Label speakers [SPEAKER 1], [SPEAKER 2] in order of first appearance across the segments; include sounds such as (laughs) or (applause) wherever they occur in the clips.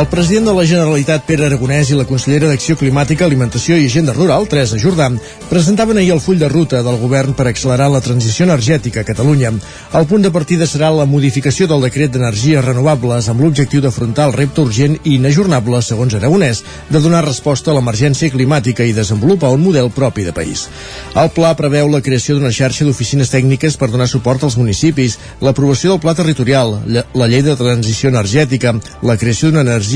[SPEAKER 1] El president de la Generalitat, Pere Aragonès, i la consellera d'Acció Climàtica, Alimentació i Agenda Rural, Teresa Jordà, presentaven ahir el full de ruta del govern per accelerar la transició energètica a Catalunya. El punt de partida serà la modificació del decret d'energies renovables amb l'objectiu d'afrontar el repte urgent i inajornable, segons Aragonès, de donar resposta a l'emergència climàtica i desenvolupar un model propi de país. El pla preveu la creació d'una xarxa d'oficines tècniques per donar suport als municipis, l'aprovació del pla territorial, la llei de transició energètica, la creació d'una energia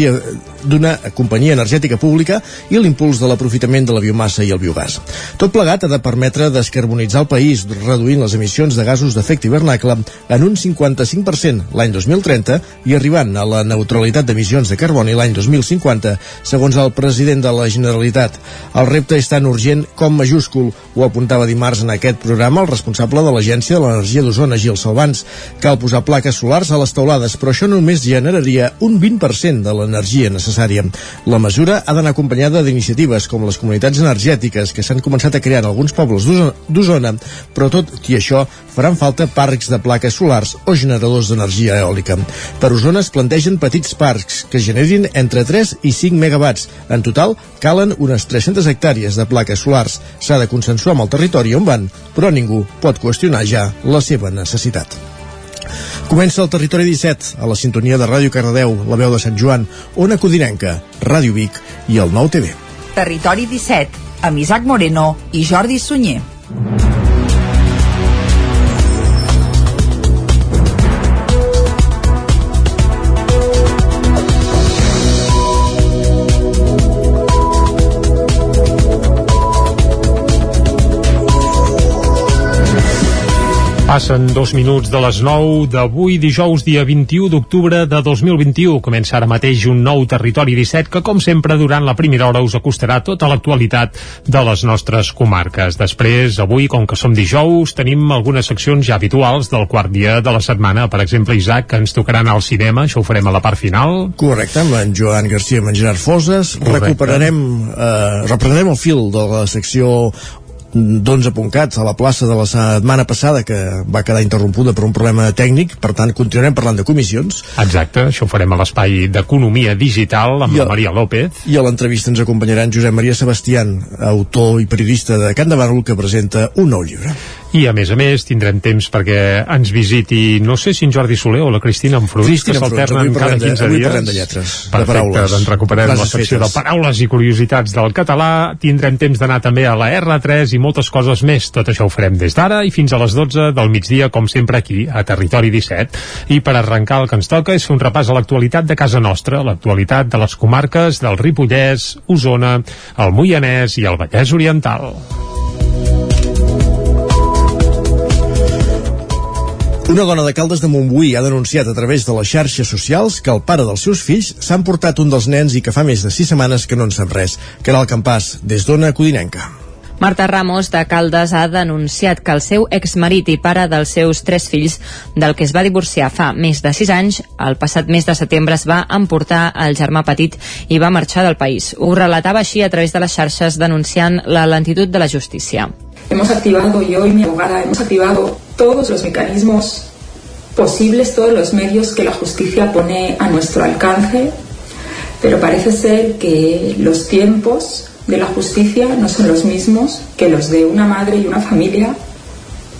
[SPEAKER 1] d'una companyia energètica pública i l'impuls de l'aprofitament de la biomassa i el biogàs. Tot plegat ha de permetre descarbonitzar el país, reduint les emissions de gasos d'efecte hivernacle en un 55% l'any 2030 i arribant a la neutralitat d'emissions de carboni l'any 2050, segons el president de la Generalitat. El repte és tan urgent com majúscul, ho apuntava dimarts en aquest programa el responsable de l'Agència de l'Energia d'Osona, Gil Salvans. Cal posar plaques solars a les teulades, però això només generaria un 20% de l'energia necessària. La mesura ha d'anar acompanyada d'iniciatives com les comunitats energètiques que s'han començat a crear en alguns pobles d'Osona, però tot i això faran falta parcs de plaques solars o generadors d'energia eòlica. Per Osona es plantegen petits parcs que generin entre 3 i 5 megawatts. En total, calen unes 300 hectàrees de plaques solars. S'ha de consensuar amb el territori on van, però ningú pot qüestionar ja la seva necessitat. Comença el Territori 17, a la sintonia de Ràdio Cardedeu, la veu de Sant Joan, Ona Codinenca, Ràdio Vic i el Nou TV.
[SPEAKER 2] Territori 17, amb Isaac Moreno i Jordi Sunyer.
[SPEAKER 3] Passen dos minuts de les 9 d'avui, dijous, dia 21 d'octubre de 2021. Comença ara mateix un nou Territori 17 que, com sempre, durant la primera hora us acostarà tota l'actualitat de les nostres comarques. Després, avui, com que som dijous, tenim algunes seccions ja habituals del quart dia de la setmana. Per exemple, Isaac, que ens tocaran al cinema, això ho farem a la part final.
[SPEAKER 1] Correcte, amb en Joan Garcia i en Gerard Foses.
[SPEAKER 3] Correcte.
[SPEAKER 1] Recuperarem, eh, reprenem el fil de la secció d'11.cat a la plaça de la setmana passada que va quedar interrompuda per un problema tècnic. Per tant continuarem parlant de comissions.
[SPEAKER 3] Exacte, això ho farem a l'espai d'Economia Digital amb
[SPEAKER 1] I el-
[SPEAKER 3] Maria López.
[SPEAKER 1] i a l'entrevista ens acompanyarà en Josep Maria Sebastián autor i periodista de Can de Bànol que presenta un nou llibre
[SPEAKER 3] I a més a més tindrem temps perquè ens visiti, no sé si en Jordi Soler o la Cristina Enfruns,
[SPEAKER 1] Cristina
[SPEAKER 3] que s'alternen
[SPEAKER 1] avui
[SPEAKER 3] cada
[SPEAKER 1] parlem de-
[SPEAKER 3] 15
[SPEAKER 1] avui
[SPEAKER 3] dies.
[SPEAKER 1] parlem de lletres, de
[SPEAKER 3] Perfecte,
[SPEAKER 1] paraules,
[SPEAKER 3] doncs recuperem la
[SPEAKER 1] frases
[SPEAKER 3] secció
[SPEAKER 1] fetes.
[SPEAKER 3] de paraules i curiositats del català, tindrem temps d'anar també a la R3 i moltes coses més. Tot això ho farem des d'ara i fins a les 12 del migdia, com sempre aquí, a Territori 17. I per arrencar el que ens toca és fer un repàs a l'actualitat de casa nostra, l'actualitat de les comarques del Ripollès, Osona, el Moianès i el Vallès Oriental.
[SPEAKER 1] Una dona de Caldes de Montbui ha denunciat a través de les xarxes socials que el pare dels seus fills s'ha emportat un dels nens i que fa més de sis setmanes que no en sap res. Caral Campàs, des d'Ona Codinenca.
[SPEAKER 4] Marta Ramos de Caldes ha denunciat que el seu exmarit i pare dels seus tres fills, del que es va divorciar fa més de sis anys, el passat mes de setembre es va emportar el germà petit i va marxar del país. Ho relatava així a través de les xarxes denunciant la lentitud de la justícia.
[SPEAKER 5] Hemos activado, yo y mi abogada, hemos activado todos los mecanismos posibles, todos los medios que la justicia pone a nuestro alcance, pero parece ser que los tiempos de la justicia no son los mismos que los de una madre y una familia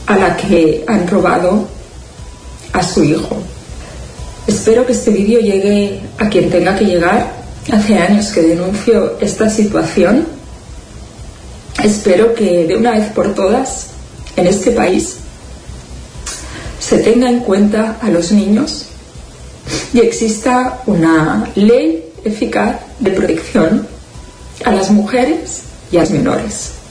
[SPEAKER 5] a la que han robado a su hijo. Espero que este vídeo llegue a quien tenga que llegar. Hace años que denuncio esta situación Espero que de una vez por todas en este país se tenga en cuenta a los niños y exista una ley eficaz de protección a las mujeres y a los menores.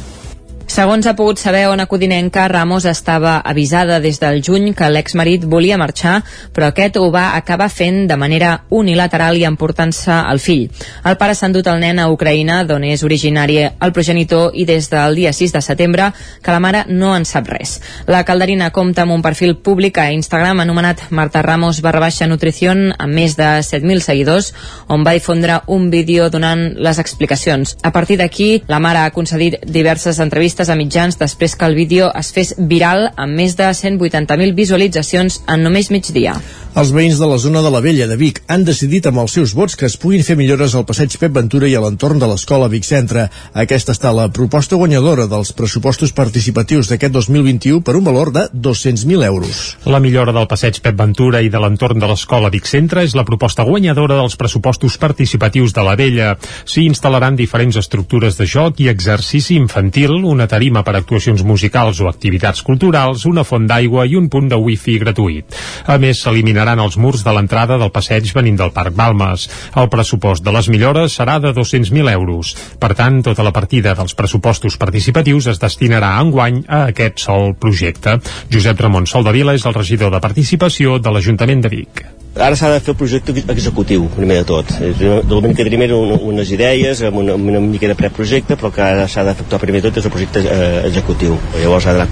[SPEAKER 4] Segons ha pogut saber Ona Codinenca, Ramos estava avisada des del juny que l'exmarit volia marxar, però aquest ho va acabar fent de manera unilateral i emportant-se el fill. El pare s'ha endut el nen a Ucraïna, d'on és originari el progenitor, i des del dia 6 de setembre que la mare no en sap res. La calderina compta amb un perfil públic a Instagram anomenat Marta Ramos barra baixa nutrición amb més de 7.000 seguidors, on va difondre un vídeo donant les explicacions. A partir d'aquí, la mare ha concedit diverses entrevistes a mitjans després que el vídeo es fes viral amb més de 180.000 visualitzacions en només migdia.
[SPEAKER 1] Els veïns de la zona de la Vella de Vic han decidit amb els seus vots que es puguin fer millores al passeig Pep Ventura i a l'entorn de l'escola Vic Centre. Aquesta està la proposta guanyadora dels pressupostos participatius d'aquest 2021 per un valor de 200.000 euros.
[SPEAKER 3] La millora del passeig Pep Ventura i de l'entorn de l'escola Vic Centre és la proposta guanyadora dels pressupostos participatius de la Vella. S'hi instal·laran diferents estructures de joc i exercici infantil, una tarima per actuacions musicals o activitats culturals, una font d'aigua i un punt de wifi gratuït. A més, s'eliminarà eliminaran els murs de l'entrada del passeig venint del Parc Balmes. El pressupost de les millores serà de 200.000 euros. Per tant, tota la partida dels pressupostos participatius es destinarà enguany a aquest sol projecte. Josep Ramon Soldavila és el regidor de participació de l'Ajuntament de Vic.
[SPEAKER 6] Ara s'ha de fer el projecte executiu, primer de tot. De moment que tenim eren unes idees, amb una, una mica de preprojecte, però que ara s'ha d'efectuar primer de tot és el projecte eh, executiu. Llavors ha d'anar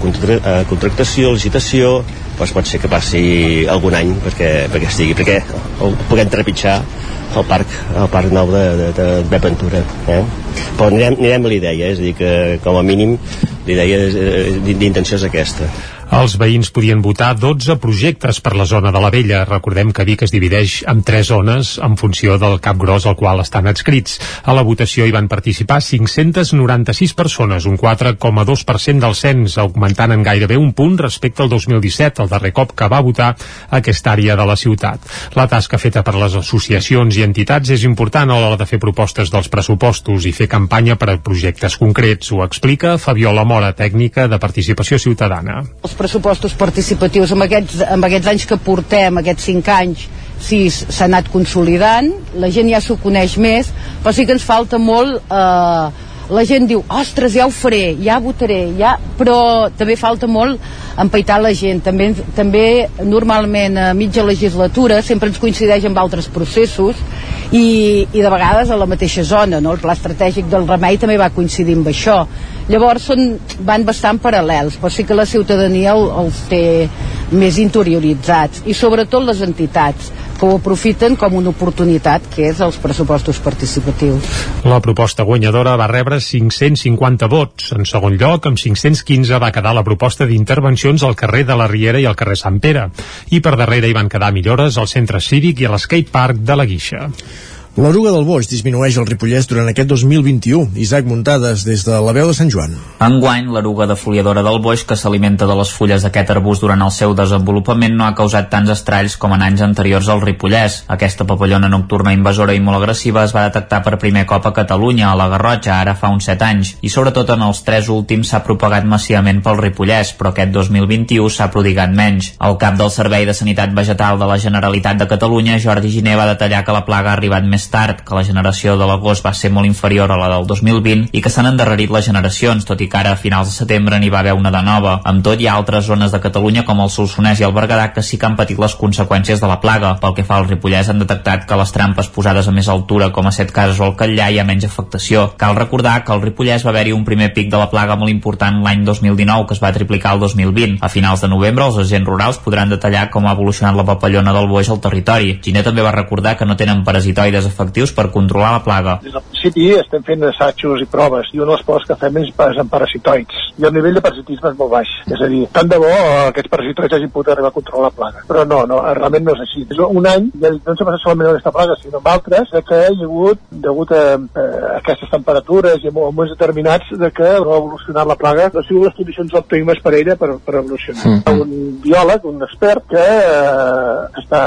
[SPEAKER 6] a contractació, licitació, doncs pot ser que passi algun any perquè, perquè estigui, perquè el puguem trepitjar el parc, el parc nou de, de, de, de Ventura. Eh? Però anirem, anirem a l'idea, és a dir, que com a mínim l'idea d'intenció és aquesta.
[SPEAKER 3] Els veïns podien votar 12 projectes per la zona de la Vella. Recordem que Vic es divideix en tres zones en funció del cap gros al qual estan adscrits. A la votació hi van participar 596 persones, un 4,2% del cens, augmentant en gairebé un punt respecte al 2017, el darrer cop que va votar aquesta àrea de la ciutat. La tasca feta per les associacions i entitats és important a l'hora de fer propostes dels pressupostos i fer campanya per a projectes concrets. Ho explica Fabiola Mora, tècnica de participació ciutadana.
[SPEAKER 7] Els pressupostos participatius amb aquests, amb aquests anys que portem, aquests 5 anys, sí, s'ha anat consolidant, la gent ja s'ho coneix més, però sí que ens falta molt... Eh, la gent diu, ostres, ja ho faré, ja votaré, ja... però també falta molt empaitar la gent. També, també normalment a mitja legislatura sempre ens coincideix amb altres processos i, i de vegades a la mateixa zona, no? el pla estratègic del remei també va coincidir amb això. Llavors són, van bastant paral·lels, però sí que la ciutadania el, els té més interioritzats i sobretot les entitats que ho aprofiten com una oportunitat que és els pressupostos participatius.
[SPEAKER 3] La proposta guanyadora va rebre 550 vots. En segon lloc, amb 515 va quedar la proposta d'intervencions al carrer de la Riera i al carrer Sant Pere. I per darrere hi van quedar millores al centre cívic i a l'skate park de la Guixa.
[SPEAKER 1] L'eruga del boix disminueix el Ripollès durant aquest 2021. Isaac Muntades, des de la veu de Sant Joan.
[SPEAKER 8] Enguany, l'eruga defoliadora del boix, que s'alimenta de les fulles d'aquest arbust durant el seu desenvolupament, no ha causat tants estralls com en anys anteriors al Ripollès. Aquesta papallona nocturna invasora i molt agressiva es va detectar per primer cop a Catalunya, a la Garrotxa, ara fa uns 7 anys, i sobretot en els tres últims s'ha propagat massivament pel Ripollès, però aquest 2021 s'ha prodigat menys. El cap del Servei de Sanitat Vegetal de la Generalitat de Catalunya, Jordi Giné, va detallar que la plaga ha arribat més més tard, que la generació de l'agost va ser molt inferior a la del 2020 i que s'han endarrerit les generacions, tot i que ara a finals de setembre n'hi va haver una de nova. Amb tot, hi ha altres zones de Catalunya com el Solsonès i el Berguedà que sí que han patit les conseqüències de la plaga. Pel que fa al Ripollès han detectat que les trampes posades a més altura com a Set Cases o el Catllà hi ha menys afectació. Cal recordar que al Ripollès va haver-hi un primer pic de la plaga molt important l'any 2019 que es va triplicar el 2020. A finals de novembre els agents rurals podran detallar com ha evolucionat la papallona del boix al territori. Giner també va recordar que no tenen parasitoides efectius per controlar la plaga.
[SPEAKER 9] Des del principi estem fent assajos i proves i una de les proves que fem és en parasitoids i el nivell de parasitisme és molt baix. És a dir, tant de bo aquests parasitoids hagin pogut arribar a controlar la plaga. Però no, no, realment no és així. És un any, ja dic, no ens ha passat solament amb aquesta plaga, sinó amb altres, de que hi ha hagut, degut a, a aquestes temperatures i a moments determinats, de que ha evolucionat la plaga, no ha sigut les condicions òptimes per ella per, per evolucionar. Mm -hmm. Un biòleg, un expert, que eh, està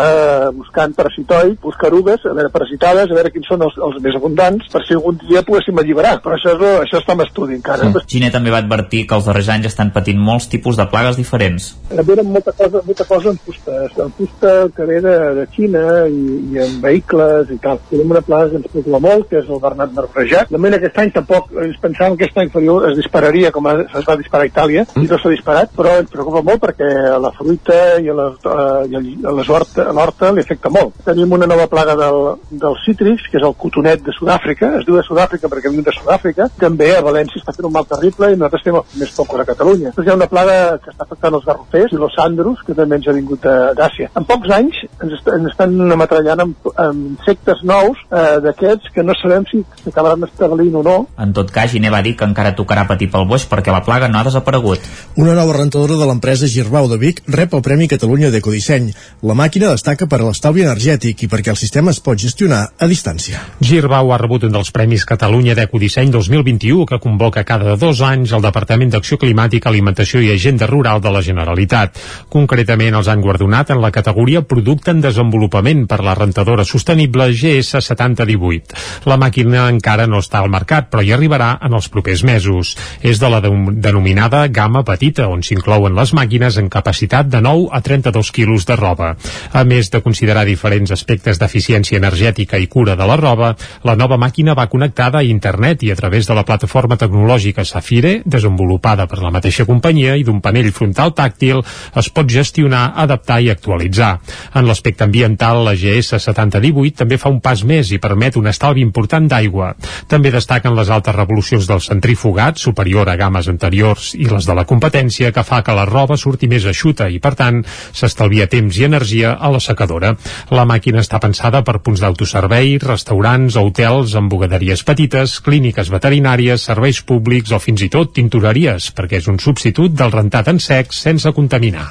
[SPEAKER 9] buscant parasitoids, busca erugues, a veure, parasitades, a veure quins són els, els més abundants, per si algun dia poguéssim alliberar. Però això, és, això està en estudi encara.
[SPEAKER 8] Mm. Giner també va advertir que els darrers anys estan patint molts tipus de plagues diferents.
[SPEAKER 9] Venen molta cosa, molta cosa en fusta, en fusta que ve de, de Xina i, i en vehicles i tal. Tenim una plaga que ens preocupa molt, que és el bernat marbrejat. De moment aquest any tampoc ens pensàvem que aquest any inferior es dispararia com es va disparar a Itàlia, i no s'ha disparat, però ens preocupa molt perquè a la fruita i a les, i a les horta, a l'horta li afecta molt. Tenim una nova plaga del, del cítrics, que és el cotonet de Sud-àfrica, es diu de Sud-àfrica perquè viu de Sud-àfrica, també a València està fent un mal terrible i nosaltres estem més focus a Catalunya. Després hi ha una plaga que està afectant els garrofers i los sandros, que també ens ha vingut d'Àsia. En pocs anys ens, est ens estan ametrallant amb, amb insectes nous eh, d'aquests que no sabem si s'acabaran establint o no.
[SPEAKER 8] En tot cas, Gine va dir que encara tocarà patir pel boix perquè la plaga no ha desaparegut.
[SPEAKER 1] Una nova rentadora de l'empresa Girbau de Vic rep el Premi Catalunya d'Ecodisseny. La màquina destaca per l'estalvi energètic i perquè el sistema es pot gestionar a distància.
[SPEAKER 3] Girbau ha rebut un dels Premis Catalunya d'Ecodisseny 2021 que convoca cada dos anys el Departament d'Acció Climàtica, Alimentació i Agenda Rural de la Generalitat. Concretament els han guardonat en la categoria Producte en Desenvolupament per la rentadora sostenible GS 7018. La màquina encara no està al mercat, però hi arribarà en els propers mesos. És de la de denominada gamma petita, on s'inclouen les màquines en capacitat de 9 a 32 quilos de roba. A més de considerar diferents aspectes d'eficiència energètica i cura de la roba, la nova màquina va connectada a internet i a través de la plataforma tecnològica Safire, desenvolupada per la mateixa companyia i d'un panell frontal tàctil, es pot gestionar, adaptar i actualitzar. En l'aspecte ambiental, la GS 7018 també fa un pas més i permet un estalvi important d'aigua. També destaquen les altes revolucions del centrifugat, superior a games anteriors i les de la competència, que fa que la roba surti més eixuta i, per tant, s'estalvia temps i energia a la secadora. La màquina està pensada per punts d'autoservei, restaurants, hotels, embogaderies petites, clíniques veterinàries, serveis públics o fins i tot tintoreries, perquè és un substitut del rentat en sec sense contaminar.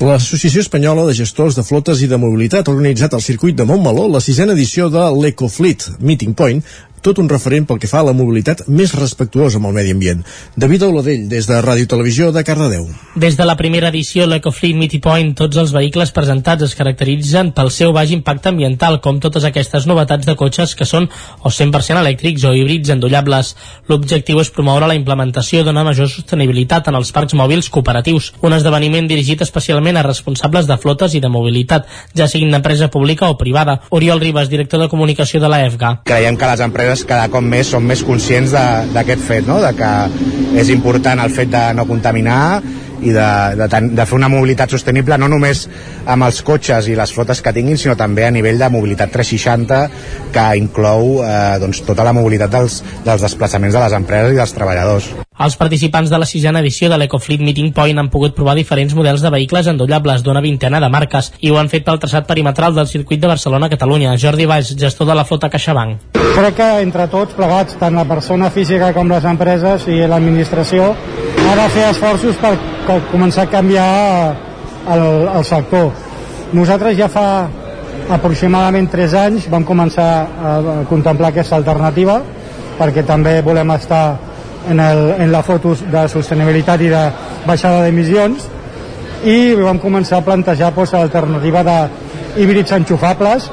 [SPEAKER 1] L'Associació Espanyola de Gestors de Flotes i de Mobilitat ha organitzat al circuit de Montmeló la sisena edició de l'Ecofleet Meeting Point, tot un referent pel que fa a la mobilitat més respectuosa amb el medi ambient. David Oladell, des de Ràdio Televisió de Cardedeu.
[SPEAKER 10] Des de la primera edició, l'EcoFleet Meeting Point, tots els vehicles presentats es caracteritzen pel seu baix impacte ambiental, com totes aquestes novetats de cotxes que són o 100% elèctrics o híbrids endollables. L'objectiu és promoure la implementació d'una major sostenibilitat en els parcs mòbils cooperatius, un esdeveniment dirigit especialment a responsables de flotes i de mobilitat, ja siguin d'empresa pública o privada. Oriol Ribas, director de comunicació de la EFGA.
[SPEAKER 11] Creiem que les empreses empreses cada cop més són més conscients d'aquest fet, no? de que és important el fet de no contaminar i de, de, de fer una mobilitat sostenible no només amb els cotxes i les flotes que tinguin, sinó també a nivell de mobilitat 360 que inclou eh, doncs, tota la mobilitat dels, dels desplaçaments de les empreses i dels treballadors.
[SPEAKER 10] Els participants de la sisena edició de l'EcoFleet Meeting Point han pogut provar diferents models de vehicles endollables d'una vintena de marques i ho han fet pel traçat perimetral del circuit de Barcelona-Catalunya. Jordi Valls, gestor de la flota CaixaBank.
[SPEAKER 12] Crec que entre tots plegats, tant la persona física com les empreses i l'administració, ha de fer esforços per, començar a canviar el, el sector. Nosaltres ja fa aproximadament 3 anys vam començar a contemplar aquesta alternativa perquè també volem estar en, el, en la foto de sostenibilitat i de baixada d'emissions i vam començar a plantejar doncs, l'alternativa de híbrids enxufables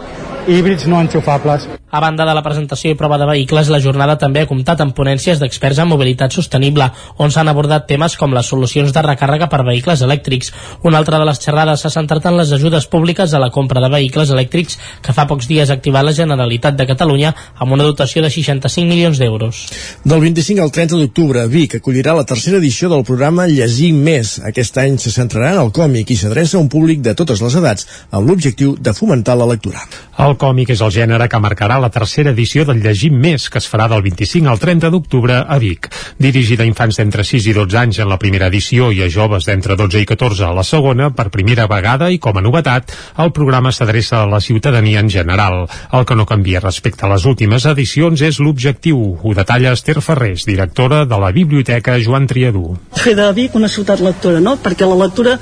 [SPEAKER 12] i híbrids no enxufables.
[SPEAKER 10] A banda de la presentació i prova de vehicles, la jornada també ha comptat amb ponències d'experts en mobilitat sostenible, on s'han abordat temes com les solucions de recàrrega per vehicles elèctrics. Una altra de les xerrades s'ha centrat en les ajudes públiques a la compra de vehicles elèctrics que fa pocs dies ha activat la Generalitat de Catalunya amb una dotació de 65 milions d'euros.
[SPEAKER 1] Del 25 al 30 d'octubre, Vic acollirà la tercera edició del programa Llegir Més. Aquest any se centrarà en el còmic i s'adreça a un públic de totes les edats amb l'objectiu de fomentar la lectura.
[SPEAKER 3] El còmic és el gènere que marcarà la tercera edició del Llegim Més, que es farà del 25 al 30 d'octubre a Vic. Dirigida a infants d'entre 6 i 12 anys en la primera edició i a joves d'entre 12 i 14 a la segona, per primera vegada i com a novetat, el programa s'adreça a la ciutadania en general. El que no canvia respecte a les últimes edicions és l'objectiu. Ho detalla Esther Ferrés, directora de la Biblioteca Joan Triadú.
[SPEAKER 13] Fer de Vic una ciutat lectora, no? Perquè la lectura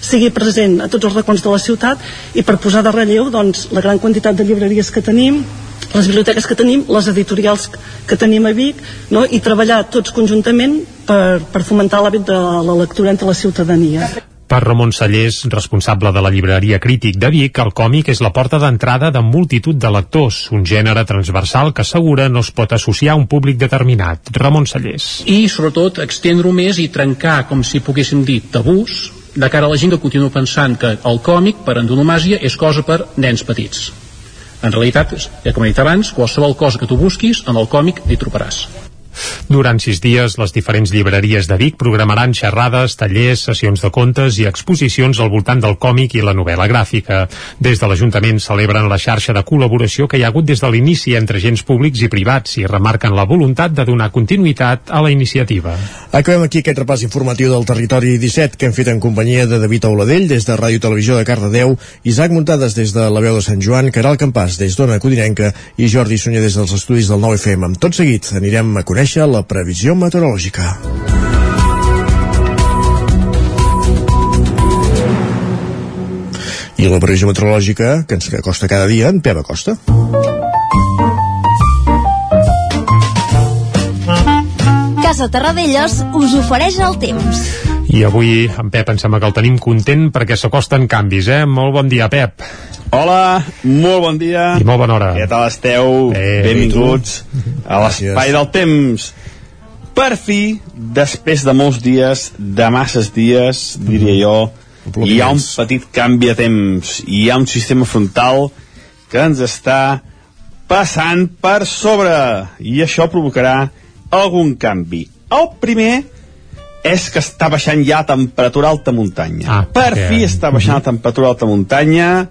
[SPEAKER 13] sigui present a tots els racons de la ciutat i per posar de relleu doncs, la gran quantitat de llibreries que tenim les biblioteques que tenim, les editorials que tenim a Vic, no? i treballar tots conjuntament per, per fomentar l'hàbit de la lectura entre la ciutadania.
[SPEAKER 3] Per Ramon Sallés, responsable de la llibreria Crític de Vic, el còmic és la porta d'entrada de multitud de lectors, un gènere transversal que assegura no es pot associar a un públic determinat. Ramon Sallés.
[SPEAKER 14] I, sobretot, extendre-ho més i trencar, com si poguéssim dir, tabús de cara a la gent que continua pensant que el còmic, per antonomàsia, és cosa per nens petits. En realitat, com he dit abans, qualsevol cosa que tu busquis, en el còmic hi trobaràs.
[SPEAKER 3] Durant sis dies, les diferents llibreries de Vic programaran xerrades, tallers, sessions de contes i exposicions al voltant del còmic i la novel·la gràfica. Des de l'Ajuntament celebren la xarxa de col·laboració que hi ha hagut des de l'inici entre agents públics i privats i remarquen la voluntat de donar continuïtat a la iniciativa.
[SPEAKER 1] Acabem aquí aquest repàs informatiu del territori 17 que hem fet en companyia de David Auladell des de Ràdio Televisió de Cardedeu, Isaac Muntades des de la veu de Sant Joan, Caral Campàs des d'Ona Codinenca i Jordi Sunyer des dels estudis del 9FM. Amb tot seguit anirem a conèixer conèixer la previsió meteorològica. I la previsió meteorològica que ens acosta cada dia en Pep Acosta.
[SPEAKER 15] Casa Terradellos us ofereix el temps.
[SPEAKER 3] I avui en Pep em sembla que el tenim content perquè s'acosten canvis, eh? Molt bon dia, Pep.
[SPEAKER 16] Hola, molt bon dia.
[SPEAKER 3] I molt bona hora.
[SPEAKER 16] Què tal esteu?
[SPEAKER 3] Eh,
[SPEAKER 16] Benvinguts a l'espai del temps. Per fi, després de molts dies, de masses dies, diria jo, hi ha un petit canvi de temps. Hi ha un sistema frontal que ens està passant per sobre i això provocarà algun canvi. El primer és que està baixant ja a temperatura alta muntanya.
[SPEAKER 3] Ah,
[SPEAKER 16] per
[SPEAKER 3] perquè-
[SPEAKER 16] fi està baixant a temperatura alta muntanya,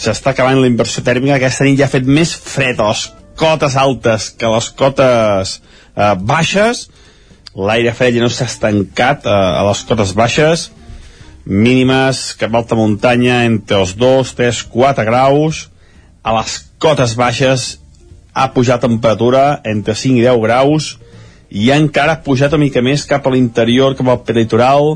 [SPEAKER 16] s'està acabant la inversió tèrmica, aquesta nit ja ha fet més fred a les cotes altes que a les cotes eh, baixes, l'aire fred ja no s'ha estancat eh, a les cotes baixes, mínimes cap alta muntanya entre els 2, 3, 4 graus, a les cotes baixes ha pujat temperatura entre 5 i 10 graus, i encara ha pujat una mica més cap a l'interior, cap al peritoral,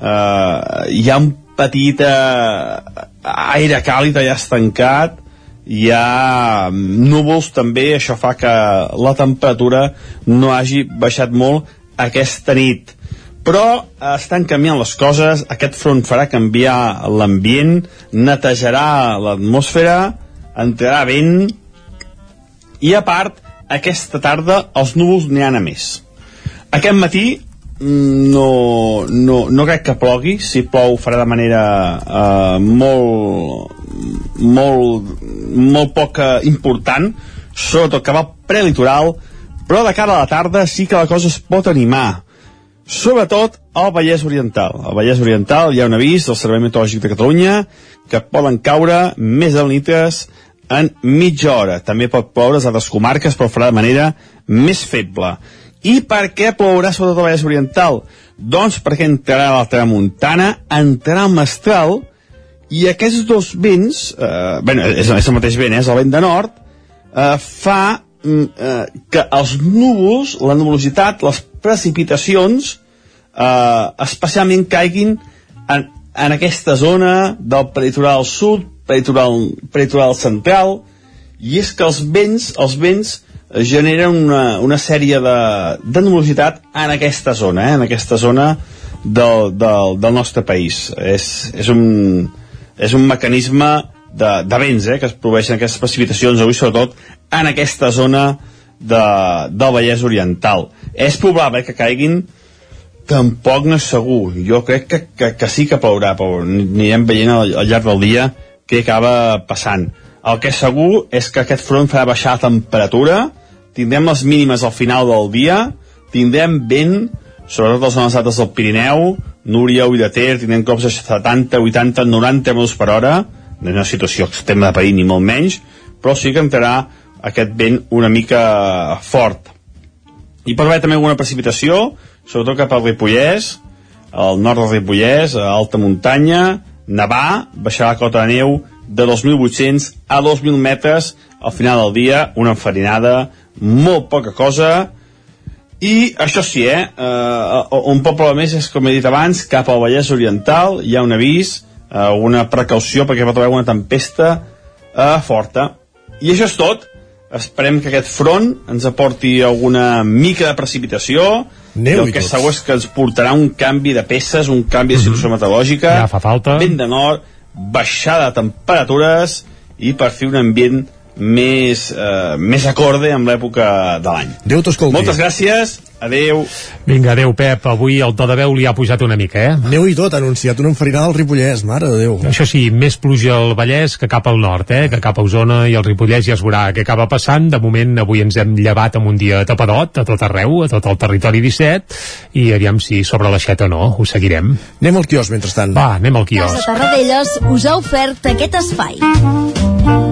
[SPEAKER 16] eh, hi ha un petit eh, aire càlid allà estancat, hi ha núvols també, això fa que la temperatura no hagi baixat molt aquesta nit. Però estan canviant les coses, aquest front farà canviar l'ambient, netejarà l'atmosfera, entrarà vent, i a part, aquesta tarda els núvols n'hi ha a més. Aquest matí no, no, no crec que plogui, si plou farà de manera eh, molt, molt, molt poc important, sobretot que va prelitoral, però de cara a la tarda sí que la cosa es pot animar sobretot al Vallès Oriental. Al Vallès Oriental hi ha un avís del Servei Meteorològic de Catalunya que poden caure més alnites en mitja hora. També pot ploure a altres comarques, però farà de manera més feble. I per què plourà sobretot al Vallès Oriental? Doncs perquè entrarà la tramuntana, entrarà al mestral, i aquests dos vents, eh, bueno, és, és el mateix vent, eh, és el vent de nord, eh, fa mm, eh, que els núvols, la nuvolositat, les precipitacions eh, especialment caiguin en, en aquesta zona del peritoral sud, peritoral, peritoral central, i és que els vents, els vents generen una, una sèrie de, de nuvolositat en aquesta zona, eh, en aquesta zona del, del, del nostre país. És, és, un, és un mecanisme de, de vents eh, que es produeixen aquestes precipitacions avui, sobretot en aquesta zona de, del Vallès Oriental. És probable que caiguin tampoc no és segur. Jo crec que, que, que sí que plourà, però anirem veient al, al llarg del dia què acaba passant. El que és segur és que aquest front farà baixar la temperatura, tindrem les mínimes al final del dia, tindrem vent, sobretot les zones altes del Pirineu, Núria, Ull de Ter, tindrem cops de 70, 80, 90 metres per hora, no és una situació extrema de perill ni molt menys, però sí que entrarà aquest vent una mica fort. I pot haver també alguna precipitació, sobretot cap al Ripollès, al nord del Ripollès, a alta muntanya, nevar, baixar la cota de neu de 2.800 a 2.000 metres al final del dia, una enfarinada, molt poca cosa, i això sí, eh, eh, un poble més és, com he dit abans, cap al Vallès Oriental, hi ha un avís, eh, una precaució perquè pot haver una tempesta eh, forta. I això és tot.
[SPEAKER 17] esperem que aquest front ens aporti alguna mica de precipitació
[SPEAKER 1] Neu
[SPEAKER 17] i el
[SPEAKER 1] i
[SPEAKER 17] que
[SPEAKER 1] tot.
[SPEAKER 17] segur és que ens portarà un canvi de peces, un canvi de situació meteorològica,
[SPEAKER 3] Ja fa falta.
[SPEAKER 17] vent de nord, baixada de temperatures i per fi un ambient més, eh, més acorde amb l'època de l'any.
[SPEAKER 1] Déu t'escolti.
[SPEAKER 17] Moltes gràcies, adeu.
[SPEAKER 3] Vinga, adeu, Pep. Avui el to de veu li ha pujat una mica, eh?
[SPEAKER 1] Neu i tot, ha anunciat una enfarinada al Ripollès, mare de Déu.
[SPEAKER 3] Això sí, més pluja al Vallès que cap al nord, eh? que cap a Osona i al Ripollès ja es veurà què acaba passant. De moment, avui ens hem llevat amb un dia tapadot a tot arreu, a tot el territori 17, i aviam si sobre l'aixeta o no, ho seguirem.
[SPEAKER 1] Anem al quios, mentrestant.
[SPEAKER 3] Va, anem al
[SPEAKER 18] Casa
[SPEAKER 3] quios.
[SPEAKER 18] Tarradellas us ha ofert aquest espai.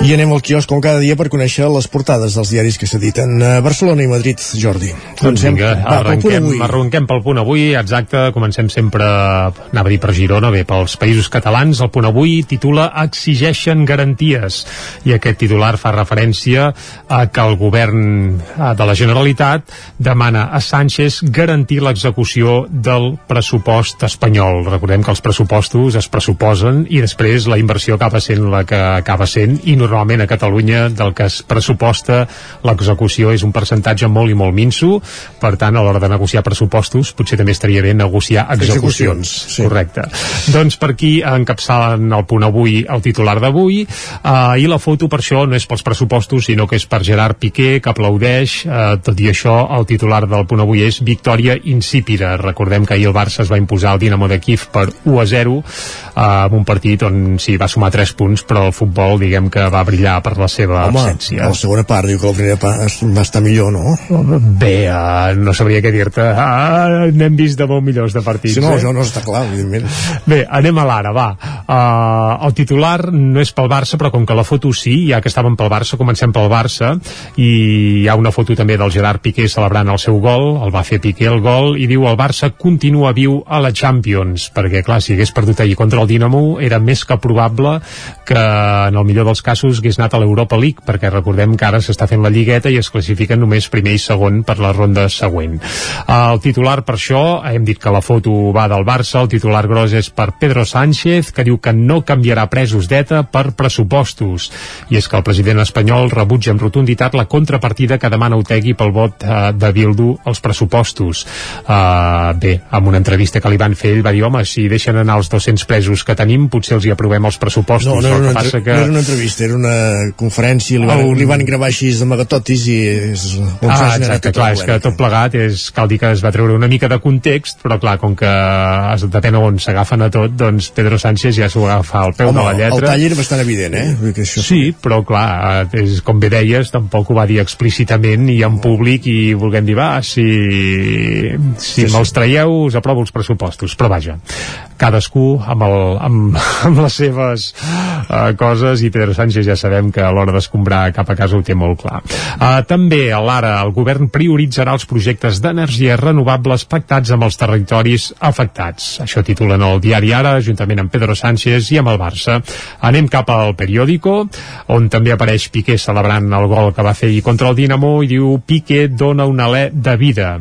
[SPEAKER 1] I anem al quios com cada dia per conèixer les portades dels diaris que s'editen a Barcelona i Madrid, Jordi.
[SPEAKER 3] Doncs vinga,
[SPEAKER 1] Va, pel punt
[SPEAKER 3] arrenquem, arrenquem pel punt avui, exacte, comencem sempre, anava a dir per Girona, bé, pels països catalans, el punt avui titula Exigeixen garanties, i aquest titular fa referència a que el govern de la Generalitat demana a Sánchez garantir l'execució del pressupost espanyol. Recordem que els pressupostos es pressuposen i després la inversió acaba sent la que acaba sent i normalment a Catalunya del que es pressuposta l'execució és un percentatge molt i molt minso. Per tant a l'hora de negociar pressupostos potser també estaria bé negociar execucions,
[SPEAKER 1] Execucions, sí.
[SPEAKER 3] correcte. Doncs per aquí encapçalen el punt avui el titular d'avui. Eh, i la foto per això no és pels pressupostos sinó que és per Gerard Piqué que aplaudeix. Eh, tot i això el titular del punt avui és victòria insípida. Recordem que ahir el Barça es va imposar al Dinamo de Kiev per 1 a 0 eh, en un partit on sí, va sumar 3 punts però el futbol diguem que va brillar per la seva
[SPEAKER 1] Home,
[SPEAKER 3] absència
[SPEAKER 1] a la segona part diu que la primera part va estar millor, no?
[SPEAKER 3] Bé, uh, no sabria què dir-te. Uh, N'hem vist de molt millors de partits.
[SPEAKER 1] Sí, no,
[SPEAKER 3] eh?
[SPEAKER 1] això no està clar, evidentment.
[SPEAKER 3] Bé, anem a l'ara, va. Uh, el titular no és pel Barça, però com que la foto sí, ja que estàvem pel Barça, comencem pel Barça, i hi ha una foto també del Gerard Piqué celebrant el seu gol, el va fer Piqué el gol, i diu el Barça continua viu a la Champions, perquè clar, si hagués perdut ahir contra el Dinamo, era més que probable que en el millor dels casos hagués anat a l'Europa League, perquè recordem que ara s'està fent la lligueta i es classifiquen només primer i segon per la ronda següent. El titular per això, hem dit que la foto va del Barça, el titular gros és per Pedro Sánchez, que diu que no canviarà presos d'ETA per pressupostos. I és que el president espanyol rebutja amb rotunditat la contrapartida que demana Otegui pel vot eh, de Bildu als pressupostos. Uh, bé, amb una entrevista que li van fer, ell va dir, home, si deixen anar els 200 presos que tenim, potser els hi aprovem els pressupostos.
[SPEAKER 1] No, no,
[SPEAKER 3] que passa
[SPEAKER 1] entre...
[SPEAKER 3] que...
[SPEAKER 1] no era una entrevista, era una conferència, li van,
[SPEAKER 3] Un-
[SPEAKER 1] li van gravar així d'amagatotis i és
[SPEAKER 3] Ah, exacte, clar,
[SPEAKER 1] la
[SPEAKER 3] és que tot plegat és, cal dir que es va treure una mica de context, però clar, com que es, depèn on s'agafen a tot, doncs Pedro Sánchez ja s'ho agafa al peu
[SPEAKER 1] Home,
[SPEAKER 3] de la lletra.
[SPEAKER 1] el tall era bastant evident, eh? Que això...
[SPEAKER 3] Sí, però clar, és, com bé deies, tampoc ho va dir explícitament i en públic i vulguem dir, va, si, si me'ls traieu us aprovo els pressupostos, però vaja, cadascú amb, el, amb, (laughs) amb les seves uh, coses i Pedro Sánchez ja sabem que a l'hora d'escombrar cap a casa ho té molt clar. Uh, també, a l'ara, el govern prioritzarà els projectes d'energies renovables pactats amb els territoris afectats. Això titulen el diari Ara, juntament amb Pedro Sánchez i amb el Barça. Anem cap al periòdico, on també apareix Piqué celebrant el gol que va fer ahir contra el Dinamo i diu Piqué dona un alè de vida.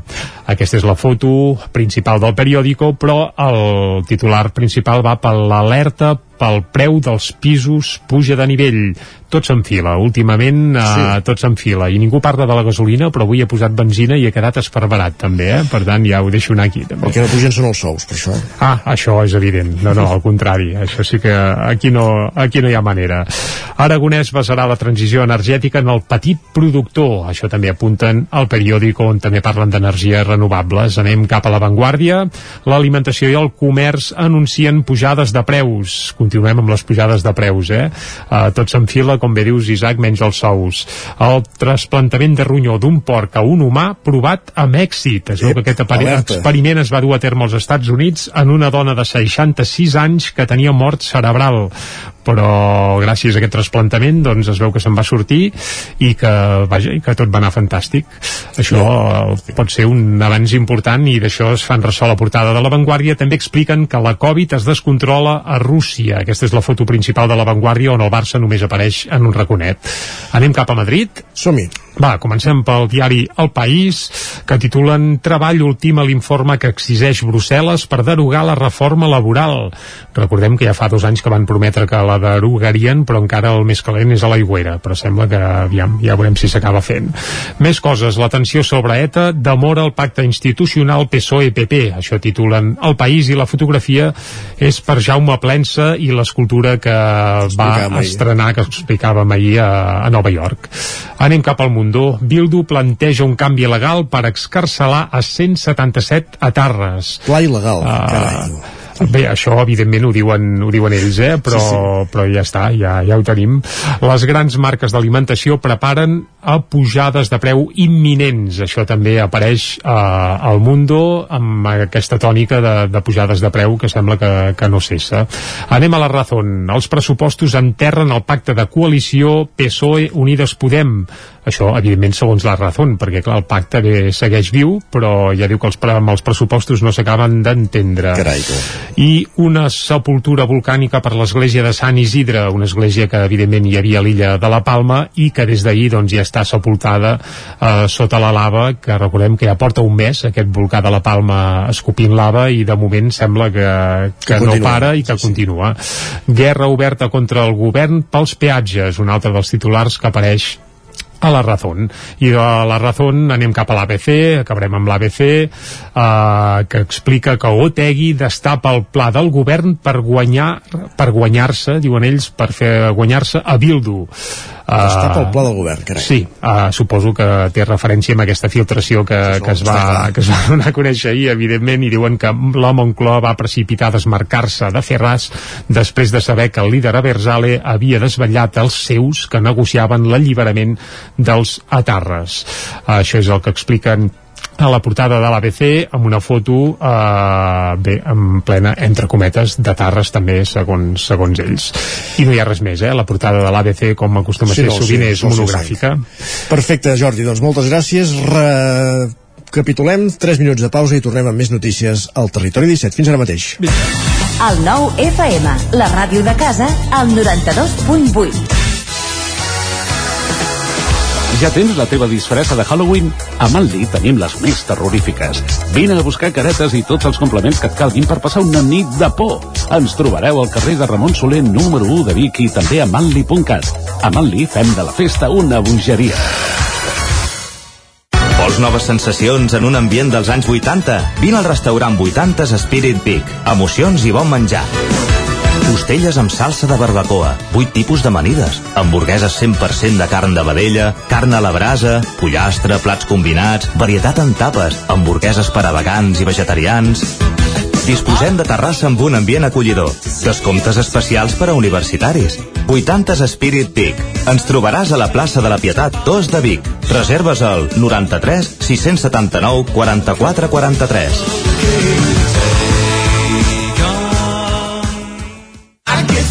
[SPEAKER 3] Aquesta és la foto principal del periòdico, però el titular principal va per l'alerta pel preu dels pisos puja de nivell. Tot s'enfila. Últimament sí. uh, tot s'enfila. I ningú parla de la gasolina, però avui he posat benzina i he quedat esparverat, també, eh? Per tant, ja ho deixo anar aquí, també.
[SPEAKER 1] El que no pugen són els sous, per això.
[SPEAKER 3] Ah, això és evident. No, no, al contrari. Això sí que aquí no, aquí no hi ha manera. Aragonès basarà la transició energètica en el petit productor. Això també apunten al periòdic on també parlen d'energies renovables. Anem cap a l'avantguàrdia. L'alimentació i el comerç anuncien pujades de preus. Continuem amb les pujades de preus, eh? Uh, tot s'enfila, com bé dius, Isaac, menys els sous. El trasplantament de ronyó d'un porc a un humà provat amb èxit. Es veu que aquest experiment es va dur a terme als Estats Units en una dona de 66 anys que tenia mort cerebral però gràcies a aquest trasplantament doncs es veu que se'n va sortir i que, vaja, i que tot va anar fantàstic això no. pot ser un avanç important i d'això es fan ressò a la portada de l'avantguàrdia també expliquen que la Covid es descontrola a Rússia aquesta és la foto principal de l'avantguàrdia on el Barça només apareix en un raconet. Anem cap a Madrid.
[SPEAKER 1] Som-hi
[SPEAKER 3] va, comencem pel diari El País, que titulen Treball ultima l'informe que exigeix Brussel·les per derogar la reforma laboral. Recordem que ja fa dos anys que van prometre que la derogarien, però encara el més calent és a l'aigüera, però sembla que aviam, ja veurem si s'acaba fent. Més coses, l'atenció sobre ETA demora el pacte institucional PSOE-PP. Això titulen El País i la fotografia és per Jaume Plensa i l'escultura que va
[SPEAKER 1] ahir.
[SPEAKER 3] estrenar, que explicàvem ahir a, a Nova York. Anem cap al Mundó. Bildu planteja un canvi legal per excarcelar a 177 atarres.
[SPEAKER 1] Pla il·legal,
[SPEAKER 3] Ah,
[SPEAKER 1] carai.
[SPEAKER 3] Bé, això evidentment ho diuen, ho diuen ells, eh? però,
[SPEAKER 1] Sí, sí.
[SPEAKER 3] però ja està, ja, ja ho tenim. Les grans marques d'alimentació preparen a pujades de preu imminents. Això també apareix eh, al Mundo amb aquesta tònica de, de pujades de preu que sembla que, que no cessa. Anem a la Razón. Els pressupostos enterren el pacte de coalició PSOE Unides Podem. Això, evidentment, segons la Razón, perquè clar, el pacte bé, segueix viu, però ja diu que els, amb els pressupostos no s'acaben d'entendre.
[SPEAKER 1] Carai, tu.
[SPEAKER 3] I una sepultura volcànica per l'església de Sant Isidre, una església que evidentment hi havia a l'illa de la Palma i que des d'ahir doncs, ja està sepultada eh, sota la lava, que recordem que ja porta un mes aquest volcà de la Palma escopint lava i de moment sembla que, que,
[SPEAKER 1] Que
[SPEAKER 3] no
[SPEAKER 1] continua.
[SPEAKER 3] para i que continua. Guerra oberta contra el govern pels peatges, un altre dels titulars que apareix a la Razón. I de la Razón anem cap a l'ABC, acabarem amb l'ABC, eh, que explica que Otegi destapa el pla del govern per guanyar per guanyar-se, diuen ells, per fer guanyar-se a Bildu.
[SPEAKER 1] Destapa el pla del govern, carai.
[SPEAKER 3] Sí, uh, suposo que té referència amb aquesta filtració que, que, es va, que es va donar a conèixer ahir, evidentment, i diuen que la Moncloa va precipitar a desmarcar-se de Ferraz després de saber que el líder Aberzale havia desvetllat els seus que negociaven l'alliberament dels atarres. Uh, això és el que expliquen a la portada de l'ABC amb una foto eh, bé, en plena, entre cometes, de Tarres també, segons, segons ells. I no hi ha res més, eh? La portada de l'ABC, com acostuma a
[SPEAKER 1] Sí,
[SPEAKER 3] ser
[SPEAKER 1] no,
[SPEAKER 3] sovint,
[SPEAKER 1] sí,
[SPEAKER 3] és
[SPEAKER 1] no, sí,
[SPEAKER 3] monogràfica.
[SPEAKER 1] Perfecte, Jordi, doncs moltes gràcies. Recapitulem, 3 minuts de pausa i tornem amb més notícies al Territori 17. Fins ara mateix.
[SPEAKER 18] El nou FM, la ràdio de casa, al 92.8.
[SPEAKER 19] Ja tens la teva disfressa de Halloween? A Manli tenim les més terrorífiques. Vine a buscar caretes i tots els complements que et calguin per passar una nit de por. Ens trobareu al carrer de Ramon Soler número 1 de Vic i també a manli.cat. A Manli fem de la festa una bogeria.
[SPEAKER 20] Vols noves sensacions en un ambient dels anys 80? Vine al restaurant 80s Spirit Peak. Emocions i bon menjar. Costelles amb salsa de barbacoa, 8 tipus d'amanides, hamburgueses 100% de carn de vedella, carn a la brasa, pollastre, plats combinats, varietat en tapes, hamburgueses per a vegans i vegetarians... Disposem de terrassa amb un ambient acollidor. Descomptes especials per a universitaris. 80s Spirit Peak. Ens trobaràs a la plaça de la Pietat 2 de Vic. Reserves al 93 679 44 43.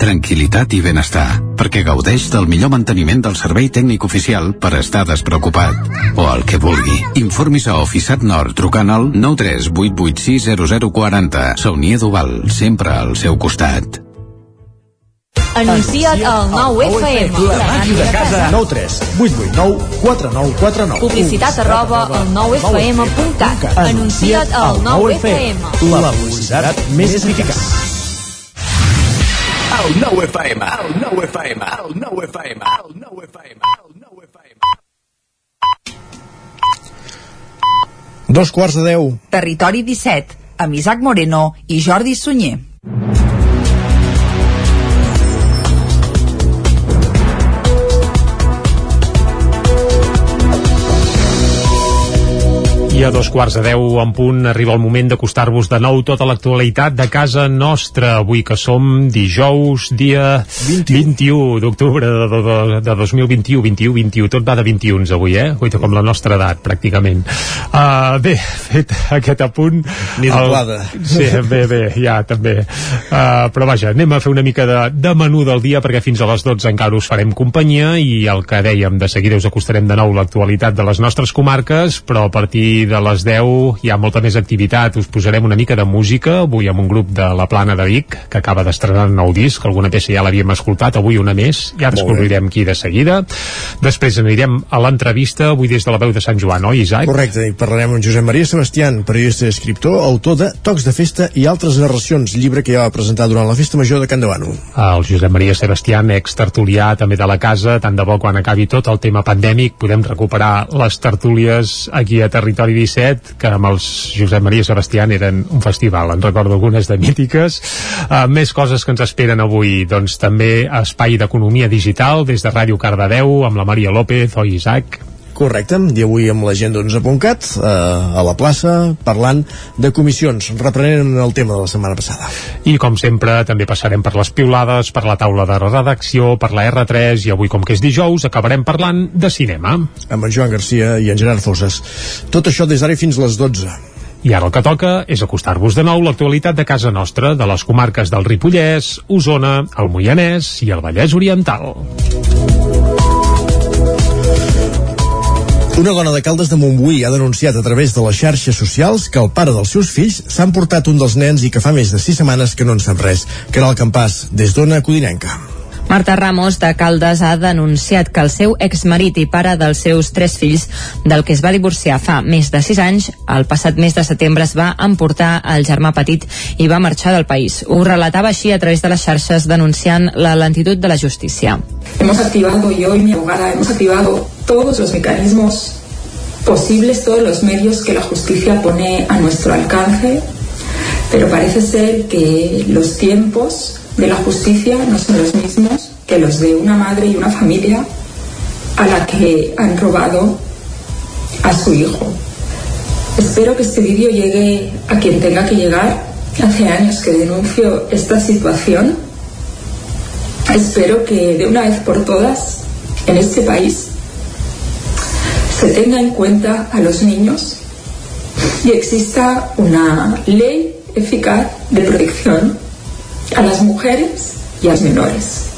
[SPEAKER 21] Tranquilitat i benestar, perquè gaudeix del millor manteniment del servei tècnic oficial per estar despreocupat. O el que vulgui. Informis a Oficiat Nord trucant al 938860040. Saunia d'Oval, sempre al seu costat.
[SPEAKER 22] Anuncia't al 9FM.
[SPEAKER 1] La màquina de casa. 9 3 8 8 9 4 9 4 9.
[SPEAKER 22] Publicitat arroba al 9FM.cat. Anuncia't al 9FM.
[SPEAKER 1] La publicitat més eficaç.
[SPEAKER 23] El 9 FM, el 9 FM, el 9 FM, el 9 FM, el 9 FM.
[SPEAKER 1] Dos quarts de deu.
[SPEAKER 22] Territori 17, amb Isaac Moreno i Jordi Sunyer.
[SPEAKER 3] I a dos quarts de deu en punt arriba el moment d'acostar-vos de nou tota l'actualitat de casa nostra. Avui que som dijous, dia 21, 21 d'octubre de, de, de, de 2021, 21, 21, tot va de 21 avui, eh? Guaita, com la nostra edat, pràcticament. Uh, bé, fet aquest apunt...
[SPEAKER 1] Ni doblada.
[SPEAKER 3] El... Sí, bé, bé, ja, també. Uh, però vaja, anem a fer una mica de, de menú del dia, perquè fins a les 12 encara us farem companyia i el que dèiem, de seguida us acostarem de nou l'actualitat de les nostres comarques, però a partir de les 10 hi ha molta més activitat. Us posarem una mica de música, avui amb un grup de la Plana de Vic, que acaba d'estrenar un nou disc, alguna peça ja l'havíem escoltat, avui una més, ja descobrirem qui de seguida. Després anirem a l'entrevista, avui des de la veu de Sant Joan, oi, Isaac?
[SPEAKER 1] Correcte, i parlarem amb Josep Maria Sebastián, periodista i escriptor, autor de Tocs de Festa i altres narracions, llibre que ja va presentar durant la Festa Major de Can Davano.
[SPEAKER 3] El Josep Maria Sebastián, ex-tertulià també de la casa, tant de bo quan acabi tot el tema pandèmic podem recuperar les tertúlies aquí a Territori 17, que amb els Josep Maria Sebastián eren un festival, en recordo algunes de mítiques. Uh, més coses que ens esperen avui, doncs també espai d'economia digital des de Ràdio Cardedeu amb la Maria López, oi Isaac?
[SPEAKER 1] Correcte, i avui amb l'agenda 11.cat eh, a la plaça parlant de comissions, reprenent el tema de la setmana passada.
[SPEAKER 3] I com sempre també passarem per les piulades, per la taula de redacció, per la R3 i avui com que és dijous acabarem parlant de cinema.
[SPEAKER 1] Amb en Joan Garcia i en Gerard Fosses. Tot això des d'ara fins a les 12.
[SPEAKER 3] I ara el que toca és acostar-vos de nou l'actualitat de casa nostra, de les comarques del Ripollès, Osona, el Moianès i el Vallès Oriental.
[SPEAKER 1] Una dona de Caldes de Montbui ha denunciat a través de les xarxes socials que el pare dels seus fills s'ha emportat un dels nens i que fa més de sis setmanes que no en sap res. Caral Campàs, des d'Ona Codinenca.
[SPEAKER 4] Marta Ramos de Caldes ha denunciat que el seu exmarit i pare dels seus tres fills, del que es va divorciar fa més de sis anys, el passat mes de setembre es va emportar el germà petit i va marxar del país. Ho relatava així a través de les xarxes denunciant la lentitud de la justícia.
[SPEAKER 5] Hemos activado, yo y mi abogada, hemos activado todos los mecanismos posibles, todos los medios que la justicia pone a nuestro alcance, pero parece ser que los tiempos de la justicia no son los mismos que los de una madre y una familia a la que han robado a su hijo. Espero que este vídeo llegue a quien tenga que llegar. Hace años que denuncio esta situación. Espero que de una vez por todas en este país se tenga en cuenta a los niños y exista una ley eficaz de protección a las mujeres y a los menores.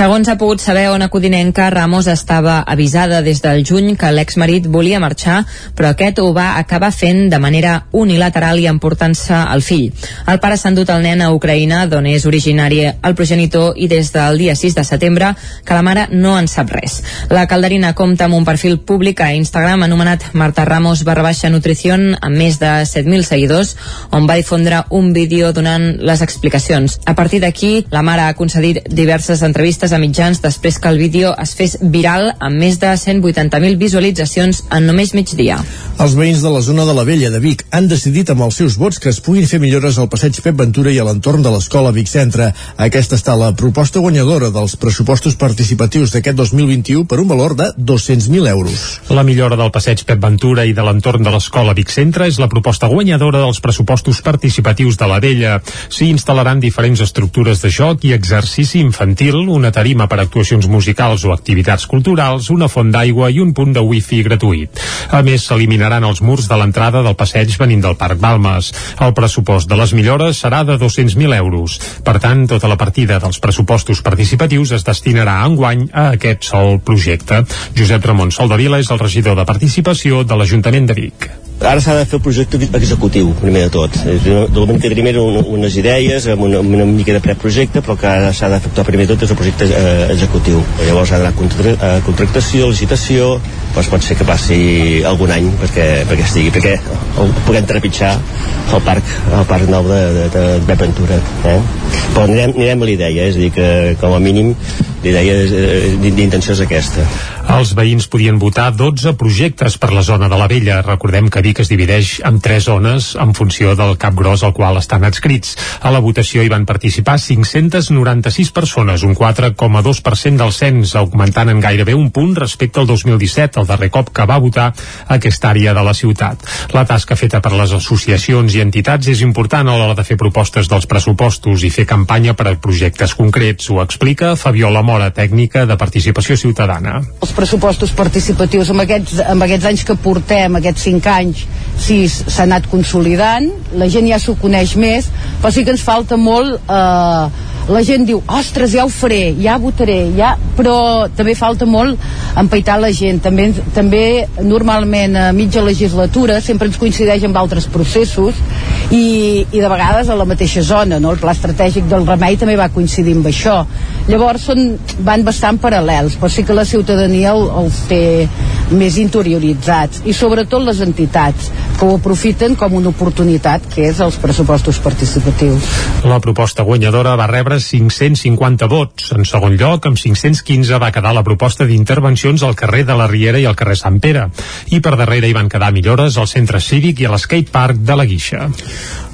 [SPEAKER 4] Segons ha pogut saber Ona Codinenca, Ramos estava avisada des del juny que l'exmarit volia marxar, però aquest ho va acabar fent de manera unilateral i emportant-se el fill. El pare s'ha endut el nen a Ucraïna, d'on és originari el progenitor, i des del dia 6 de setembre que la mare no en sap res. La calderina compta amb un perfil públic a Instagram anomenat Marta Ramos barra baixa nutrición amb més de 7.000 seguidors, on va difondre un vídeo donant les explicacions. A partir d'aquí, la mare ha concedit diverses entrevistes a mitjans després que el vídeo es fes viral amb més de 180.000 visualitzacions en només migdia.
[SPEAKER 1] Els veïns de la zona de la Vella de Vic han decidit amb els seus vots que es puguin fer millores al passeig Pep Ventura i a l'entorn de l'escola Vic Centre. Aquesta està la proposta guanyadora dels pressupostos participatius d'aquest 2021 per un valor de 200.000 euros.
[SPEAKER 3] La millora del passeig Pep Ventura i de l'entorn de l'escola Vic Centre és la proposta guanyadora dels pressupostos participatius de la Vella. S'hi instal·laran diferents estructures de joc i exercici infantil, una tarima per actuacions musicals o activitats culturals, una font d'aigua i un punt de wifi gratuït. A més, s'eliminaran els murs de l'entrada del passeig venint del Parc Balmes. El pressupost de les millores serà de 200.000 euros. Per tant, tota la partida dels pressupostos participatius es destinarà enguany a aquest sol projecte. Josep Ramon Soldavila és el regidor de participació de l'Ajuntament de Vic.
[SPEAKER 6] Ara s'ha de fer el projecte executiu, primer de tot. De moment que tenim un, unes idees, amb una, una mica de preprojecte, però que ara s'ha d'efectuar primer de tot és el projecte eh, executiu. Llavors ha d'anar contra, a contractació, licitació, doncs pot ser que passi algun any perquè, perquè estigui, perquè el, puguem trepitjar el parc, el parc nou de, de, de, de Ventura. Eh? Però anirem, anirem a l'idea, és a dir, que com a mínim l'idea d'intenció és aquesta.
[SPEAKER 3] Els veïns podien votar 12 projectes per la zona de la Vella. Recordem que Vic es divideix en tres zones en funció del cap gros al qual estan adscrits. A la votació hi van participar 596 persones, un 4,2% del cens, augmentant en gairebé un punt respecte al 2017, el darrer cop que va votar aquesta àrea de la ciutat. La tasca feta per les associacions i entitats és important a l'hora de fer propostes dels pressupostos i fer campanya per a projectes concrets. Ho explica Fabiola Mora, tècnica de participació ciutadana.
[SPEAKER 7] Els pressupostos participatius amb aquests, amb aquests anys que portem, aquests 5 anys, 6 s'ha anat consolidant, la gent ja s'ho coneix més, però sí que ens falta molt eh, la gent diu, ostres, ja ho faré, ja votaré, ja... però també falta molt empaitar la gent. També, també normalment a mitja legislatura sempre ens coincideix amb altres processos i, i de vegades a la mateixa zona, no? El pla estratègic del remei també va coincidir amb això. Llavors són, van bastant paral·lels, però sí que la ciutadania el, té més interioritzats i sobretot les entitats que ho aprofiten com una oportunitat que és els pressupostos participatius.
[SPEAKER 3] La proposta guanyadora va rebre 550 vots. En segon lloc, amb 515 va quedar la proposta d'intervencions al carrer de la Riera i al carrer Sant Pere. I per darrere hi van quedar millores al centre cívic i a l'skate park de la Guixa.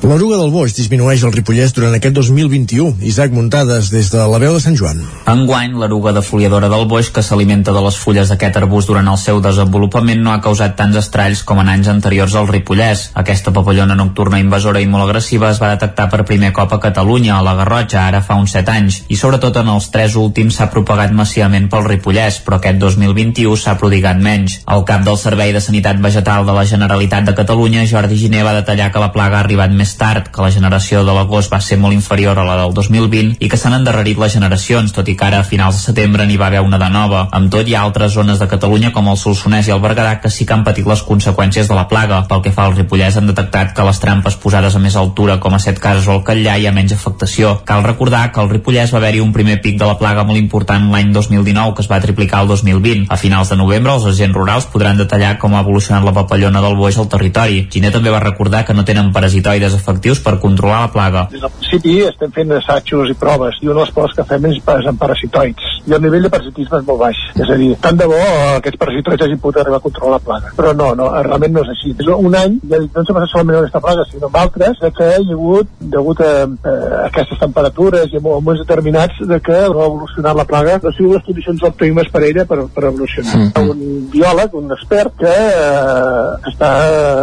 [SPEAKER 1] L'eruga del boix disminueix el Ripollès durant aquest 2021. Isaac Muntades, des de la veu de Sant Joan.
[SPEAKER 8] Enguany, l'eruga defoliadora del boix, que s'alimenta de les fulles d'aquest arbust durant el seu desenvolupament, no ha causat tants estralls com en anys anteriors al Ripollès. Aquesta papallona nocturna invasora i molt agressiva es va detectar per primer cop a Catalunya, a la Garrotxa, ara fa uns 7 anys, i sobretot en els tres últims s'ha propagat massivament pel Ripollès, però aquest 2021 s'ha prodigat menys. El cap del Servei de Sanitat Vegetal de la Generalitat de Catalunya, Jordi Giné, va detallar que la plaga ha arribat més tard, que la generació de l'agost va ser molt inferior a la del 2020 i que s'han endarrerit les generacions, tot i que ara a finals de setembre n'hi va haver una de nova. Amb tot, hi ha altres zones de Catalunya com el Solsonès i el Berguedà que sí que han patit les conseqüències de la plaga. Pel que fa al Ripollès han detectat que les trampes posades a més altura com a Set Cases o el Catllà hi ha menys afectació. Cal recordar que al Ripollès va haver-hi un primer pic de la plaga molt important l'any 2019 que es va triplicar el 2020. A finals de novembre els agents rurals podran detallar com ha evolucionat la papallona del boix al territori. Giné també va recordar que no tenen parasitoides efectius per controlar la plaga.
[SPEAKER 9] Des del principi estem fent assajos i proves i una de les proves que fem és pas en parasitoids i el nivell de parasitisme és molt baix. És a dir, tant de bo eh, aquests parasitoids hagin pogut arribar a controlar la plaga. Però no, no, realment no és així. És un any, ja dic, no ens ha passat solament aquesta plaga, sinó amb altres, que hi ha hagut, degut a, a aquestes temperatures i a moments determinats, de que va evolucionar la plaga, no sigut les condicions òptimes per ella per, per evolucionar. Mm. Un biòleg, un expert, que eh, està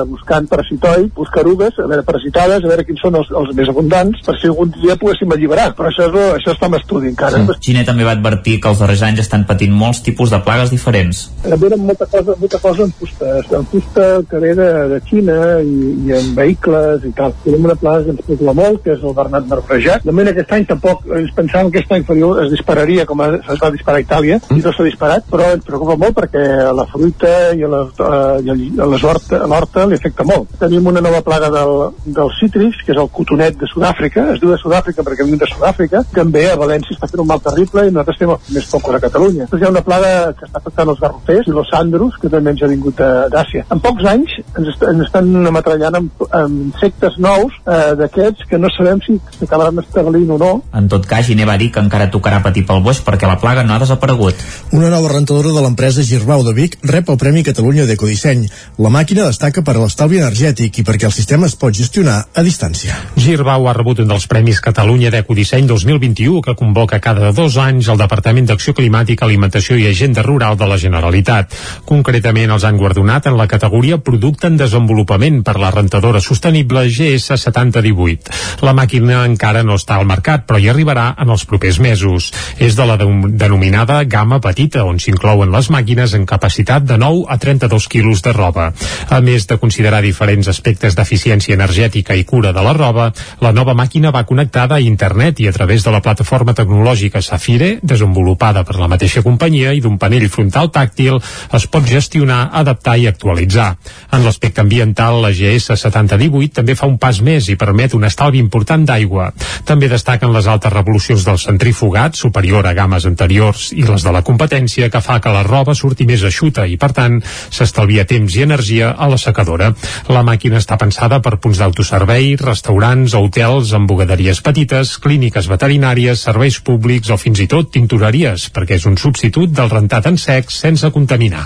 [SPEAKER 9] buscant parasitoids, busca erugues, a veure, parasitades, a veure quins són els, els més abundants, per si algun dia poguéssim alliberar. Però això, és, això està en estudi encara.
[SPEAKER 8] Mm. Giné també va advertir que els darrers anys estan patint molts tipus de plagues diferents.
[SPEAKER 9] Venen molta cosa, molta cosa en fusta, en fusta que ve de, de Xina i, i en vehicles i tal. Tenim una plaga que ens preocupa molt, que és el bernat marbrejat. De moment aquest any tampoc ens pensàvem que aquest any es dispararia com es va disparar a Itàlia, i no s'ha disparat, però ens preocupa molt perquè la fruita i, les, uh, i l'horta li afecta molt. Tenim una nova plaga del, del cítrics, que és el cotonet de Sud-àfrica, es diu de Sud-àfrica perquè viu de Sud-àfrica, també a València està fent un mal terrible i nosaltres estem més focus a Catalunya. Després hi ha una plaga que està afectant els garrofers i los sandros, que també ens ha vingut d'Àsia. En pocs anys ens, est ens estan ametrallant amb, amb insectes nous eh, d'aquests que no sabem si s'acabaran establint o no.
[SPEAKER 8] En tot cas, Giner va dir que encara tocarà patir pel boix perquè la plaga no ha desaparegut.
[SPEAKER 1] Una nova rentadora de l'empresa Girbau de Vic rep el Premi Catalunya d'Ecodisseny. La màquina destaca per l'estalvi energètic i perquè el sistema es pot gestionar a distància.
[SPEAKER 3] Girbau ha rebut un dels Premis Catalunya d'Ecodisseny 2021 que convoca cada dos anys el Departament d'Acció Climàtica, Alimentació i Agenda Rural de la Generalitat. Concretament els han guardonat en la categoria Producte en Desenvolupament per la rentadora sostenible GS7018. La màquina encara no està al mercat, però hi arribarà en els propers mesos. És de la de denominada gamma petita, on s'inclouen les màquines en capacitat de 9 a 32 quilos de roba. A més de considerar diferents aspectes d'eficiència energètica i cura de la roba, la nova màquina va connectada a internet i a través de la plataforma tecnològica Safire, desenvolupada per la mateixa companyia i d'un panell frontal tàctil, es pot gestionar, adaptar i actualitzar. En l'aspecte ambiental, la GS 7018 també fa un pas més i permet un estalvi important d'aigua. També destaquen les altes revolucions del centrifugat, superior a games anteriors i les de la competència, que fa que la roba surti més eixuta i, per tant, s'estalvia temps i energia a la secadora. La màquina està pensada per punts d'autoservei, restaurants, hotels, embogaderies petites, clíniques veterinàries, serveis públics o fins i tot tintoreries, perquè és un substitut del rentat en sec sense contaminar.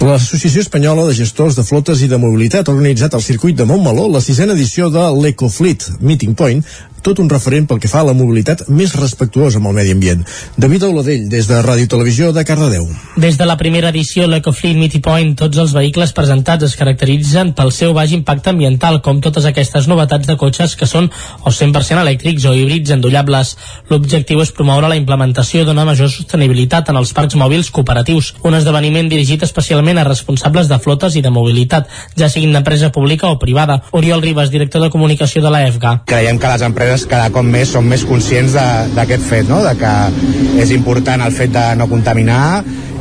[SPEAKER 1] L'Associació Espanyola de Gestors de Flotes i de Mobilitat ha organitzat al circuit de Montmeló la sisena edició de l'Ecofleet Meeting Point tot un referent pel que fa a la mobilitat més respectuosa amb el medi ambient. David Auladell, des de Ràdio Televisió de Cardedeu.
[SPEAKER 10] Des de la primera edició, l'EcoFleet Meeting Point, tots els vehicles presentats es caracteritzen pel seu baix impacte ambiental, com totes aquestes novetats de cotxes que són o 100% elèctrics o híbrids endollables. L'objectiu és promoure la implementació d'una major sostenibilitat en els parcs mòbils cooperatius, un esdeveniment dirigit especialment a responsables de flotes i de mobilitat, ja siguin d'empresa pública o privada. Oriol Ribas, director de comunicació de la EFGA.
[SPEAKER 24] Creiem que les empreses cada cop més som més conscients d'aquest fet, no? de que és important el fet de no contaminar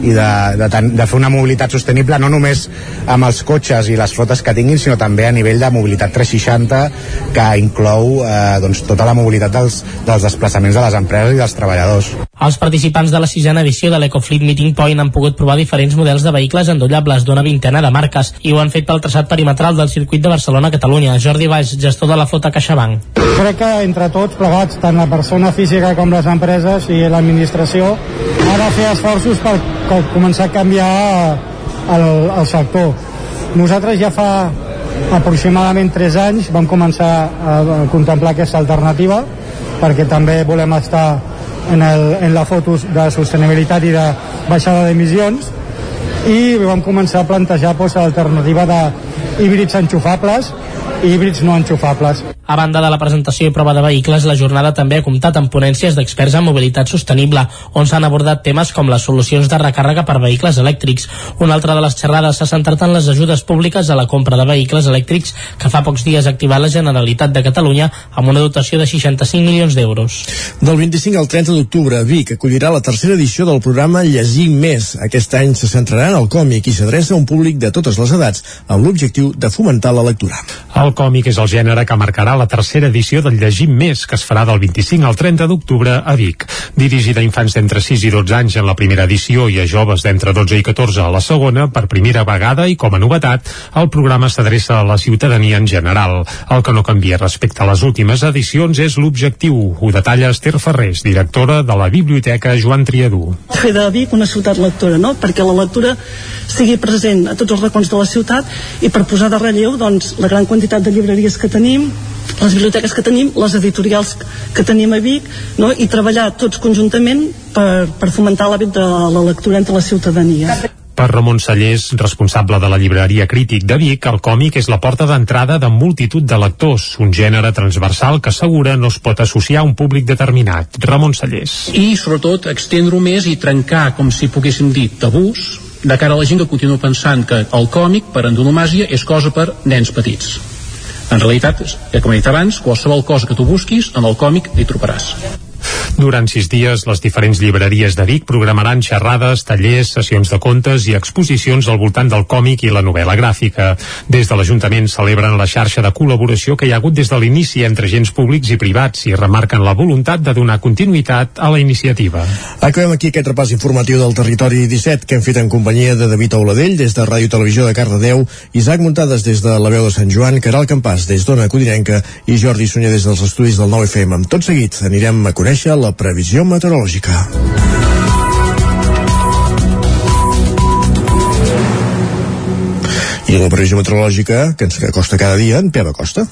[SPEAKER 24] i de, de, de fer una mobilitat sostenible no només amb els cotxes i les flotes que tinguin, sinó també a nivell de mobilitat 360 que inclou eh, doncs, tota la mobilitat dels, dels desplaçaments de les empreses i dels treballadors.
[SPEAKER 10] Els participants de la sisena edició de l'EcoFleet Meeting Point han pogut provar diferents models de vehicles endollables d'una vintena de marques i ho han fet pel traçat perimetral del circuit de Barcelona-Catalunya. Jordi Valls, gestor de la flota CaixaBank.
[SPEAKER 25] Crec que entre tots plegats, tant la persona física com les empreses i l'administració, ha de fer esforços per, començar a canviar el, el sector. Nosaltres ja fa aproximadament 3 anys vam començar a contemplar aquesta alternativa perquè també volem estar en, el, en la foto de sostenibilitat i de baixada d'emissions i vam començar a plantejar doncs, l'alternativa de híbrids enxufables i híbrids no enxufables.
[SPEAKER 10] A banda de la presentació i prova de vehicles, la jornada també ha comptat amb ponències d'experts en mobilitat sostenible, on s'han abordat temes com les solucions de recàrrega per vehicles elèctrics. Una altra de les xerrades s'ha centrat en les ajudes públiques a la compra de vehicles elèctrics que fa pocs dies ha activat la Generalitat de Catalunya amb una dotació de 65 milions d'euros.
[SPEAKER 1] Del 25 al 30 d'octubre, Vic acollirà la tercera edició del programa Llegir Més. Aquest any se centrarà en el còmic i s'adreça a un públic de totes les edats amb l'objectiu de fomentar la lectura.
[SPEAKER 3] El còmic és el gènere que marcarà la tercera edició del Llegim Més, que es farà del 25 al 30 d'octubre a Vic. Dirigida a infants d'entre 6 i 12 anys en la primera edició i a joves d'entre 12 i 14 a la segona, per primera vegada i com a novetat, el programa s'adreça a la ciutadania en general. El que no canvia respecte a les últimes edicions és l'objectiu. Ho detalla Esther Ferrés, directora de la Biblioteca Joan Triadú.
[SPEAKER 13] Fer de Vic una ciutat lectora, no? perquè la lectura sigui present a tots els racons de la ciutat i per posar de relleu doncs, la gran quantitat de llibreries que tenim, les biblioteques que tenim, les editorials que tenim a Vic, no? i treballar tots conjuntament per, per fomentar l'hàbit de la lectura entre la ciutadania.
[SPEAKER 3] Per Ramon Sallés, responsable de la llibreria Crític de Vic, el còmic és la porta d'entrada de multitud de lectors, un gènere transversal que assegura no es pot associar a un públic determinat. Ramon Sallés.
[SPEAKER 14] I, sobretot, extendre-ho més i trencar, com si poguéssim dir, tabús de cara a la gent que continua pensant que el còmic, per antonomàsia, és cosa per nens petits. En realitat, com he dit abans, qualsevol cosa que tu busquis, en el còmic hi trobaràs.
[SPEAKER 3] Durant sis dies, les diferents llibreries de Vic programaran xerrades, tallers, sessions de contes i exposicions al voltant del còmic i la novel·la gràfica. Des de l'Ajuntament celebren la xarxa de col·laboració que hi ha hagut des de l'inici entre agents públics i privats i remarquen la voluntat de donar continuïtat a la iniciativa.
[SPEAKER 1] Acabem aquí aquest repàs informatiu del territori 17 que hem fet en companyia de David Auladell des de Ràdio Televisió de Cardedeu, Isaac Muntades des de la veu de Sant Joan, Caral Campàs des d'Ona Codinenca i Jordi Sunyer des dels estudis del 9FM. Tot seguit anirem a conèixer la previsió meteorològica. I la previsió meteorològica que ens acosta cada dia en Pep Acosta.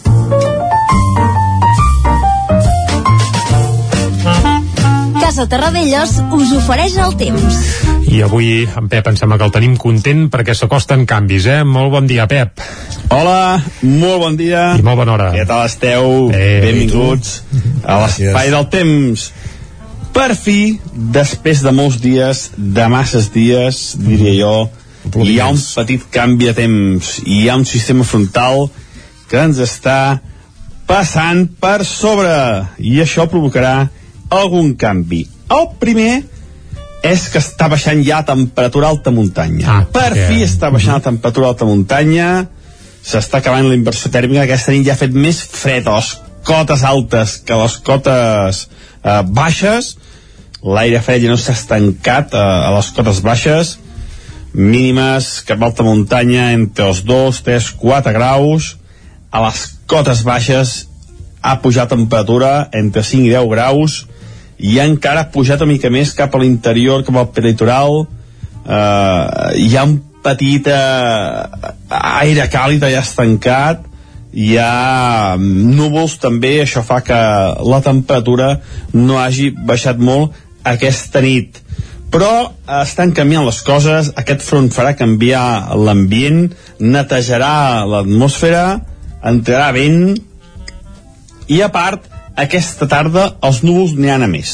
[SPEAKER 2] Casa Terradellos us ofereix el temps.
[SPEAKER 3] I avui en Pep em sembla que el tenim content perquè s'acosten canvis, eh? Molt bon dia, Pep.
[SPEAKER 16] Hola, molt bon dia.
[SPEAKER 3] I molt bona hora.
[SPEAKER 16] Què tal esteu?
[SPEAKER 3] Eh,
[SPEAKER 16] Benvinguts a l'espai del temps. Per fi, després de molts dies, de masses dies, diria jo, hi ha un petit canvi de temps. Hi ha un sistema frontal que ens està passant per sobre i això provocarà algun canvi. El primer és que està baixant ja a temperatura alta muntanya.
[SPEAKER 3] Ah,
[SPEAKER 16] per
[SPEAKER 3] que-
[SPEAKER 16] fi està baixant a temperatura alta muntanya, s'està acabant la inversió tèrmica, aquesta nit ja ha fet més fred a les cotes altes que a les cotes eh, baixes, l'aire fred ja no s'ha estancat eh, a les cotes baixes, mínimes cap a alta muntanya entre els 2, 3, 4 graus, a les cotes baixes ha pujat temperatura entre 5 i 10 graus i encara ha pujat una mica més cap a l'interior, cap al peritoral eh, hi ha un petit eh, aire càlid allà estancat hi ha núvols també, això fa que la temperatura no hagi baixat molt aquesta nit. Però estan canviant les coses aquest front farà canviar l'ambient netejarà l'atmosfera entrarà vent i a part aquesta tarda els núvols n'hi a més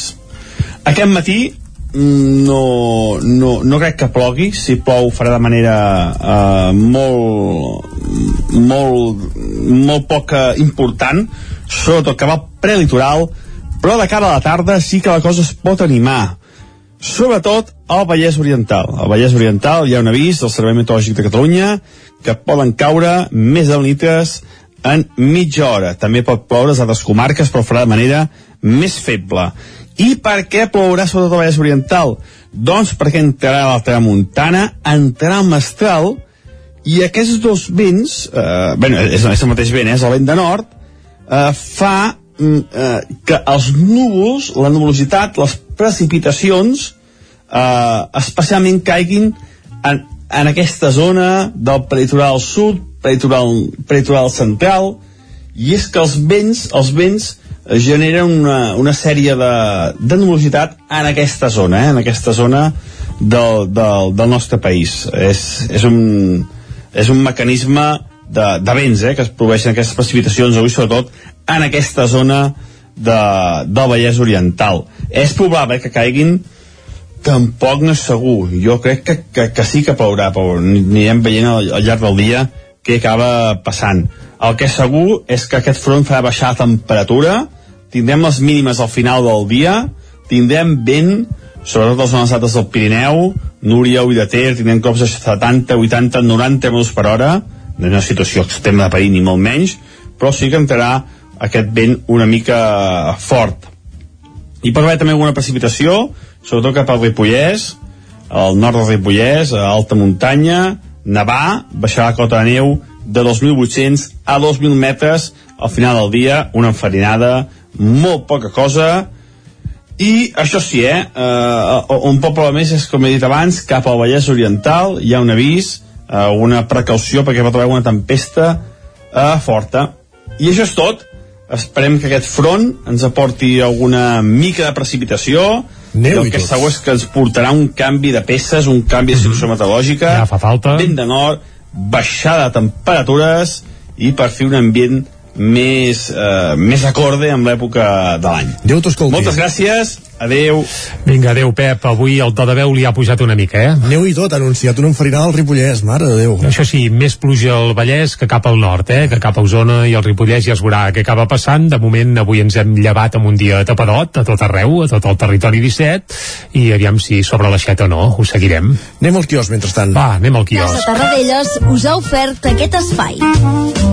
[SPEAKER 16] aquest matí mm, no, no, no crec que plogui si plou farà de manera uh, molt molt molt poc eh, important sobretot que va al prelitoral però de cara a la tarda sí que la cosa es pot animar sobretot al Vallès Oriental. Al Vallès Oriental hi ha un avís del Servei Meteorològic de Catalunya que poden caure més de litres en mitja hora. També pot ploure a altres comarques, però farà de manera més feble. I per què plourà sobretot al Vallès Oriental? Doncs perquè entrarà la tramuntana, entrarà al mestral, i aquests dos vents, eh, bé, és, és el mateix vent, eh, és el vent de nord, eh, fa mm, eh, que els núvols, la nuvolositat, les precipitacions, eh, especialment caiguin en, en aquesta zona del peritoral sud, peritoral, peritoral central, i és que els vents, els vents eh, generen una, una sèrie de, de nuvolositat en aquesta zona, eh, en aquesta zona del, del, del nostre país. És, és, un, és un mecanisme de, de vents eh, que es produeixen aquestes precipitacions avui, sobretot en aquesta zona de, del Vallès Oriental. És probable que caiguin tampoc no és segur. Jo crec que, que, que sí que plourà, però anirem veient al, al llarg del dia què acaba passant. El que és segur és que aquest front farà baixar la temperatura, tindrem les mínimes al final del dia, tindrem vent, sobretot les zones altes del Pirineu, Núria, Ui de Ter, tindrem cops de 70, 80, 90 metres per hora, no és una situació extrema de perill ni molt menys, però sí que entrarà aquest vent una mica fort. Hi pot haver també alguna precipitació, sobretot cap al Ripollès, al nord del Ripollès, a alta muntanya, nevar, baixar la cota de neu de 2.800 a 2.000 metres al final del dia, una enfarinada, molt poca cosa, i això sí, eh, eh, un poble més és, com he dit abans, cap al Vallès Oriental, hi ha un avís, eh, una precaució perquè pot haver una tempesta eh, forta. I això és tot. Esperem que aquest front ens aporti alguna mica de precipitació,
[SPEAKER 1] Neu
[SPEAKER 16] i el que
[SPEAKER 1] tot.
[SPEAKER 16] segur és que ens portarà un canvi de peces, un canvi de situació meteorològica,
[SPEAKER 3] Ja fa falta.
[SPEAKER 16] vent de nord, baixada de temperatures i per fer un ambient més, eh, més acorde amb l'època de l'any.
[SPEAKER 1] Déu t'escolti.
[SPEAKER 16] Moltes gràcies, adeu.
[SPEAKER 3] Vinga, adeu, Pep. Avui el to de veu li ha pujat una mica, eh?
[SPEAKER 1] Neu i tot, ha anunciat una enfarinada al Ripollès, mare de Déu.
[SPEAKER 3] Això sí, més pluja al Vallès que cap al nord, eh? que cap a Osona i al Ripollès ja es veurà què acaba passant. De moment, avui ens hem llevat amb un dia tapadot a tot arreu, a tot el territori 17, i aviam si sobre l'aixeta o no, ho seguirem.
[SPEAKER 1] Anem al quios, mentrestant.
[SPEAKER 3] Va, anem al
[SPEAKER 26] Casa
[SPEAKER 3] quios.
[SPEAKER 26] Tarradellas us ha ofert aquest espai.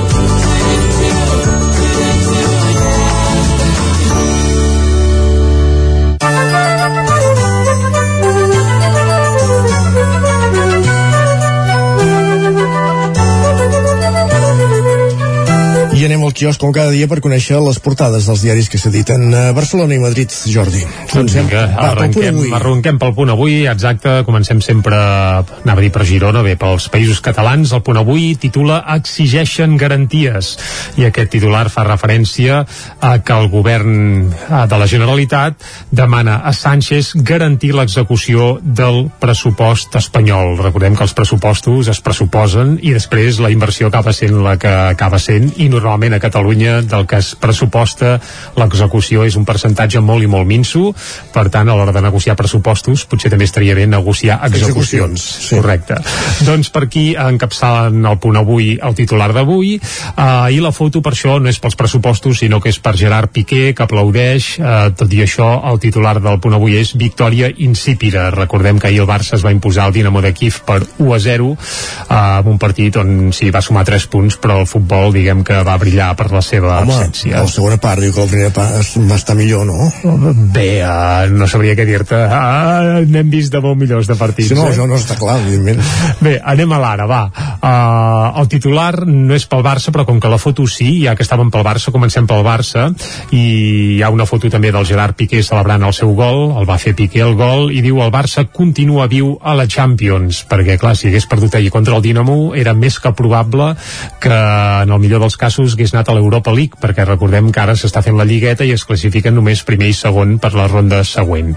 [SPEAKER 1] I anem al quios com cada dia per conèixer les portades dels diaris que s'editen a Barcelona i Madrid, Jordi.
[SPEAKER 3] Doncs vinga,
[SPEAKER 1] Va, pel punt
[SPEAKER 3] arrenquem, arrenquem pel punt avui, exacte, comencem sempre, anava a dir per Girona, bé, pels països catalans, el punt avui titula Exigeixen garanties, i aquest titular fa referència a que el govern de la Generalitat demana a Sánchez garantir l'execució del pressupost espanyol. Recordem que els pressupostos es pressuposen i després la inversió acaba sent la que acaba sent i normalment a Catalunya del que es pressuposta l'execució és un percentatge molt i molt minso. Per tant a l'hora de negociar pressupostos potser també estaria bé negociar execucions,
[SPEAKER 1] Execucions, sí.
[SPEAKER 3] correcte. Doncs per aquí encapçalen el punt avui el titular d'avui. Eh, i la foto per això no és pels pressupostos sinó que és per Gerard Piqué que aplaudeix. Eh, tot i això el titular del punt avui és victòria insípida. Recordem que ahir el Barça es va imposar al Dinamo de Kiev per 1 a 0 eh, en un partit on sí va sumar 3 punts però el futbol diguem que va brillar per la seva
[SPEAKER 1] Home,
[SPEAKER 3] absència
[SPEAKER 1] la segona part diu que la primera part va estar millor, no?
[SPEAKER 3] Bé, uh, no sabria què dir-te. Uh, N'hem vist de molt millors de partits.
[SPEAKER 1] Sí, no,
[SPEAKER 3] eh?
[SPEAKER 1] això no està clar, evidentment.
[SPEAKER 3] Bé, anem a l'ara, va. Uh, el titular no és pel Barça, però com que la foto sí, ja que estàvem pel Barça, comencem pel Barça, i hi ha una foto també del Gerard Piqué celebrant el seu gol, el va fer Piqué el gol, i diu el Barça continua viu a la Champions, perquè clar, si hagués perdut ahir contra el Dinamo, era més que probable que en el millor dels casos hagués anat a l'Europa League, perquè recordem que ara s'està fent la lligueta i es classifiquen només primer i segon per la ronda següent.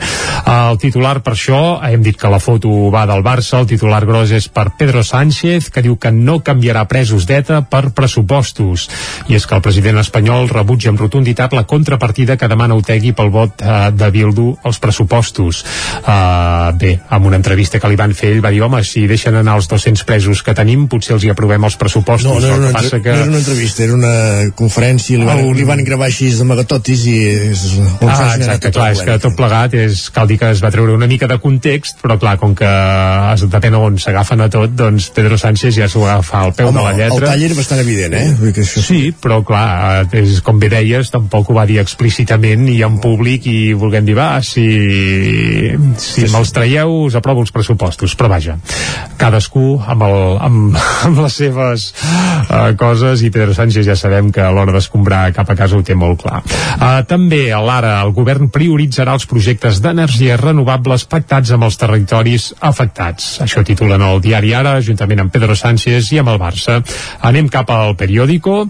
[SPEAKER 3] El titular per això, hem dit que la foto va del Barça, el titular gros és per Pedro Sánchez, que diu que no canviarà presos d'ETA per pressupostos. I és que el president espanyol rebutja amb rotunditat la contrapartida que demana Otegui pel vot eh, de Bildu als pressupostos. Uh, bé, amb una entrevista que li van fer, ell va dir, home, si deixen anar els 200 presos que tenim, potser els hi aprovem els pressupostos.
[SPEAKER 1] No, no una,
[SPEAKER 3] que passa
[SPEAKER 1] entre... no era una entrevista, era una conferència, li van,
[SPEAKER 3] Un-
[SPEAKER 1] li van gravar així d'amagatotis i... És, on
[SPEAKER 3] Ah, exacte, clar,
[SPEAKER 1] la
[SPEAKER 3] és que tot plegat és, cal dir que es va treure una mica de context, però clar, com que es, depèn on s'agafen a tot, doncs Pedro Sánchez ja s'ho agafa al peu
[SPEAKER 1] Home,
[SPEAKER 3] de la lletra.
[SPEAKER 1] el tall era bastant evident, eh? Vull que això...
[SPEAKER 3] Sí, però clar, és, com bé deies, tampoc ho va dir explícitament i en públic i volguem dir, va, si, si me'ls traieu us aprovo els pressupostos, però vaja, cadascú amb, el, amb, (laughs) amb les seves uh, coses i Pedro Sánchez ja sabem que a l'hora d'escombrar cap a casa ho té molt clar. Uh, també a l'ara el govern prioritzarà els projectes d'energies renovables pactats amb els territoris afectats. Això titulen el diari Ara, juntament amb Pedro Sánchez i amb el Barça. Anem cap al periòdico,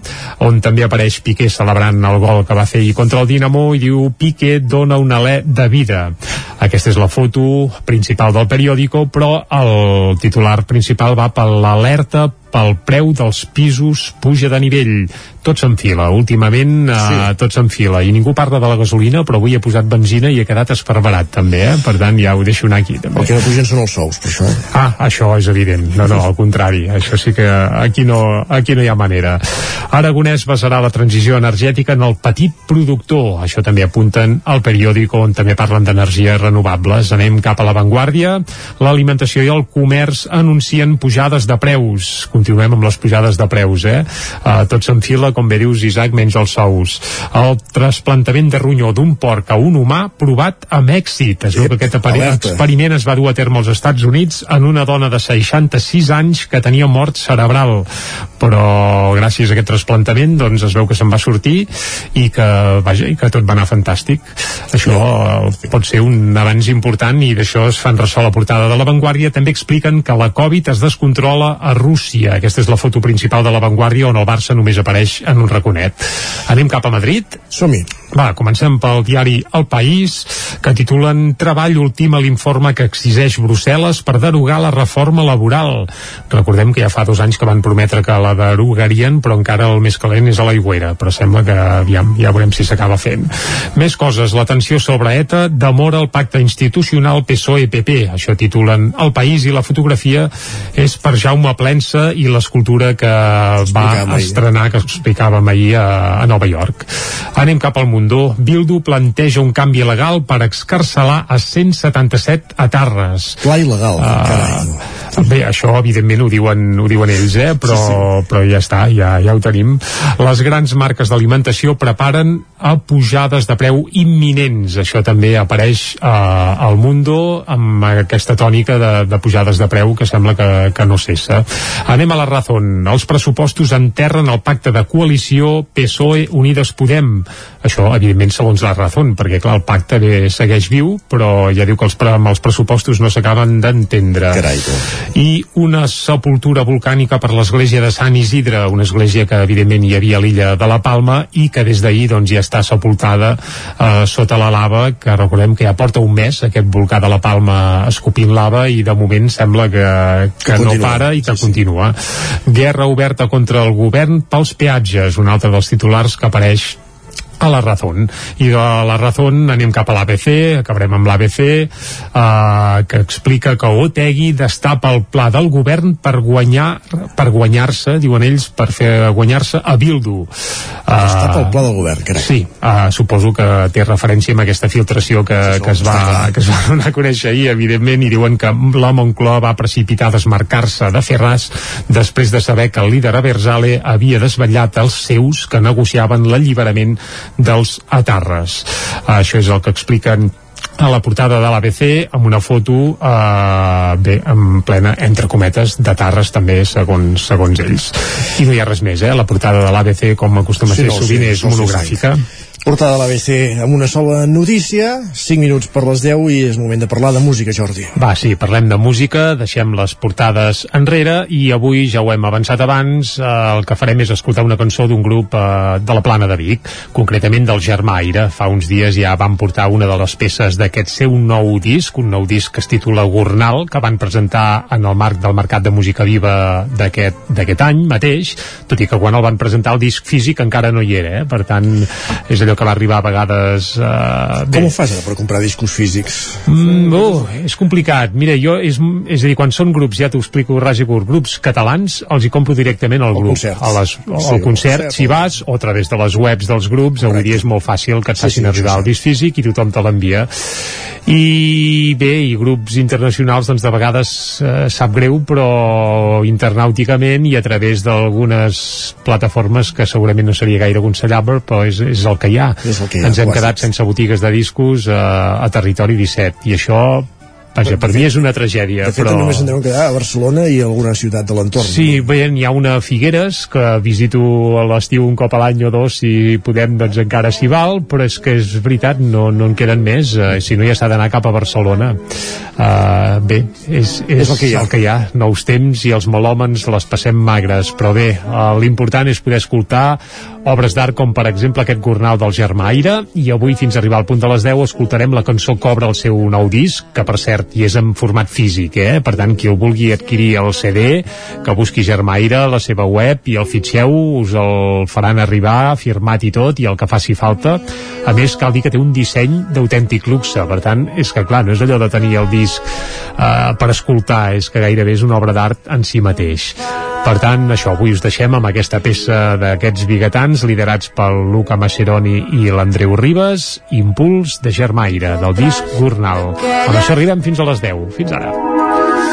[SPEAKER 3] on també apareix Piqué celebrant el gol que va fer ahir contra el Dinamo i diu Piqué dona un alè de vida. Aquesta és la foto principal del periòdico, però el titular principal va per l'alerta pel preu dels pisos puja de nivell. Tots en fila. Últimament sí. uh, tots en fila. I ningú parla de la gasolina, però avui he posat benzina i he quedat esparverat també, eh? Per tant, ja ho deixo anar aquí també.
[SPEAKER 1] El que no pugen són els sous, per això.
[SPEAKER 3] Ah, això és evident. No, no, al contrari. Això sí que aquí no, aquí no hi ha manera. Aragonès basarà la transició energètica en el petit productor. Això també apunten al periòdic on també parlen d'energies renovables. Anem cap a l'avantguàrdia. L'alimentació i el comerç anuncien pujades de preus. Continuem amb les pujades de preus, eh? Uh, tot s'enfila, com bé dius, Isaac, menys els sous. El trasplantament de ronyó d'un porc a un humà provat amb èxit. Es veu que aquest experiment es va dur a terme als Estats Units en una dona de 66 anys que tenia mort cerebral. Però gràcies a aquest trasplantament doncs es veu que se'n va sortir i que, vaja, i que tot va anar fantàstic. Això eh, pot ser un avanç important i d'això es fan ressò a la portada de La Vanguardia. També expliquen que la Covid es descontrola a Rússia. Aquesta és la foto principal de La Vanguardia on el Barça només apareix en un raconet. Anem cap a Madrid?
[SPEAKER 1] Som-hi.
[SPEAKER 3] Va, comencem pel diari El País, que titulen Treball ultima l'informe que exigeix Brussel·les per derogar la reforma laboral. Recordem que ja fa dos anys que van prometre que la derogarien, però encara el més calent és a l'aigüera, però sembla que aviam, ja veurem si s'acaba fent. Més coses, l'atenció sobre ETA demora el pacte institucional PSOE-PP. Això titulen El País i la fotografia és per Jaume Plensa i l'escultura que va
[SPEAKER 1] ahir.
[SPEAKER 3] estrenar, que explicàvem ahir a, a Nova York. Anem cap al Mundó. Bildu planteja un canvi legal per excarcelar a 177 atarres.
[SPEAKER 1] Clar il·legal, carai.
[SPEAKER 3] Bé, això evidentment ho diuen, ho diuen ells, eh? però, sí, sí. però ja està, ja, ja ho tenim. Les grans marques d'alimentació preparen a pujades de preu imminents. Això també apareix eh, al Mundo amb aquesta tònica de, de pujades de preu que sembla que, que no cessa. Anem a la Razón. Els pressupostos enterren el pacte de coalició PSOE Unides Podem. Això, evidentment, segons la Razón, perquè clar, el pacte bé, segueix viu, però ja diu que els, amb els pressupostos no s'acaben d'entendre.
[SPEAKER 1] Carai.
[SPEAKER 3] I una sepultura volcànica per l'església de Sant Isidre, una església que evidentment hi havia a l'illa de la Palma i que des d'ahir doncs, ja està sepultada eh, sota la lava, que recordem que ja porta un mes aquest volcà de la Palma escopint lava i de moment sembla que, que,
[SPEAKER 1] Que
[SPEAKER 3] no para i que continua. Guerra oberta contra el govern pels peatges, un altre dels titulars que apareix a la Razón. I de la Razón anem cap a l'ABC, acabarem amb l'ABC, eh, que explica que Otegi destapa el pla del govern per guanyar per guanyar-se, diuen ells, per fer guanyar-se a Bildu.
[SPEAKER 1] Destapa el pla del govern, carai.
[SPEAKER 3] Sí, uh, suposo que té referència amb aquesta filtració que, que, es va, que es va donar a conèixer ahir, evidentment, i diuen que la Moncloa va precipitar a desmarcar-se de Ferraz després de saber que el líder Aberzale havia desvetllat els seus que negociaven l'alliberament dels atarres. Això és el que expliquen a la portada de l'ABC amb una foto eh, bé, en plena, entre cometes, de Tarres també, segons, segons ells. I no hi ha res més, eh? La portada de l'ABC, com acostuma a
[SPEAKER 1] Sí,
[SPEAKER 3] ser
[SPEAKER 1] no,
[SPEAKER 3] sovint,
[SPEAKER 1] sí,
[SPEAKER 3] és
[SPEAKER 1] no, sí,
[SPEAKER 3] monogràfica.
[SPEAKER 1] Portada de l'ABC amb una sola notícia, 5 minuts per les 10 i és moment de parlar de música, Jordi.
[SPEAKER 3] Va, sí, parlem de música, deixem les portades enrere i avui ja ho hem avançat abans, eh, el que farem és escoltar una cançó d'un grup eh, de la Plana de Vic, concretament del Germaire. Fa uns dies ja van portar una de les peces d'aquest seu nou disc, un nou disc que es titula Gornal, que van presentar en el marc del Mercat de Música Viva d'aquest any mateix, tot i que quan el van presentar el disc físic encara no hi era, eh? per tant és allò que va arribar a vegades eh, bé,
[SPEAKER 1] Com ho fas ara per comprar discos físics?
[SPEAKER 3] Mm, oh, és complicat. Mira, jo, és, és a dir, quan són grups, ja t'ho explico, ras i curt, grups catalans, els hi compro directament al grup.
[SPEAKER 1] concerts.
[SPEAKER 3] A les, al
[SPEAKER 1] Sí, al
[SPEAKER 3] concert,
[SPEAKER 1] concert,
[SPEAKER 3] si vas, o a través de les webs dels grups, avui dia és molt fàcil que et
[SPEAKER 1] Sí,
[SPEAKER 3] facin
[SPEAKER 1] sí,
[SPEAKER 3] arribar
[SPEAKER 1] això
[SPEAKER 3] el disc físic i tothom te l'envia. I bé, i grups internacionals, doncs de vegades eh, sap greu, però internàuticament i a través d'algunes plataformes que segurament no seria gaire aconsellable, però és, és el que hi ha.
[SPEAKER 1] És el que hi ha,
[SPEAKER 3] Ens hem quedat sense botigues de discos eh, a territori 17 i això Vaja, per mi és una tragèdia,
[SPEAKER 1] De fet,
[SPEAKER 3] però...
[SPEAKER 1] només en deuen quedar a Barcelona i a alguna ciutat de l'entorn.
[SPEAKER 3] Sí, bé, hi ha una a Figueres que visito a l'estiu un cop a l'any o dos si podem, doncs encara s'hi val però és que és veritat, no, no en queden més eh, si no ja s'ha d'anar cap a Barcelona uh, bé, és, és,
[SPEAKER 1] És el que hi ha.
[SPEAKER 3] el que hi ha nous temps i els melòmens les passem magres però bé, uh, l'important és poder escoltar obres d'art com per exemple aquest Gornal del Germaire i avui fins a arribar al punt de les 10 escoltarem la cançó Cobra el seu nou disc que per cert i és en format físic eh? per tant qui el vulgui adquirir el CD que busqui Germaire, la seva web i el fitxeu, us el faran arribar firmat i tot i el que faci falta. A més cal dir que té un disseny d'autèntic luxe, per tant és que clar, no és allò de tenir el disc eh, per escoltar, és que gairebé és una obra d'art en si mateix. Per tant, això, avui us deixem amb aquesta peça d'aquests biguetans liderats pel Luca Maceroni i l'Andreu Ribes, Impuls de Germaire, del disc Gornal. Amb això arribem fins a les 10. Fins ara.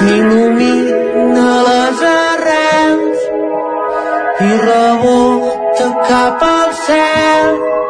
[SPEAKER 27] m'il·lumina les arrels i rebota cap al cel.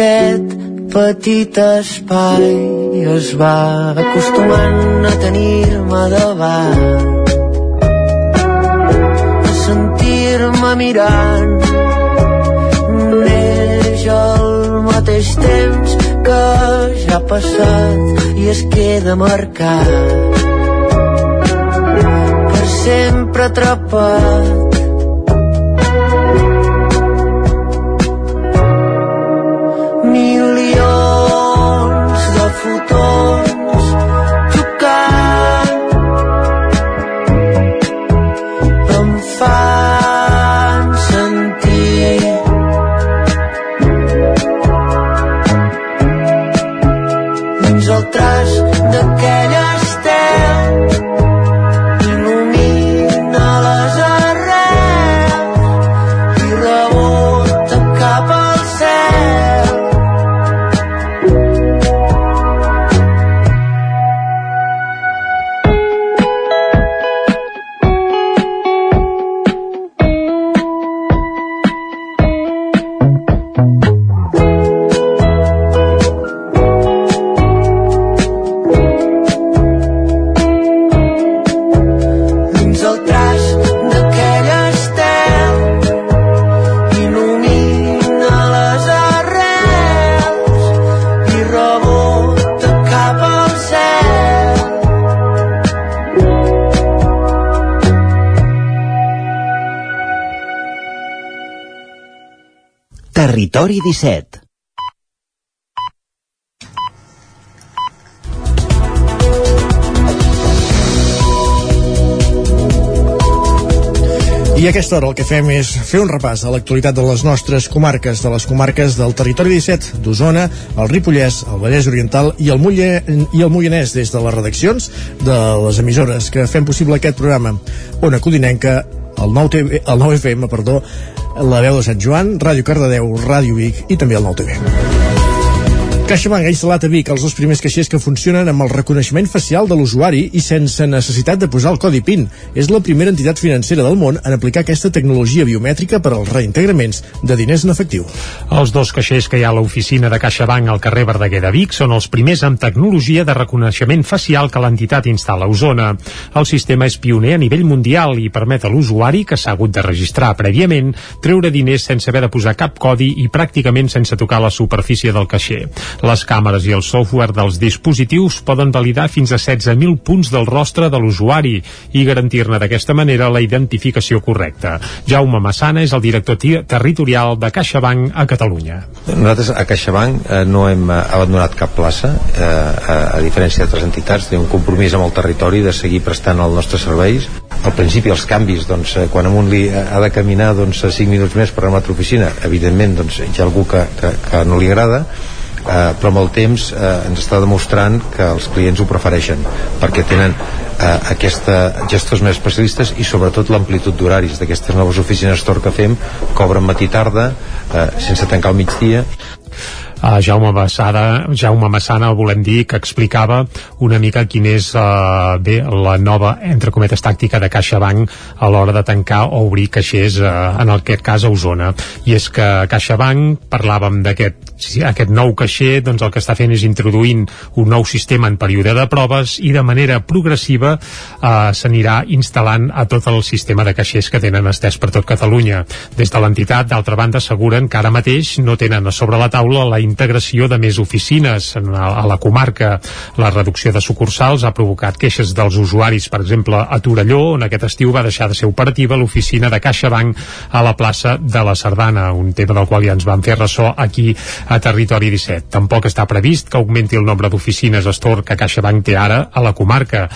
[SPEAKER 27] Aquest petit espai es va acostumant a tenir-me davant. A sentir-me mirant. Neix al mateix temps que ja ha passat i es queda marcat. Per sempre atrapat de
[SPEAKER 28] Territori 17
[SPEAKER 1] I a aquesta hora el que fem és fer un repàs a l'actualitat de les nostres comarques, de les comarques del territori 17, d'Osona, el Ripollès, el Vallès Oriental i el, Molle, i el Moianès des de les redaccions de les emissores que fem possible aquest programa. Ona Codinenca, el 9, TV, el 9 FM, perdó, la veu de Sant Joan, Ràdio Cardedeu, Ràdio Vic i també el 9 TV. CaixaBank ha instal·lat a Vic els dos primers caixers que funcionen amb el reconeixement facial de l'usuari i sense necessitat de posar el codi PIN. És la primera entitat financera del món en aplicar aquesta tecnologia biomètrica per als reintegraments de diners en efectiu.
[SPEAKER 3] Els dos caixers que hi ha a l'oficina de CaixaBank al carrer Verdaguer de Vic són els primers amb tecnologia de reconeixement facial que l'entitat instal·la a Osona. El sistema és pioner a nivell mundial i permet a l'usuari, que s'ha hagut de registrar prèviament, treure diners sense haver de posar cap codi i pràcticament sense tocar la superfície del caixer. Les càmeres i el software dels dispositius poden validar fins a 16.000 punts del rostre de l'usuari i garantir-ne d'aquesta manera la identificació correcta. Jaume Massana és el director territorial de CaixaBank a Catalunya.
[SPEAKER 29] Nosaltres a CaixaBank eh, no hem eh, abandonat cap plaça, eh, a, a diferència d'altres entitats, té un compromís amb el territori de seguir prestant els nostres serveis. Al principi els canvis, doncs, quan a un li ha de caminar doncs, 5 minuts més per anar a una altra oficina, evidentment doncs, hi ha algú que, que, que no li agrada, eh, però amb el temps eh, ens està demostrant que els clients ho prefereixen perquè tenen eh, aquesta gestors més especialistes i sobretot l'amplitud d'horaris d'aquestes noves oficines Tor que fem que obren matí tarda eh, sense tancar al migdia
[SPEAKER 3] Uh, Jaume, Massana, Jaume Massana volem dir que explicava una mica quina és uh, bé, la nova, entre cometes, tàctica de CaixaBank a l'hora de tancar o obrir caixers, uh, en aquest cas a Osona. I és que CaixaBank, parlàvem d'aquest aquest nou caixer, doncs el que està fent és introduint un nou sistema en període de proves i de manera progressiva uh, s'anirà instal·lant a tot el sistema de caixers que tenen estès per tot Catalunya. Des de l'entitat, d'altra banda, asseguren que ara mateix no tenen a sobre la taula la integració de més oficines a la comarca. La reducció de sucursals ha provocat queixes dels usuaris, per exemple, a Torelló, on aquest estiu va deixar de ser operativa l'oficina de CaixaBank a la plaça de la Sardana, un tema del qual ja ens vam fer ressò aquí a Territori 17. Tampoc està previst que augmenti el nombre d'oficines Estor que CaixaBank té ara a la comarca.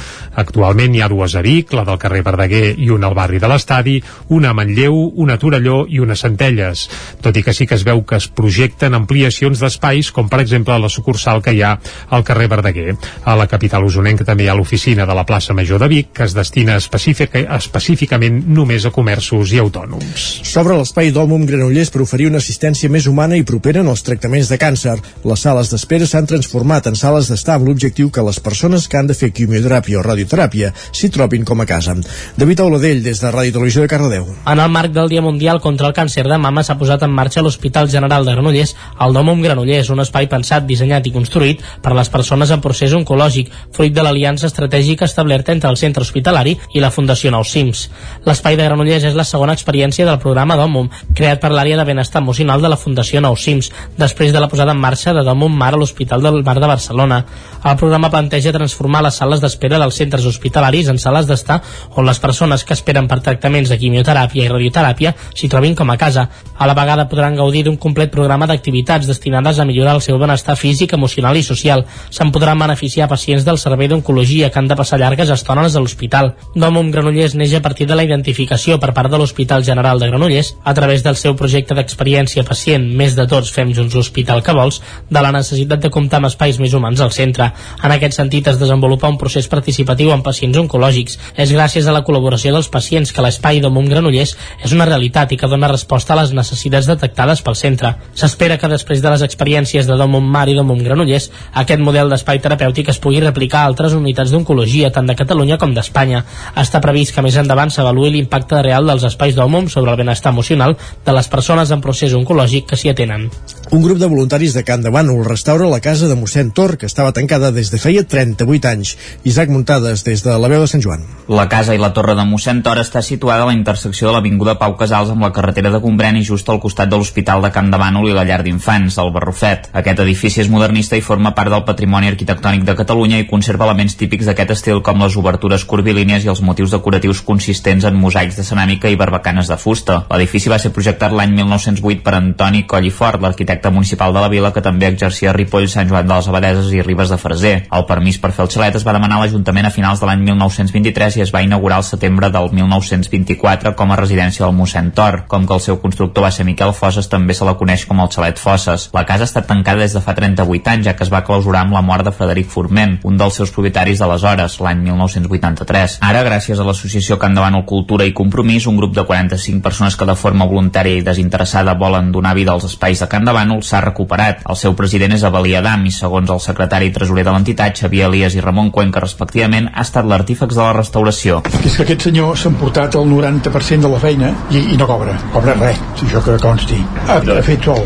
[SPEAKER 3] Actualment hi ha dues a Vic, la del carrer Verdaguer i una al barri de l'Estadi, una a Manlleu, una a Torelló i una a Centelles. Tot i que sí que es veu que es projecten ampliacions d'espais, com per exemple la sucursal que hi ha al carrer Verdaguer. A la capital usonenca també hi ha l'oficina de la plaça Major de Vic, que es destina específica, específicament només a comerços i autònoms.
[SPEAKER 1] S'obre l'espai d'Òmum Granollers per oferir una assistència més humana i propera en els tractaments de càncer. Les sales d'espera s'han transformat en sales d'estar amb l'objectiu que les persones que han de fer quimioteràpia o radioteràpia s'hi trobin com a casa. David Auladell, des de Ràdio Televisió de Cardedeu.
[SPEAKER 10] En el marc del Dia Mundial contra el Càncer de Mama s'ha posat en marxa l'Hospital General de Granollers, el Òmum Granollers, un espai pensat, dissenyat i construït per a les persones en procés oncològic, fruit de l'aliança estratègica establerta entre el centre hospitalari i la Fundació Nou Cims. L'espai de Granollers és la segona experiència del programa d'Òmum, creat per l'àrea de benestar emocional de la Fundació Nou Cims, després de la posada en marxa de d'Òmum Mar a l'Hospital del Mar de Barcelona. El programa planteja transformar les sales d'espera dels centres hospitalaris en sales d'estar on les persones que esperen per tractaments de quimioteràpia i radioteràpia s'hi trobin com a casa. A la vegada podran gaudir d'un complet programa d'activitats destinades a millorar el seu benestar físic, emocional i social. Se'n podran beneficiar pacients del servei d'oncologia que han de passar llargues estones a l'hospital. Domum Granollers neix a partir de la identificació per part de l'Hospital General de Granollers, a través del seu projecte d'experiència pacient Més de tots fem junts l'hospital que vols, de la necessitat de comptar amb espais més humans al centre. En aquest sentit es desenvolupa un procés participatiu amb pacients oncològics. És gràcies a la col·laboració dels pacients que l'espai Domum Granollers és una realitat i que dona resposta a les necessitats detectades pel centre. S'espera que després de les experiències de Domum Mar i Domum Granollers, aquest model d'espai terapèutic es pugui replicar a altres unitats d'oncologia, tant de Catalunya com d'Espanya. Està previst que més endavant s'avaluï l'impacte real dels espais d'Omum sobre el benestar emocional de les persones en procés oncològic que s'hi atenen.
[SPEAKER 1] Un grup de voluntaris de Can de Bànol restaura la casa de mossèn Tor, que estava tancada des de feia 38 anys. Isaac Muntades, des de la veu de Sant Joan.
[SPEAKER 8] La casa i la torre de mossèn Tor està situada a la intersecció de l'Avinguda Pau Casals amb la carretera de Gombrèn i just al costat de l'Hospital de Can de Bànol i la llar d'infants, el Barrufet. Aquest edifici és modernista i forma part del patrimoni arquitectònic de Catalunya i conserva elements típics d'aquest estil com les obertures curvilínies i els motius decoratius consistents en mosaics de ceràmica i barbacanes de fusta. L'edifici va ser projectat l'any 1908 per Antoni Collifort, l'arquitecte municipal de la vila que també exercia Ripoll, Sant Joan de les Abadeses i Ribes de Freser. El permís per fer el xalet es va demanar a l'Ajuntament a finals de l'any 1923 i es va inaugurar al setembre del 1924 com a residència del mossèn Tor. Com que el seu constructor va ser Miquel Fosses, també se la coneix com el xalet Fosses. La casa ha estat tancada des de fa 38 anys, ja que es va clausurar amb la mort de Frederic Forment, un dels seus propietaris d'aleshores, l'any 1983. Ara, gràcies a l'associació Can Davant Cultura i Compromís, un grup de 45 persones que de forma voluntària i desinteressada volen donar vida als espais de Can Davant s'ha recuperat. El seu president és Avalí Adam i, segons el secretari i tresorer de l'entitat, Xavier Elias i Ramon Cuenca, respectivament, ha estat l'artífex de la restauració.
[SPEAKER 30] És que aquest senyor s'ha emportat el 90% de la feina i, i no cobra, cobra res, si això que consti. Ha, ha fet sol,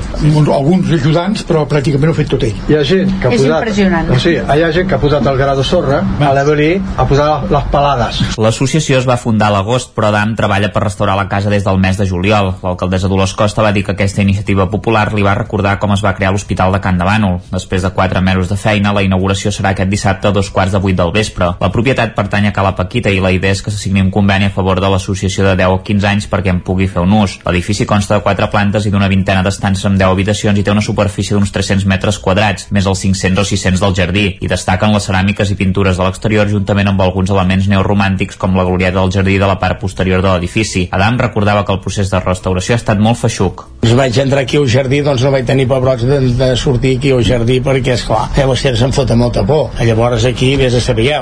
[SPEAKER 30] alguns ajudants, però pràcticament ho ha fet tot ell.
[SPEAKER 31] Hi ha gent que ha
[SPEAKER 7] És
[SPEAKER 31] posat...
[SPEAKER 7] impressionant.
[SPEAKER 31] O sigui, hi ha gent que ha posat el gra de sorra, a l'Evelí a posar les pelades.
[SPEAKER 8] L'associació es va fundar a l'agost, però Adam treballa per restaurar la casa des del mes de juliol. L'alcaldessa Dolors Costa va dir que aquesta iniciativa popular li va recordar com es va crear l'Hospital de Can de Bànol. Després de quatre mesos de feina, la inauguració serà aquest dissabte a dos quarts de vuit del vespre. La propietat pertany a Cala Paquita i la idea és que se signi un conveni a favor de l'associació de 10 o 15 anys perquè en pugui fer un ús. L'edifici consta de quatre plantes i d'una vintena d'estances amb 10 habitacions i té una superfície d'uns 300 metres quadrats, més els 500 o 600 del jardí, i destaquen les ceràmiques i pintures de l'exterior juntament amb alguns elements neoromàntics com la glorieta del jardí de la part posterior de l'edifici. Adam recordava que el procés de restauració ha estat molt feixuc.
[SPEAKER 31] Us vaig entrar aquí al jardí, doncs no vaig tenir pebrots de, de sortir aquí al jardí perquè, esclar, eh, vostè se'n fota molta por. Llavors aquí, vés a saber, ja,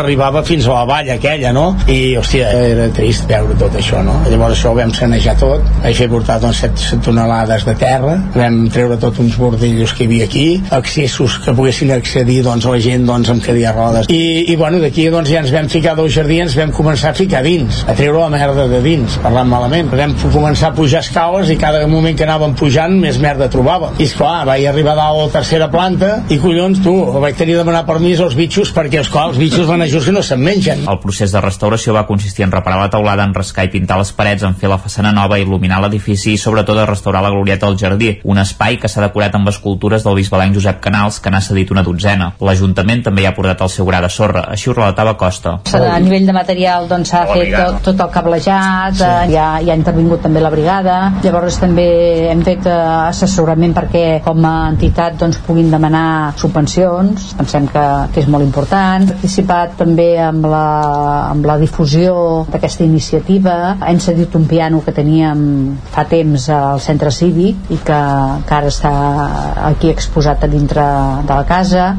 [SPEAKER 31] arribava fins a la vall aquella, no? I, hòstia, era trist veure tot això, no? Llavors això ho vam sanejar tot, vaig fer portar doncs 7 tonelades de terra, vam treure tot uns bordillos que hi havia aquí, accessos que poguessin accedir doncs a la gent doncs amb cadira rodes. I, i bueno, d'aquí doncs ja ens vam ficar del jardí, ens vam començar a ficar dins, a treure la merda de dins, parlant malament. Vam començar a pujar escales i cada moment que anàvem pujant més merda trobava. I esclar, vaig arribar a dalt a la tercera planta i collons, tu, vaig tenir de demanar permís als bitxos perquè, esclar, els bitxos van a just que no se'n mengen.
[SPEAKER 8] El procés de restauració va consistir en reparar la teulada, en rascar i pintar les parets, en fer la façana nova, il·luminar l'edifici i sobretot a restaurar la glorieta del jardí, un espai que s'ha decorat amb escultures del bisbalenc Josep Canals que n'ha cedit una dotzena. L'Ajuntament també hi ha portat el seu gra de sorra, així ho relatava Costa.
[SPEAKER 32] A nivell de material doncs, s'ha
[SPEAKER 8] La
[SPEAKER 32] fet tot, tot el cablejat, sí. eh, ja, ja ha intervingut també la brigada, llavors també hem fet eh, assessorament perquè com a entitat doncs, puguin demanar subvencions, pensem que, que és molt important. Hem participat també amb la, amb la difusió d'aquesta iniciativa, hem cedit un piano que teníem fa temps al centre cívic i que, que ara està aquí exposat a dintre de la casa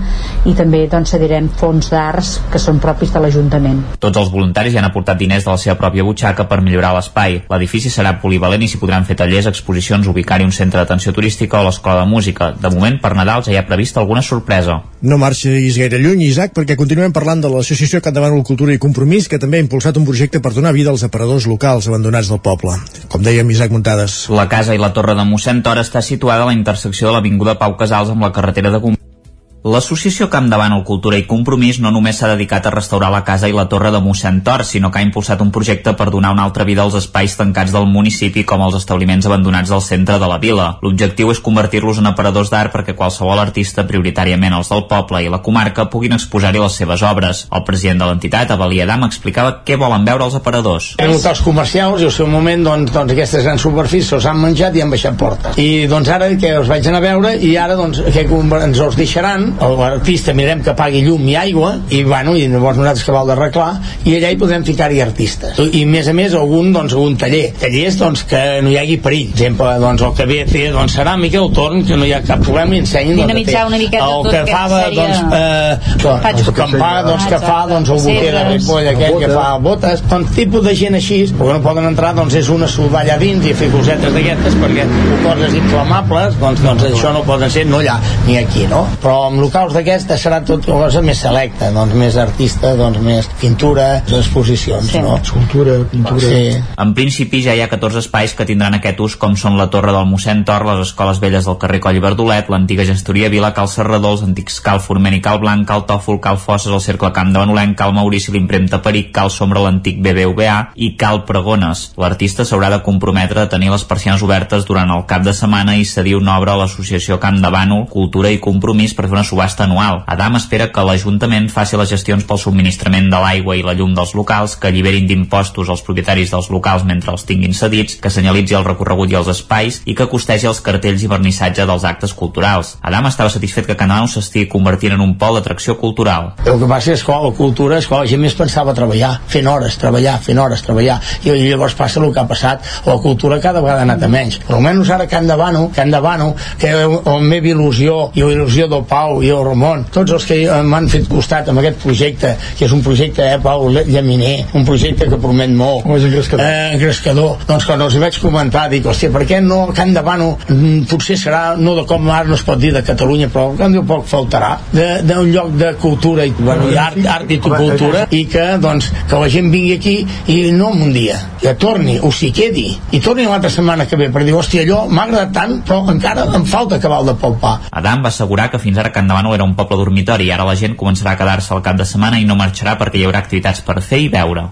[SPEAKER 32] i també doncs, cedirem fons d'arts que són propis de l'Ajuntament.
[SPEAKER 8] Tots els voluntaris hi han aportat diners de la seva pròpia butxaca per millorar l'espai. L'edifici serà polivalent i s'hi podran fer tallers, exposicions, ubicar-hi un centre d'atenció turística o l'escola de música. De moment, per Nadal ja hi ha previst alguna sorpresa.
[SPEAKER 1] No marxis gaire lluny, Isaac, perquè continuem parlant de l'Associació Capdavant Cultura i Compromís, que també ha impulsat un projecte per donar vida als aparadors locals abandonats del poble. Com dèiem, Isaac Muntades.
[SPEAKER 8] La casa i la torre de mossèn Tor està situada a la intersecció de l'Avinguda Pau Casals amb la carretera de Gom L'associació Camp Davant el Cultura i Compromís no només s'ha dedicat a restaurar la casa i la torre de mossèn Tor, sinó que ha impulsat un projecte per donar una altra vida als espais tancats del municipi com els establiments abandonats del centre de la vila. L'objectiu és convertir-los en aparadors d'art perquè qualsevol artista, prioritàriament els del poble i la comarca, puguin exposar-hi les seves obres. El president de l'entitat, Abel Adam, explicava què volen veure els aparadors.
[SPEAKER 31] Eren locals comercials i al seu moment doncs, doncs aquestes grans superfícies els han menjat i han baixat portes. I doncs ara que els vaig anar a veure i ara doncs que ens els deixaran, l'artista mirem que pagui llum i aigua i bueno, i llavors nosaltres que val d'arreglar i allà hi podem ficar-hi artistes. I a més a més algun, doncs, algun taller. Tallers doncs, que no hi hagi perill. Per exemple, doncs, el que ve a fer doncs, ceràmica, el torn, que no hi ha cap problema i ensenyin doncs, a
[SPEAKER 32] Dinamitzar
[SPEAKER 31] fer.
[SPEAKER 32] una miqueta
[SPEAKER 31] el
[SPEAKER 32] tot
[SPEAKER 31] que
[SPEAKER 32] aquest
[SPEAKER 31] fa, de,
[SPEAKER 32] sèrie-
[SPEAKER 31] doncs, eh,
[SPEAKER 32] Faig-
[SPEAKER 31] el campà, doncs, que fa doncs, el boter de Ripoll aquell que fa botes, doncs tipus de gent així, perquè no poden entrar, doncs és una soldar allà dins i fer cosetes d'aquestes perquè coses inflamables, doncs, doncs això no poden ser no allà ni aquí, no? Però amb locals d'aquestes serà tot una cosa més selecta, doncs més artista, doncs més pintura, exposicions, no?
[SPEAKER 30] Escultura, pintura...
[SPEAKER 31] Sí.
[SPEAKER 8] En principi ja hi ha 14 espais que tindran aquest ús com són la Torre del mossèn Tor, les escoles velles del carrer Coll i Verdolet, l'antiga gestoria Vila, Cal Serrador, els antics Cal Forment i Cal Blanc, Cal Tòfol, Cal Fosses, el Cercle Camp de Benolenc, Cal Maurici, l'impremta Peric, Cal Sombra, l'antic BBVA i Cal Pregones. L'artista s'haurà de comprometre a tenir les persianes obertes durant el cap de setmana i cedir una obra a l'associació Camp de Bànol, Cultura i Compromís per fer una subhasta anual. Adam espera que l'Ajuntament faci les gestions pel subministrament de l'aigua i la llum dels locals, que alliberin d'impostos als propietaris dels locals mentre els tinguin cedits, que senyalitzi el recorregut i els espais i que costegi els cartells i vernissatge dels actes culturals. Adam estava satisfet que Canal s'estigui convertint en un pol d'atracció cultural.
[SPEAKER 31] El que passa és que la cultura, és que la gent més pensava treballar, fent hores, treballar, fent hores, treballar, i llavors passa el que ha passat, la cultura cada vegada ha anat a menys. Però almenys ara Bano, Can de Bano, que la meva il·lusió, i la il·lusió del Pau i el Ramon, tots els que m'han fet costat amb aquest projecte, que és un projecte, eh, Pau, llaminer, un projecte que promet molt.
[SPEAKER 30] Com és engrescador.
[SPEAKER 31] Eh, engrescador. Doncs quan els hi vaig comentar, dic, hòstia, per què no Can de Bano mm, potser serà, no de com ara no es pot dir de Catalunya, però en canvi poc faltarà, de- d'un lloc de cultura i, bueno, i art, art i cultura, i que, doncs, que la gent vingui aquí i no en un dia, que torni, o s'hi quedi, i torni l'altra setmana que ve, per dir, hòstia, allò m'ha agradat tant, però encara em falta acabar el de palpar.
[SPEAKER 8] Adam va assegurar que fins ara Can Davano era un poble dormitori i ara la gent començarà a quedar-se al cap de setmana i no marxarà perquè hi haurà activitats per fer i veure.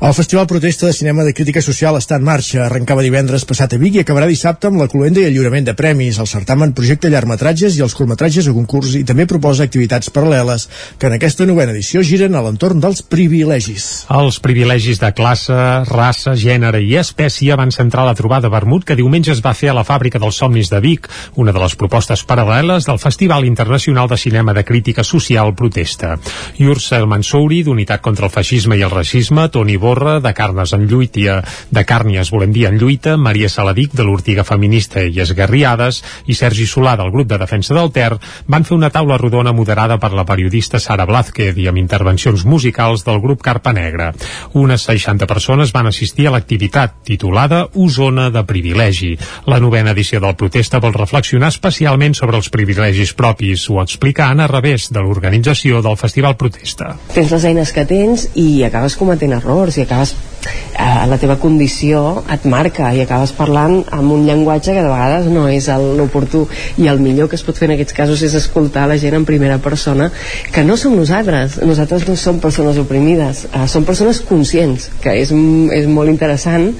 [SPEAKER 1] El Festival Protesta de Cinema de Crítica Social està en marxa. Arrencava divendres passat a Vic i acabarà dissabte amb la cluenda i el lliurament de premis. El certamen projecta llargmetratges i els curtmetratges a concurs i també proposa activitats paral·leles que en aquesta novena edició giren a l'entorn dels privilegis.
[SPEAKER 3] Els privilegis de classe, raça, gènere i espècie van centrar la trobada Vermut que diumenge es va fer a la Fàbrica dels Somnis de Vic, una de les propostes paral·leles del Festival Internacional de Cinema de Crítica Social Protesta. Yursel Mansouri, d'Unitat contra el Feixisme i el Racisme, Toni Borra, de Carnes en Lluitia, de Càrnies volem dir en lluita, Maria Saladic, de l'Ortiga Feminista i Esgarriades, i Sergi Solà, del grup de defensa del Ter, van fer una taula rodona moderada per la periodista Sara Blázquez i amb intervencions musicals del grup Carpa Negra. Unes 60 persones van assistir a l'activitat titulada Osona de Privilegi. La novena edició del protesta vol reflexionar especialment sobre els privilegis propis, ho explica Anna Revés, de l'organització del Festival Protesta.
[SPEAKER 33] tens les eines que tens i acabes cometent errors i acabes
[SPEAKER 34] eh, la teva condició et marca i acabes parlant amb un llenguatge que de vegades no és l'oportú i el millor que es pot fer en aquests casos és escoltar la gent en primera persona que no som nosaltres, nosaltres no som persones oprimides, eh, som persones conscients que és, és molt interessant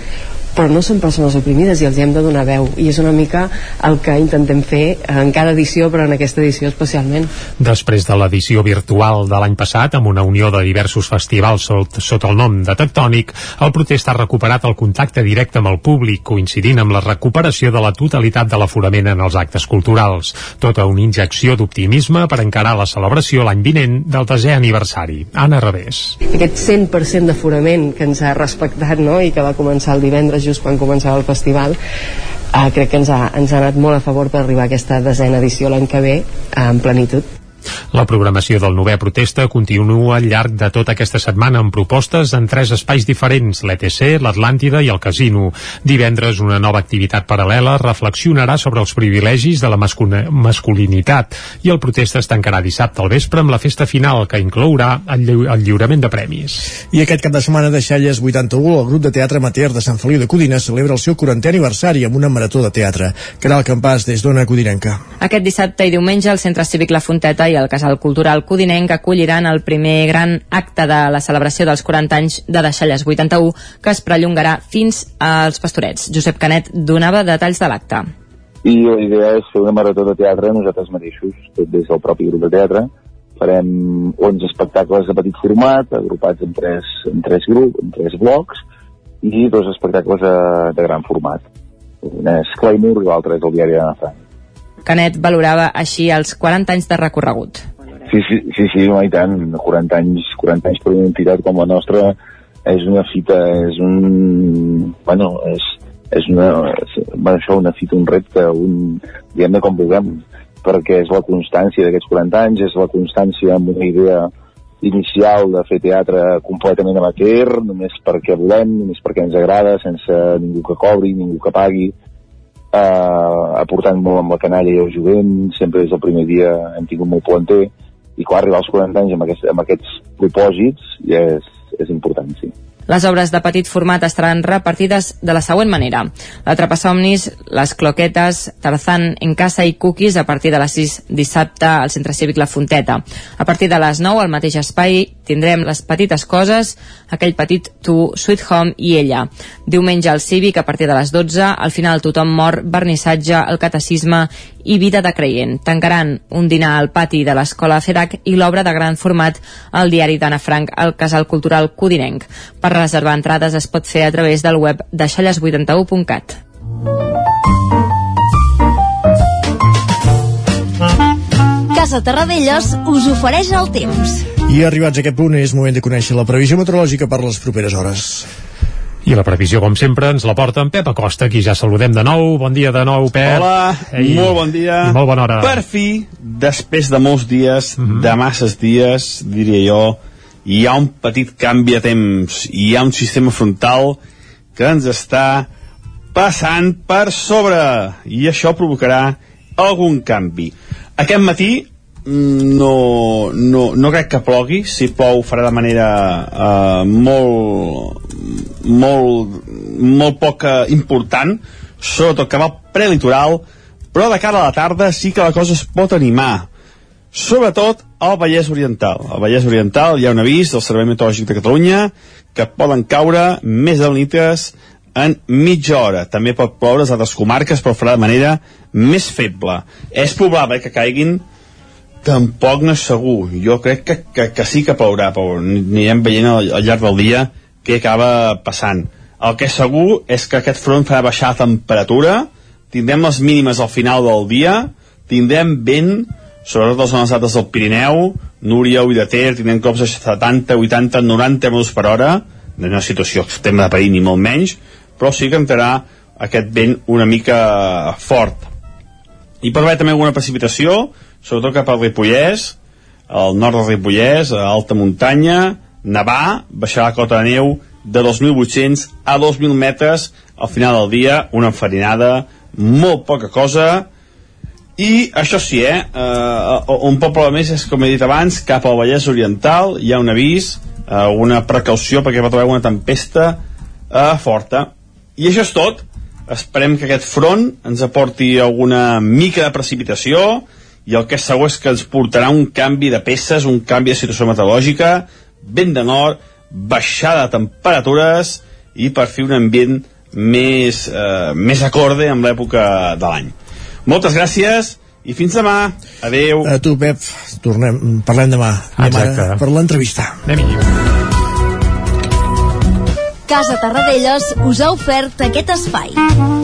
[SPEAKER 34] però no són persones oprimides i els hem de donar veu i és una mica el que intentem fer en cada edició però en aquesta edició especialment
[SPEAKER 3] Després de l'edició virtual de l'any passat, amb una unió de diversos festivals sot, sota el nom de Tectònic, el protest ha recuperat el contacte directe amb el públic, coincidint amb la recuperació de la totalitat de l'aforament en els actes culturals. Tota una injecció d'optimisme per encarar la celebració l'any vinent del desè aniversari. Anna Revés.
[SPEAKER 34] aquest 100% d'aforament que ens ha respectat no? i que va començar el divendres just quan començava el festival eh, crec que ens ha, ens ha anat molt a favor per arribar a aquesta desena edició l'any que ve eh, en plenitud
[SPEAKER 3] La programació del novè protesta continua al llarg de tota aquesta setmana amb propostes en tres espais diferents, l'ETC, l'Atlàntida i el Casino. Divendres, una nova activitat paral·lela reflexionarà sobre els privilegis de la masculinitat i el protesta es tancarà dissabte al vespre amb la festa final que inclourà el, lliu el lliurament de premis.
[SPEAKER 1] I aquest cap de setmana de Xalles 81, el grup de teatre amateur de Sant Feliu de Codines celebra el seu 40è aniversari amb una marató de teatre. Caral Campàs, des d'Ona Codinenca.
[SPEAKER 4] Aquest dissabte i diumenge el Centre Cívic La Fonteta i el Casal Cultural Codinenc acolliran el primer gran acte de la celebració dels 40 anys de Deixalles 81 que es prellongarà fins als Pastorets. Josep Canet donava detalls de l'acte.
[SPEAKER 35] i la idea és fer una marató de teatre nosaltres mateixos, tot des del propi grup de teatre. Farem 11 espectacles de petit format, agrupats en tres, en tres grups, en tres blocs, i dos espectacles de, de gran format. Un és Claymore i l'altre és el diari de Frank.
[SPEAKER 4] Canet valorava així els 40 anys de recorregut.
[SPEAKER 35] Sí, sí, sí, sí, no, i tant, 40 anys, 40 anys per una entitat com la nostra és una fita, és un... Bueno, és, és una, és, bueno, això, una fita, un repte, un, diguem-ne com vulguem, perquè és la constància d'aquests 40 anys, és la constància amb una idea inicial de fer teatre completament amateur, només perquè volem, només perquè ens agrada, sense ningú que cobri, ningú que pagui, eh, aportant molt amb la canalla i el jovent, sempre des del primer dia hem tingut molt planter, i clar, arribar als 40 anys amb, aquest, amb aquests propòsits ja és, és important, sí.
[SPEAKER 4] Les obres de petit format estaran repartides de la següent manera. La Somnis, Les Cloquetes, Tarzán en casa i Cookies a partir de les 6 dissabte al Centre Cívic La Fonteta. A partir de les 9 al mateix espai tindrem les petites coses, aquell petit tu, Sweet Home i ella. Diumenge al Cívic, a partir de les 12, al final tothom mor, vernissatge, el catecisme i vida de creient. Tancaran un dinar al pati de l'escola FEDAC i l'obra de gran format al diari d'Anna Frank al Casal Cultural Codinenc. Per reservar entrades es pot fer a través del web de xalles81.cat.
[SPEAKER 26] Casa Terradellos us ofereix el temps.
[SPEAKER 1] I arribats a aquest punt és moment de conèixer la previsió meteorològica per les properes hores.
[SPEAKER 3] I la previsió, com sempre, ens la porta en Pep Acosta, qui ja saludem de nou. Bon dia de nou, Pep.
[SPEAKER 16] Hola,
[SPEAKER 3] Ei,
[SPEAKER 16] molt bon dia.
[SPEAKER 3] I molt bona hora.
[SPEAKER 16] Per fi, després de molts dies,
[SPEAKER 3] Mhm.
[SPEAKER 16] de masses dies, diria jo, hi ha un petit canvi de temps. Hi ha un sistema frontal que ens està passant per sobre i això provocarà algun canvi. Aquest matí mm, no, no, no crec que plogui, si plou farà de manera uh, molt molt, molt poc eh, important, sobretot que va al prelitoral, però de cara a la tarda sí que la cosa es pot animar sobretot al Vallès Oriental. Al Vallès Oriental hi ha un avís del Servei Meteorològic de Catalunya que poden caure més de nitres en mitja hora. També pot ploure a altres comarques, però farà de manera més feble. És probable que caiguin tampoc no és segur. Jo crec que, que, que sí que plourà, però anirem veient al, al llarg del dia què acaba passant. El que és segur és que aquest front farà baixar la temperatura, tindrem les mínimes al final del dia, tindrem vent, sobretot les zones altes del Pirineu, Núria i de Ter, tindrem cops de 70, 80, 90 metres per hora, no és una situació extrema de perill ni molt menys, però sí que entrarà aquest vent una mica fort. Hi pot haver també alguna precipitació, sobretot cap al Ripollès, al nord del Ripollès, a alta muntanya, nevar, baixar la cota de neu de 2.800 a 2.000 metres al final del dia, una enfarinada, molt poca cosa, i això sí, eh, uh, un poble més és, com he dit abans, cap al Vallès Oriental, hi ha un avís, uh, una precaució perquè pot haver una tempesta eh, forta. I això és tot. Esperem que aquest front ens aporti alguna mica de precipitació i el que és segur és que ens portarà un canvi de peces, un canvi de situació meteorològica, vent de nord, baixada de temperatures i per fi un ambient més, eh, més acorde amb l'època de l'any. Moltes gràcies i fins demà. Adeu.
[SPEAKER 1] A tu, Pep. Tornem, parlem demà. Anem
[SPEAKER 3] Exacte.
[SPEAKER 1] ara per l'entrevista.
[SPEAKER 3] Anem-hi.
[SPEAKER 26] Casa Tarradellas us ha ofert aquest espai.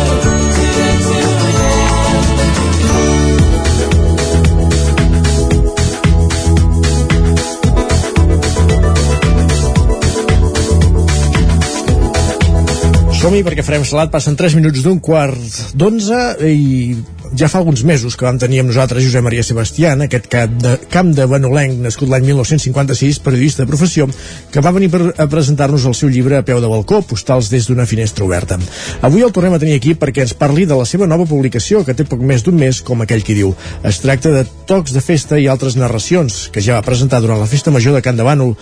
[SPEAKER 1] Som-hi perquè farem salat, passen 3 minuts d'un quart d'onze i ja fa alguns mesos que vam tenir amb nosaltres Josep Maria Sebastián, aquest camp de, camp de Benolenc, nascut l'any 1956, periodista de professió, que va venir per, a presentar-nos el seu llibre a peu de balcó, postals des d'una finestra oberta. Avui el tornem a tenir aquí perquè ens parli de la seva nova publicació, que té poc més d'un mes, com aquell qui diu. Es tracta de Tocs de Festa i altres narracions, que ja va presentar durant la Festa Major de Can de Bànol,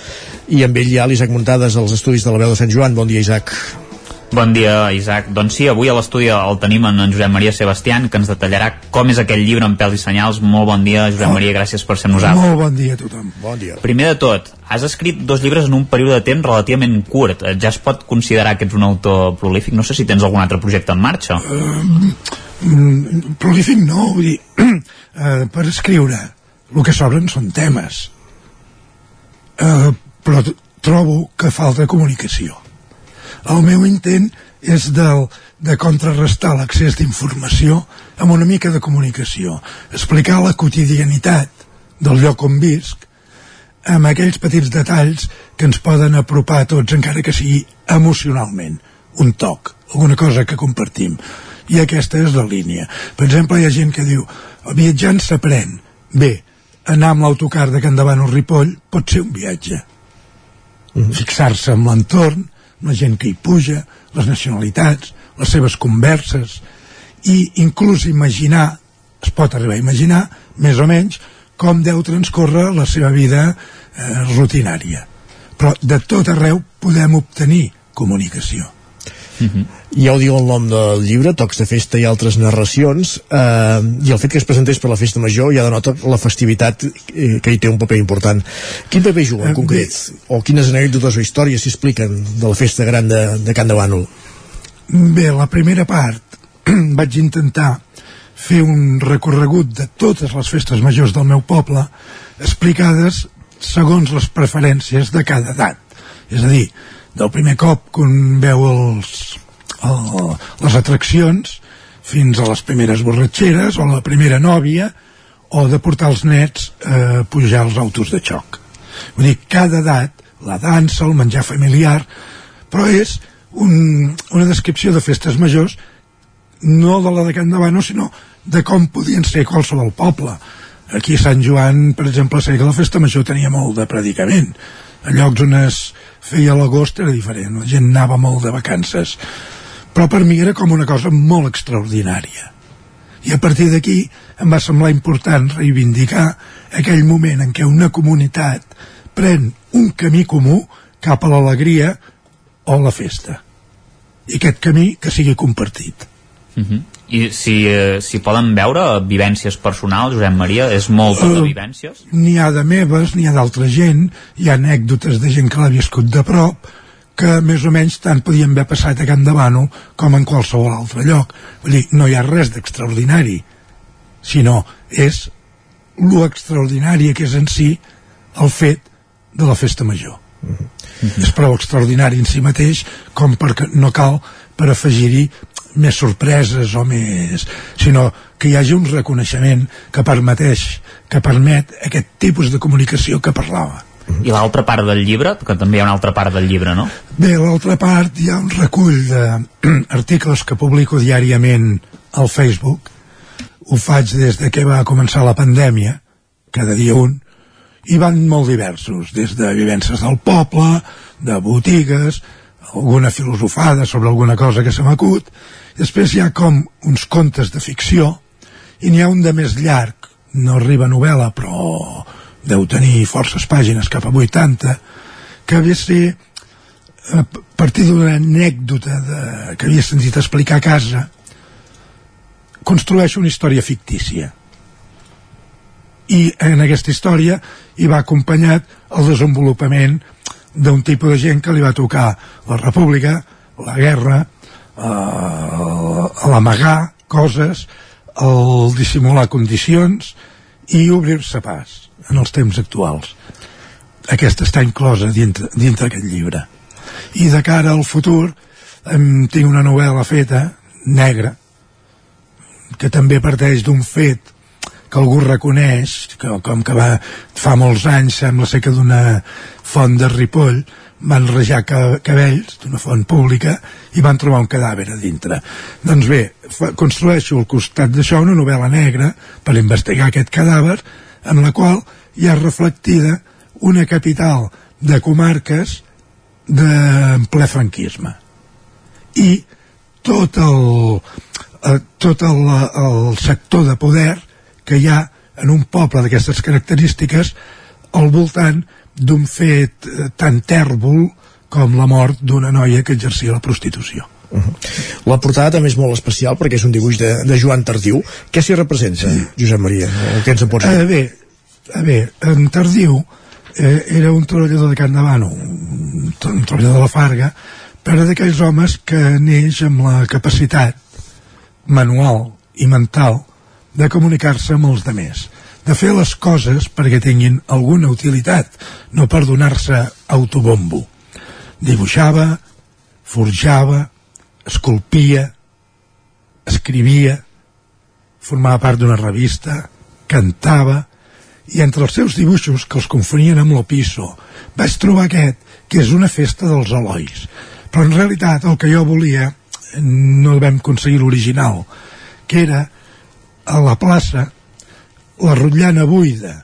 [SPEAKER 1] i amb ell hi ha l'Isaac Muntades als estudis de la veu de Sant Joan. Bon dia, Isaac.
[SPEAKER 8] Bon dia, Isaac. Doncs sí, avui a l'estudi el tenim en, en Josep Maria Sebastián, que ens detallarà com és aquell llibre en pèls i senyals. Molt bon dia, Josep Maria, gràcies per ser amb nosaltres.
[SPEAKER 36] Molt bon dia a tothom.
[SPEAKER 1] Bon dia.
[SPEAKER 8] Primer de tot, has escrit dos llibres en un període de temps relativament curt. Eh, Ja es pot considerar que ets un autor prolífic? No sé si tens algun altre projecte en marxa.
[SPEAKER 36] Um, mm, prolífic no, vull dir, uh, (clears throat) per escriure el que s'obren són temes. Uh, però trobo que falta comunicació. El meu intent és del, de contrarrestar l'accés d'informació amb una mica de comunicació. Explicar la quotidianitat del lloc on visc amb aquells petits detalls que ens poden apropar a tots, encara que sigui emocionalment. Un toc, alguna cosa que compartim. I aquesta és la línia. Per exemple, hi ha gent que diu, viatjant s'aprèn. Bé, anar amb l'autocar de Can Davant o Ripoll pot ser un viatge. Fixar-se en l'entorn, la gent que hi puja, les nacionalitats, les seves converses, i inclús imaginar, es pot arribar a imaginar, més o menys, com deu transcórrer la seva vida eh, rutinària. Però de tot arreu podem obtenir comunicació.
[SPEAKER 1] Ja ho diu el nom del llibre, Tocs de Festa i altres narracions, eh, i el fet que es presentés per la Festa Major ja denota la festivitat eh, que hi té un paper important. Quin paper juga en
[SPEAKER 36] Eh,
[SPEAKER 1] concret? O quines anècdotes o històries s'expliquen de la Festa Gran de, de Can de Bànol?
[SPEAKER 36] Bé, la primera part (clears throat) vaig intentar fer un recorregut de totes les festes majors del meu poble explicades segons les preferències de cada edat. És a dir, del primer cop que un veu els, el, les atraccions fins a les primeres borratxeres o la primera nòvia o de portar els nets a pujar als autos de xoc. Vull dir, cada edat, la dansa, el menjar familiar, però és un, una descripció de festes majors no de la de Can Davano, sinó de com podien ser qualsevol poble. Aquí a Sant Joan, per exemple, sé que la festa major tenia molt de predicament. En llocs on es feia l'agost era diferent, la gent anava molt de vacances. Però per mi era com una cosa molt extraordinària. I a partir d'aquí em va semblar important reivindicar aquell moment en què una comunitat pren un camí comú cap a l'alegria o la festa. I aquest camí que sigui compartit.
[SPEAKER 8] Uh -huh. I si, eh, si poden veure vivències personals, Josep Maria, és molt de
[SPEAKER 36] Eh,
[SPEAKER 8] vivències?
[SPEAKER 36] N'hi ha de meves, n'hi ha d'altra gent, hi ha anècdotes de gent que l'ha viscut de prop, que més o menys tant podien haver passat a Can Davano com en qualsevol altre lloc. Vull dir, no hi ha res d'extraordinari, sinó és lo extraordinari que és en si el fet de la festa major. Mm -hmm. És prou extraordinari en si mateix com perquè no cal per afegir-hi més sorpreses o més... sinó que hi hagi un reconeixement que permeteix, que permet aquest tipus de comunicació que parlava.
[SPEAKER 8] I l'altra part del llibre, que també hi ha una altra part del llibre, no?
[SPEAKER 36] Bé, l'altra part hi ha un recull d'articles (clears throat) que publico diàriament al Facebook. Ho faig des de que va començar la pandèmia, cada dia un, i van molt diversos, des de vivències del poble, de botigues, alguna filosofada sobre alguna cosa que se m'acut, després hi ha com uns contes de ficció, i n'hi ha un de més llarg, no arriba a novel·la, però deu tenir forces pàgines, cap a 80, que ve a ser a partir d'una anècdota de, que havia sentit explicar a casa. Construeix una història fictícia. I en aquesta història hi va acompanyat el desenvolupament d'un tipus de gent que li va tocar la república, la guerra eh, l'amagar coses el dissimular condicions i obrir-se pas en els temps actuals. Aquesta està inclosa dintre, dintre aquest llibre. I de cara al futur em, tinc una novel·la feta negra que també parteix d'un fet que algú reconeix que, com que va, fa molts anys sembla ser que d'una font de Ripoll van rejar cabells d'una font pública i van trobar un cadàver a dintre. Doncs bé, construeixo al costat d'això una novel·la negra per investigar aquest cadàver en la qual hi ha reflectida una capital de comarques de ple franquisme. I tot el, eh, tot el, el sector de poder que hi ha en un poble d'aquestes característiques al voltant d'un fet eh, tan tèrbol com la mort d'una noia que exercia la prostitució.
[SPEAKER 1] Uh -huh. La portada també és molt especial perquè és un dibuix de, de Joan Tardiu. Què s'hi representa, sí. Josep Maria? Què ens en pots dir?
[SPEAKER 36] Eh, bé, a bé, en Tardiu eh, era un treballador de Can Davano, un, un treballador de la Farga, però d'aquells homes que neix amb la capacitat manual i mental de comunicar-se amb els demés, de fer les coses perquè tinguin alguna utilitat, no per donar-se autobombo. Dibuixava, forjava, esculpia, escrivia, formava part d'una revista, cantava, i entre els seus dibuixos, que els confonien amb l'Opiso, vaig trobar aquest, que és una festa dels Elois. Però en realitat el que jo volia no vam aconseguir l'original, que era a la plaça la rotllana buida,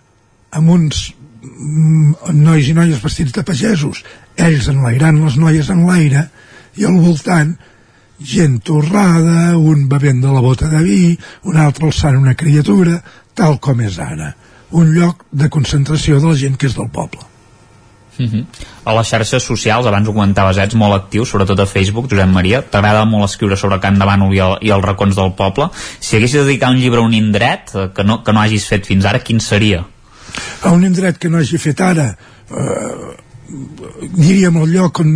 [SPEAKER 36] amb uns mm, nois i noies vestits de pagesos, ells enlairant les noies en l'aire, i al voltant gent torrada, un bevent de la bota de vi, un altre alçant una criatura, tal com és ara un lloc de concentració de la gent que és del poble.
[SPEAKER 8] Uh mhm. -huh. A les xarxes socials, abans ho comentaves, ets molt actiu, sobretot a Facebook, Josep Maria. T'agrada molt escriure sobre Can de Bànol i, el, i els racons del poble. Si haguessis de dedicar un llibre a un indret eh, que no, que no hagis fet fins ara, quin seria?
[SPEAKER 36] A un indret que no hagi fet ara... Eh, diríem el lloc on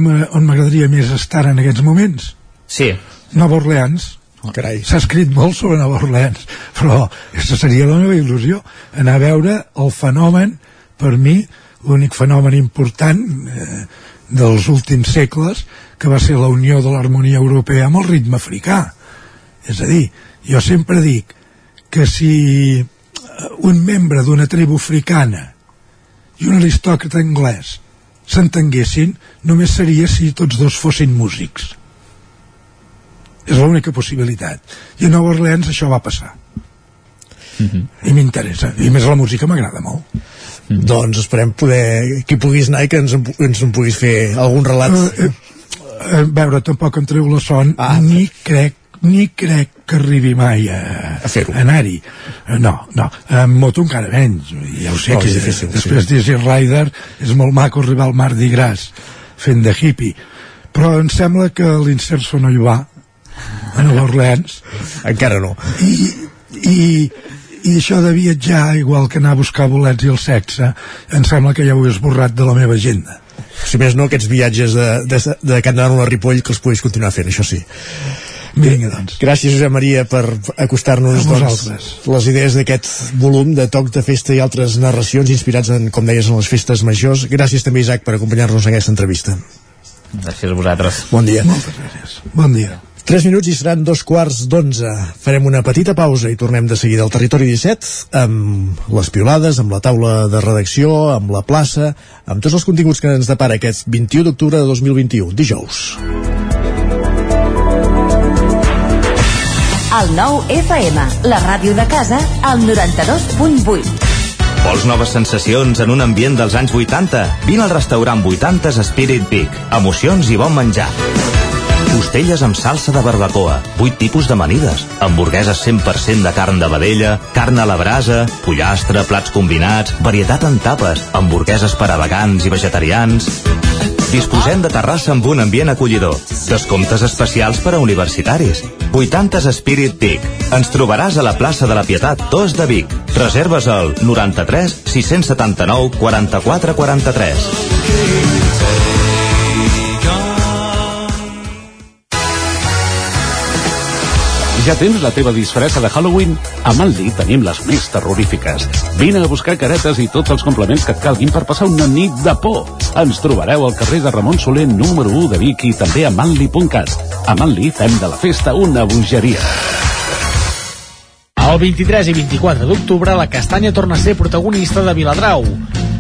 [SPEAKER 36] m'agradaria més estar en aquests moments.
[SPEAKER 8] Sí.
[SPEAKER 36] Nova Orleans
[SPEAKER 1] Oh, carai.
[SPEAKER 36] S'ha escrit molt sobre Nova Orleans, però aquesta seria la meva il·lusió, anar a veure el fenomen, per mi, l'únic fenomen important eh, dels últims segles, que va ser la unió de l'harmonia europea amb el ritme africà. És a dir, jo sempre dic que si eh, un membre d'una tribu africana i un aristòcrata anglès s'entenguessin, només seria si tots dos fossin músics. És l'única possibilitat. I a Nova Orleans això va passar. Mm -hmm. i m'interessa. I més la música m'agrada molt
[SPEAKER 1] mm doncs esperem poder que hi puguis anar i que ens, ens en puguis fer algun relat. Uh, eh,
[SPEAKER 36] eh, veure, tampoc em treu la son ah, ni crec ni crec que arribi mai a,
[SPEAKER 1] a fer-ho.
[SPEAKER 36] anar-hi. No, no, amb moto encara menys ja ho sé no, que és difícil, després sí. d'Easy Rider és molt maco arribar al Mardi Gras fent de hippie. Però em sembla que l'inserso no hi va a Nova Orleans.
[SPEAKER 1] Encara no.
[SPEAKER 36] I, i, i això de viatjar igual que anar a buscar bolets i el sexe em sembla que ja ho he esborrat de la meva agenda
[SPEAKER 1] si més no aquests viatges de, de, de Can Donant a Ripoll que els puguis continuar fent, això sí
[SPEAKER 36] Vinga, doncs.
[SPEAKER 1] Gràcies, Josep Maria, per acostar-nos doncs, les idees d'aquest volum de toc de festa i altres narracions inspirats en, com deies, en les festes majors. Gràcies també, Isaac, per acompanyar-nos en aquesta entrevista.
[SPEAKER 8] Gràcies a vosaltres.
[SPEAKER 1] Bon dia.
[SPEAKER 36] Moltes gràcies. Bon dia.
[SPEAKER 1] 3 minuts i seran dos quarts d'onze. Farem una petita pausa i tornem de seguida al Territori 17 amb les piolades, amb la taula de redacció, amb la plaça, amb tots els continguts que ens depara aquest 21 d'octubre de 2021, dijous.
[SPEAKER 37] El nou FM, la ràdio de casa, al 92.8.
[SPEAKER 20] Vols noves sensacions en un ambient dels anys 80? Vine al restaurant 80 Spirit Peak. Emocions i bon menjar. Costelles amb salsa de barbacoa, 8 tipus d'amanides, hamburgueses 100% de carn de vedella, carn a la brasa, pollastre, plats combinats, varietat en tapes, hamburgueses per a vegans i vegetarians... Disposem de terrassa amb un ambient acollidor. Descomptes especials per a universitaris. 80 Spirit Peak. Ens trobaràs a la plaça de la Pietat 2 de Vic. Reserves al 93 679 44 43.
[SPEAKER 38] Ja tens la teva disfressa de Halloween? A Manli tenim les més terrorífiques. Vine a buscar caretes i tots els complements que et calguin per passar una nit de por. Ens trobareu al carrer de Ramon Soler número 1 de Vic i també a manli.cat. A Manli fem de la festa una bogeria.
[SPEAKER 39] El 23 i 24 d'octubre la castanya torna a ser protagonista de Viladrau.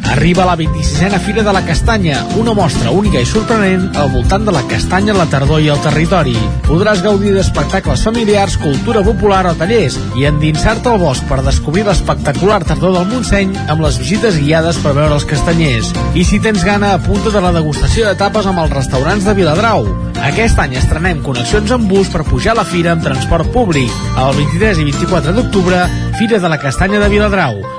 [SPEAKER 39] Arriba la 26a Fira de la Castanya, una mostra única i sorprenent al voltant de la castanya, la tardor i el territori. Podràs gaudir d'espectacles familiars, cultura popular o tallers i endinsar-te al bosc per descobrir l'espectacular tardor del Montseny amb les visites guiades per veure els castanyers. I si tens gana, apunta de la degustació de tapes amb els restaurants de Viladrau. Aquest any estrenem connexions amb bus per pujar a la fira amb transport públic. El 23 i 24 d'octubre, Fira de la Castanya de Viladrau.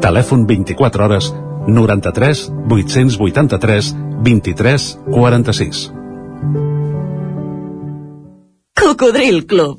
[SPEAKER 38] Telèfon 24 hores 93 883 23 46.
[SPEAKER 22] Cocodril Club.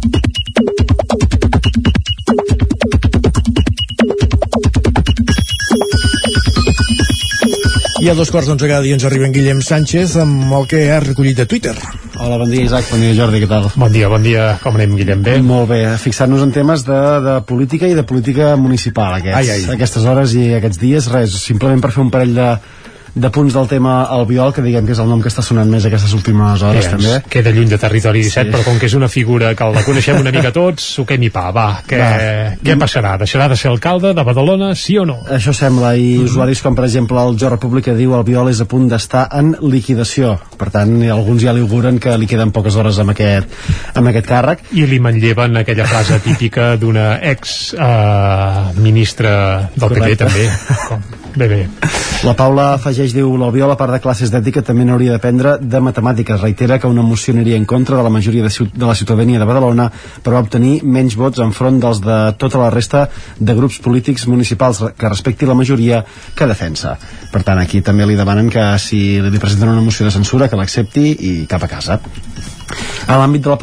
[SPEAKER 1] I a dos quarts d'onze cada dia ens arriba en Guillem Sánchez amb el que ha recollit de Twitter.
[SPEAKER 40] Hola, bon dia Isaac, bon dia Jordi, què tal?
[SPEAKER 3] Bon dia, bon dia, com anem Guillem, bé?
[SPEAKER 40] Molt bé, fixant-nos en temes de, de política i de política municipal aquests,
[SPEAKER 1] Ai, ai.
[SPEAKER 40] aquestes hores i aquests dies, res, simplement per fer un parell de, de punts del tema Albiol, que diguem que és el nom que està sonant més aquestes últimes hores
[SPEAKER 3] Bé,
[SPEAKER 40] també.
[SPEAKER 3] Queda lluny de territori 17,
[SPEAKER 40] Sí.
[SPEAKER 3] però com que és una figura que la coneixem una mica (laughs) tots, suquem i pa, va, què,
[SPEAKER 40] Va.
[SPEAKER 3] què passarà? Deixarà de ser alcalde de Badalona, sí o no?
[SPEAKER 40] Això sembla, i
[SPEAKER 3] Mhm.
[SPEAKER 40] usuaris com per exemple el Jo República diu Albiol és a punt d'estar en liquidació. Per tant, alguns ja li auguren que li queden poques hores amb aquest, amb aquest càrrec.
[SPEAKER 3] I li manlleven aquella frase típica d'una ex eh, ministra del PP
[SPEAKER 40] Correcte.
[SPEAKER 3] també. Com, bé, bé.
[SPEAKER 40] La Paula afegeix, diu, l'Albiol, a part de classes d'ètica, també n'hauria d'aprendre de matemàtiques. Reitera que una moció aniria en contra de la majoria de, de la ciutadania de Badalona, però va obtenir menys vots enfront dels de tota la resta de grups polítics municipals que respecti la majoria que defensa. Per tant, aquí també li demanen que si li presenten una moció de censura, que l'accepti i cap a casa. A l'àmbit de, la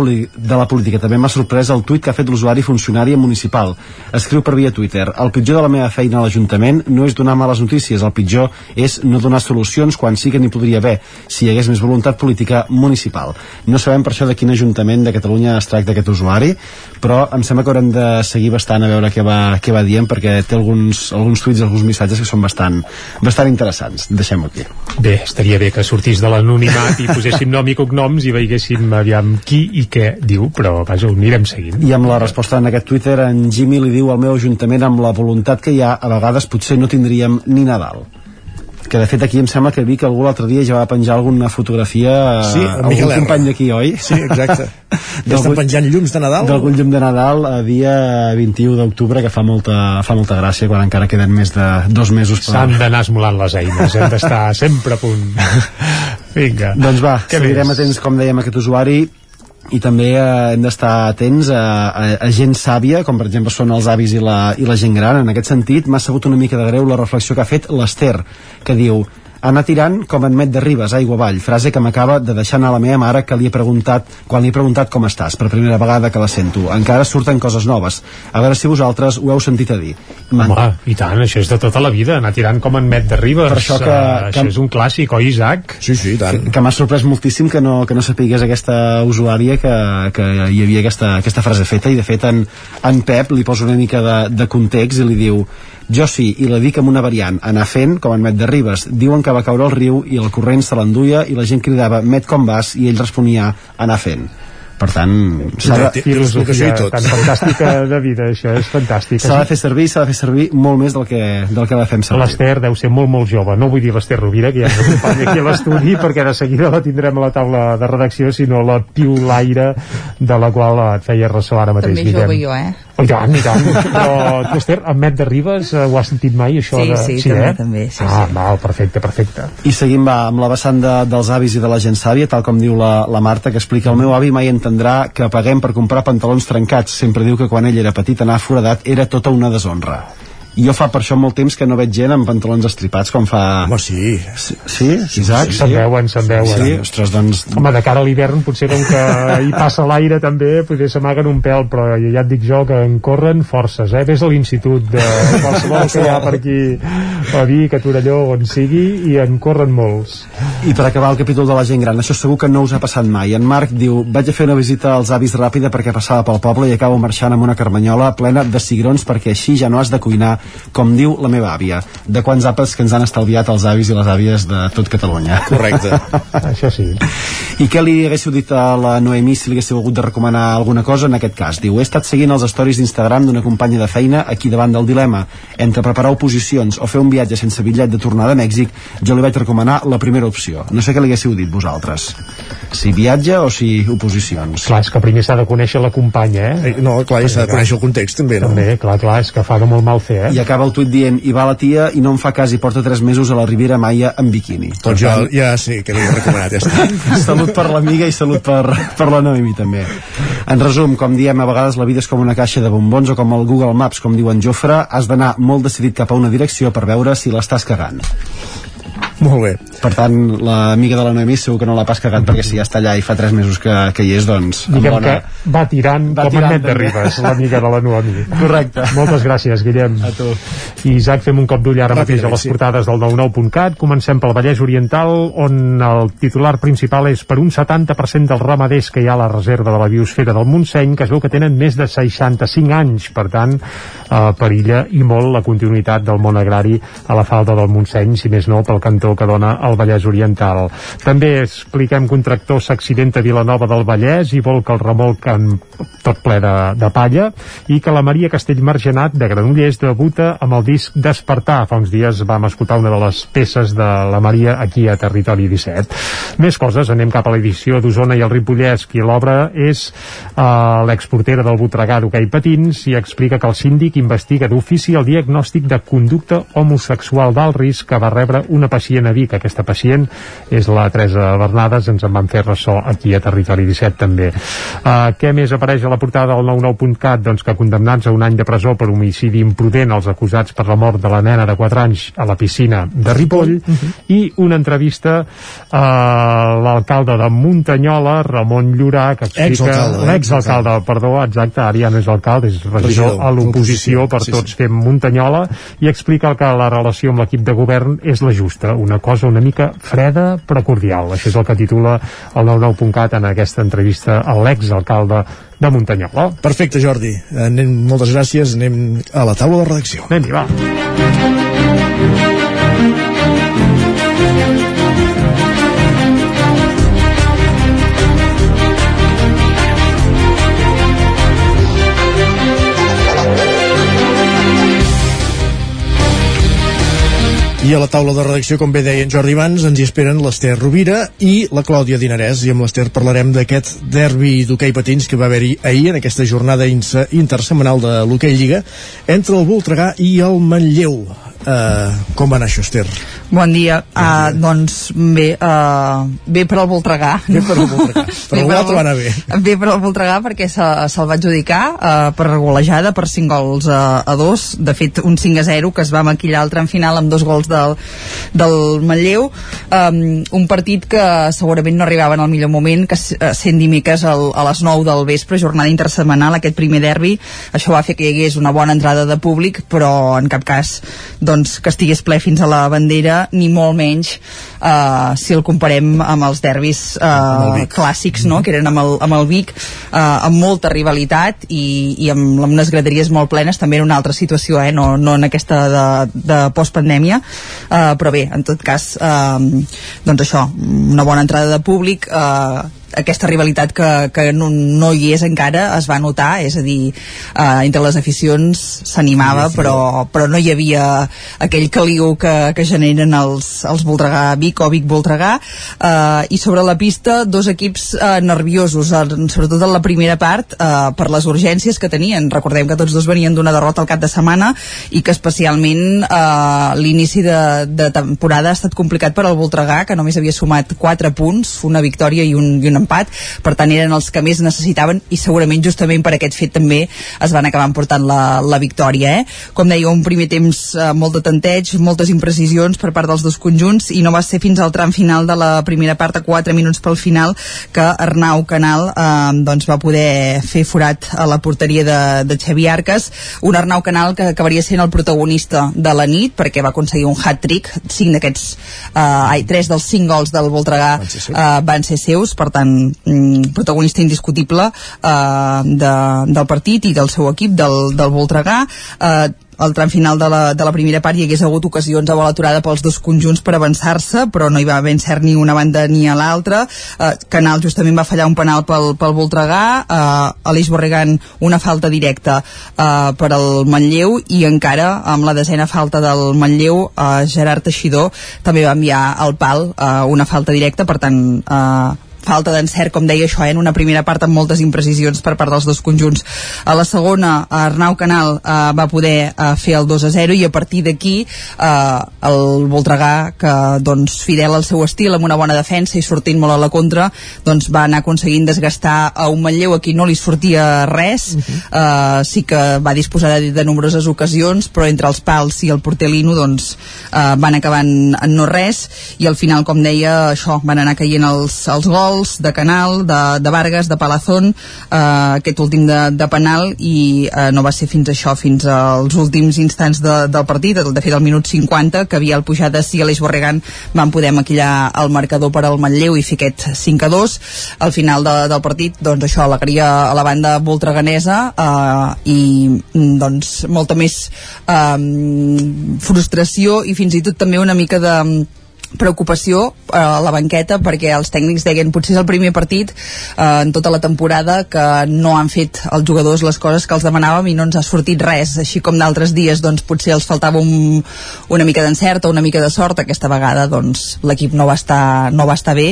[SPEAKER 40] de la política també m'ha sorprès el tuit que ha fet l'usuari funcionari municipal. Escriu per via Twitter. El pitjor de la meva feina a l'Ajuntament no és donar males notícies, el pitjor és no donar solucions quan sí que n'hi podria haver, si hi hagués més voluntat política municipal. No sabem per això de quin Ajuntament de Catalunya es tracta aquest usuari, però em sembla que haurem de seguir bastant a veure què va, què va dient perquè té alguns, alguns tuits, alguns missatges que són bastant, bastant interessants. Deixem-ho aquí.
[SPEAKER 3] Bé, estaria bé que sortís de l'anonimat i poséssim nom i cognoms i veiéssim aviam qui i què diu, però vaja, ho anirem seguint.
[SPEAKER 40] I amb la resposta en aquest Twitter, en Jimmy li diu al meu ajuntament amb la voluntat que hi ha, a vegades potser no tindríem ni Nadal que de fet aquí em sembla que vi que algú l'altre dia ja va penjar alguna fotografia
[SPEAKER 1] sí,
[SPEAKER 40] a algun company d'aquí, oi?
[SPEAKER 1] Sí, exacte. (laughs) ja estan penjant llums de Nadal?
[SPEAKER 40] D'algun llum de Nadal a dia 21 d'octubre que fa molta, fa molta gràcia quan encara queden més de dos mesos.
[SPEAKER 3] Per... S'han d'anar esmolant les eines, hem d'estar (laughs) sempre a punt. (laughs) Vinga.
[SPEAKER 40] Doncs va, Què seguirem més? atents, com dèiem, aquest usuari i també eh, hem d'estar atents a, a, a gent sàvia, com per exemple són els avis i la, i la gent gran. En aquest sentit, m'ha sabut una mica de greu la reflexió que ha fet l'Ester, que diu anar tirant com en Met de Ribes, aigua avall, frase que m'acaba de deixar anar la meva mare que li he preguntat, quan li he preguntat com estàs, per primera vegada que la sento. Encara surten coses noves. A veure si vosaltres ho heu sentit a dir.
[SPEAKER 3] Man... Home, i tant, això és de tota la vida, anar tirant com en Met de Ribes. Per això que, uh, que... Això és un clàssic, oi, Isaac?
[SPEAKER 1] Sí, sí, tant.
[SPEAKER 40] Que, que m'ha sorprès moltíssim que no, que no sapigués aquesta usuària que, que hi havia aquesta, aquesta frase feta, i de fet en, en Pep li posa una mica de, de context i li diu jo sí, i la dic amb una variant, anar fent, com en Met de Ribes. Diuen que va caure al riu i el corrent se l'enduia i la gent cridava, Met com vas? I ell responia, anar fent per tant
[SPEAKER 3] s'ha de... filosofia tot. tan fantàstica de vida això és fantàstic
[SPEAKER 40] s'ha de fer servir s'ha de fer servir molt més del que, del que la fem servir
[SPEAKER 3] l'Ester deu ser molt molt jove no vull dir l'Ester Rovira que ja ens acompanya aquí a l'estudi (laughs) perquè de seguida la tindrem a la taula de redacció sinó la piulaire de la qual et feia ressò ara mateix
[SPEAKER 41] també jove jo eh
[SPEAKER 3] Oh, i tant, i tant. Però tu, Esther, amb Met de Ribes, uh, ho has sentit mai, això?
[SPEAKER 41] Sí,
[SPEAKER 3] de...
[SPEAKER 41] sí, sí, també, eh? també. Sí,
[SPEAKER 3] ah,
[SPEAKER 41] sí.
[SPEAKER 3] val, perfecte, perfecte.
[SPEAKER 40] I seguim va, amb la vessant de, dels avis i de la gent sàvia, tal com diu la, la Marta, que explica el meu avi mai entendrà que paguem per comprar pantalons trencats. Sempre diu que quan ell era petit anar foradat era tota una deshonra jo fa per això molt temps que no veig gent amb pantalons estripats com fa...
[SPEAKER 1] Home, sí.
[SPEAKER 40] Sí, sí Isaac?
[SPEAKER 3] Sí, se'n veuen, se'n veuen.
[SPEAKER 40] Sí, ostres, doncs...
[SPEAKER 3] Home, de cara a l'hivern, potser com que (laughs) hi passa l'aire també, potser s'amaguen un pèl, però ja et dic jo que en corren forces, eh? Ves a l'institut de qualsevol que hi ha per aquí, a Vic, a Torelló, on sigui, i en corren molts.
[SPEAKER 40] I per acabar el capítol de la gent gran, això segur que no us ha passat mai. En Marc diu, vaig a fer una visita als avis ràpida perquè passava pel poble i acabo marxant amb una carmanyola plena de cigrons perquè així ja no has de cuinar com diu la meva àvia, de quants àpats que ens han estalviat els avis i les àvies de tot Catalunya.
[SPEAKER 1] Correcte. (laughs)
[SPEAKER 3] Això sí.
[SPEAKER 40] I què li haguéssiu dit a la Noemí si li haguéssiu hagut de recomanar alguna cosa en aquest cas? Diu, he estat seguint els stories d'Instagram d'una companya de feina aquí davant del dilema entre preparar oposicions o fer un viatge sense bitllet de tornada a Mèxic, jo li vaig recomanar la primera opció. No sé què li haguéssiu dit vosaltres. Si viatge o si oposicions.
[SPEAKER 3] Clar, és que primer s'ha de conèixer la companya, eh?
[SPEAKER 1] eh no, clar, s'ha de conèixer el context també, no?
[SPEAKER 3] També, clar, clar, és que fa de molt mal fer, eh?
[SPEAKER 40] I acaba el tuit dient i va la tia i no em fa cas i porta 3 mesos a la Riviera Maia en biquini.
[SPEAKER 1] Doncs jo ja sé que li he recomanat ja (laughs)
[SPEAKER 40] salut per l'amiga i salut per, per la Noemi també. En resum, com diem, a vegades la vida és com una caixa de bombons o com el Google Maps, com diu en Jofre, has d'anar molt decidit cap a una direcció per veure si l'estàs cagant.
[SPEAKER 1] Molt bé.
[SPEAKER 40] Per tant, l'amiga de la Noemí segur que no l'ha pas cagat perquè si ja està allà i fa 3 mesos que, que hi és, doncs...
[SPEAKER 3] Diguem bona... que va tirant va com tirant, en net de Ribes, l'amiga de la Noemí.
[SPEAKER 40] Correcte.
[SPEAKER 3] Moltes gràcies, Guillem.
[SPEAKER 40] A tu.
[SPEAKER 3] I Isaac, fem un cop d'ull ara mateix a les sí. portades del 99.cat. Comencem pel Vallès Oriental, on el titular principal és per un 70% dels ramaders que hi ha a la reserva de la biosfera del Montseny, que es veu que tenen més de 65 anys. Per tant, eh, perilla i molt la continuïtat del món agrari a la falda del Montseny, si més no, pel cantó que dona el Vallès Oriental. També expliquem que un tractor s'accidenta a Vilanova del Vallès i vol que el remolquen tot ple de, de palla i que la Maria Castellmargenat de Granollers debuta amb el disc Despertar. Fa uns dies vam escoltar una de les peces de la Maria aquí a Territori 17. Més coses, anem cap a l'edició d'Osona i el Ripollès, qui l'obra és uh, l'exportera del Botregà d'hoquei patins i explica que el síndic investiga d'ofici el diagnòstic de conducta homosexual d'alt risc que va rebre una pacient pacient a Vic, aquesta pacient és la Teresa Bernades, ens en van fer ressò aquí a Territori 17 també. Uh, què més apareix a la portada del 99.cat? Doncs que condemnats a un any de presó per homicidi imprudent els acusats per la mort de la nena de 4 anys a la piscina de Ripoll uh -huh. i una entrevista a l'alcalde de Muntanyola, Ramon Llorà, que explica... L'exalcalde, perdó, exacte, ara ja no és alcalde, és regidor, regidor a l'oposició per sí, tots sí. fem Muntanyola i explica que la relació amb l'equip de govern és la justa, una cosa una mica freda però cordial. Això és el que titula el 99.cat en aquesta entrevista a l'exalcalde de Muntanyola.
[SPEAKER 1] Perfecte, Jordi. Anem, moltes gràcies. Anem a la taula de redacció.
[SPEAKER 3] Anem-hi, va.
[SPEAKER 1] I a la taula de redacció, com bé deia en Jordi Vans, ens hi esperen l'Ester Rovira i la Clàudia Dinarès. I amb l'Ester parlarem d'aquest derbi d'hoquei patins que va haver-hi ahir en aquesta jornada intersemanal de l'hoquei Lliga entre el Voltregà i el Manlleu. Uh, com va anar això, Esther?
[SPEAKER 41] Bon dia. Bon dia. Uh, doncs bé, uh, bé per al Voltregà.
[SPEAKER 1] Bé per al Voltregà. (laughs) Per l'altre va anar bé.
[SPEAKER 41] Bé per al Voltregà perquè se'l se va adjudicar uh, per golejada per 5 gols a, a 2. De fet, un 5 a 0 que es va maquillar al tram final amb dos gols del, del Manlleu. Um, un partit que segurament no arribava en el millor moment, que sent dimecres al, a les 9 del vespre, jornada intersetmanal, aquest primer derbi. Això va fer que hi hagués una bona entrada de públic, però en cap cas doncs, que estigués ple fins a la bandera ni molt menys uh, si el comparem amb els derbis uh, clàssics no? que eren amb el, amb el Vic uh, amb molta rivalitat i, i amb, amb unes graderies molt plenes també en una altra situació, eh? no, no en aquesta de, de postpandèmia uh, però bé, en tot cas uh, doncs això, una bona entrada de públic uh, aquesta rivalitat que, que no, no hi és encara es va notar, és a dir eh, entre les aficions s'animava però, però no hi havia aquell caliu que, que generen els, els Voltregà Vic o Vic Voltregà. Eh, i sobre la pista dos equips eh, nerviosos, sobretot en la primera part eh, per les urgències que tenien. Recordem que tots dos venien d'una derrota al cap de setmana i que especialment eh, l'inici de, de temporada ha estat complicat per al Voltregà que només havia sumat 4 punts, una victòria i un, i un empat, per tant eren els que més necessitaven i segurament justament per aquest fet també es van acabar portant la, la victòria. Eh? Com deia, un primer temps eh, molt de tanteig, moltes imprecisions per part dels dos conjunts i no va ser fins al tram final de la primera part, a 4 minuts pel final, que Arnau Canal eh, doncs va poder fer forat a la porteria de, de Xavi Arques, un Arnau Canal que acabaria sent el protagonista de la nit perquè va aconseguir un hat-trick, cinc d'aquests, eh, ai, tres dels cinc gols del Voltregà eh, van ser seus, per tant tant mm, protagonista indiscutible eh, de, del partit i del seu equip, del, del Voltregà. Eh, al tram final de la, de la primera part hi hagués hagut ocasions a bola aturada pels dos conjunts per avançar-se, però no hi va haver cert ni una banda ni a l'altra. Eh, Canal justament va fallar un penal pel, pel Voltregà, eh, Aleix Borregan una falta directa eh, per al Manlleu i encara amb la desena falta del Manlleu eh, Gerard Teixidor també va enviar al pal eh, una falta directa, per tant eh, falta d'encert, com deia això, eh, en una primera part amb moltes imprecisions per part dels dos conjunts. A la segona, Arnau Canal eh, va poder eh, fer el 2 a 0 i a partir d'aquí eh, el Voltregà, que doncs fidel al seu estil, amb una bona defensa i sortint molt a la contra, doncs va anar aconseguint desgastar a un Manlleu a qui no li sortia res, uh -huh. eh, sí que va disposar de, de nombroses ocasions, però entre els pals i el porter Lino doncs eh, van acabar en, en no res i al final, com deia, això, van anar caient els, els gols gols de Canal, de, de Vargas, de Palazón, eh, aquest últim de, de penal i eh, no va ser fins això, fins als últims instants de, del partit, de fet al minut 50, que havia el Pujades i Aleix Borregan van poder maquillar el marcador per al Manlleu i fer aquest 5 a 2. Al final de, del partit, doncs això, alegria a la banda voltreganesa eh, i doncs molta més eh, frustració i fins i tot també una mica de preocupació eh, a la banqueta perquè els tècnics deien potser és el primer partit eh, en tota la temporada que no han fet els jugadors les coses que els demanàvem i no ens ha sortit res. Així com d'altres dies doncs potser els faltava un, una mica d'encert o una mica de sort. Aquesta vegada doncs l'equip no, va estar, no va estar bé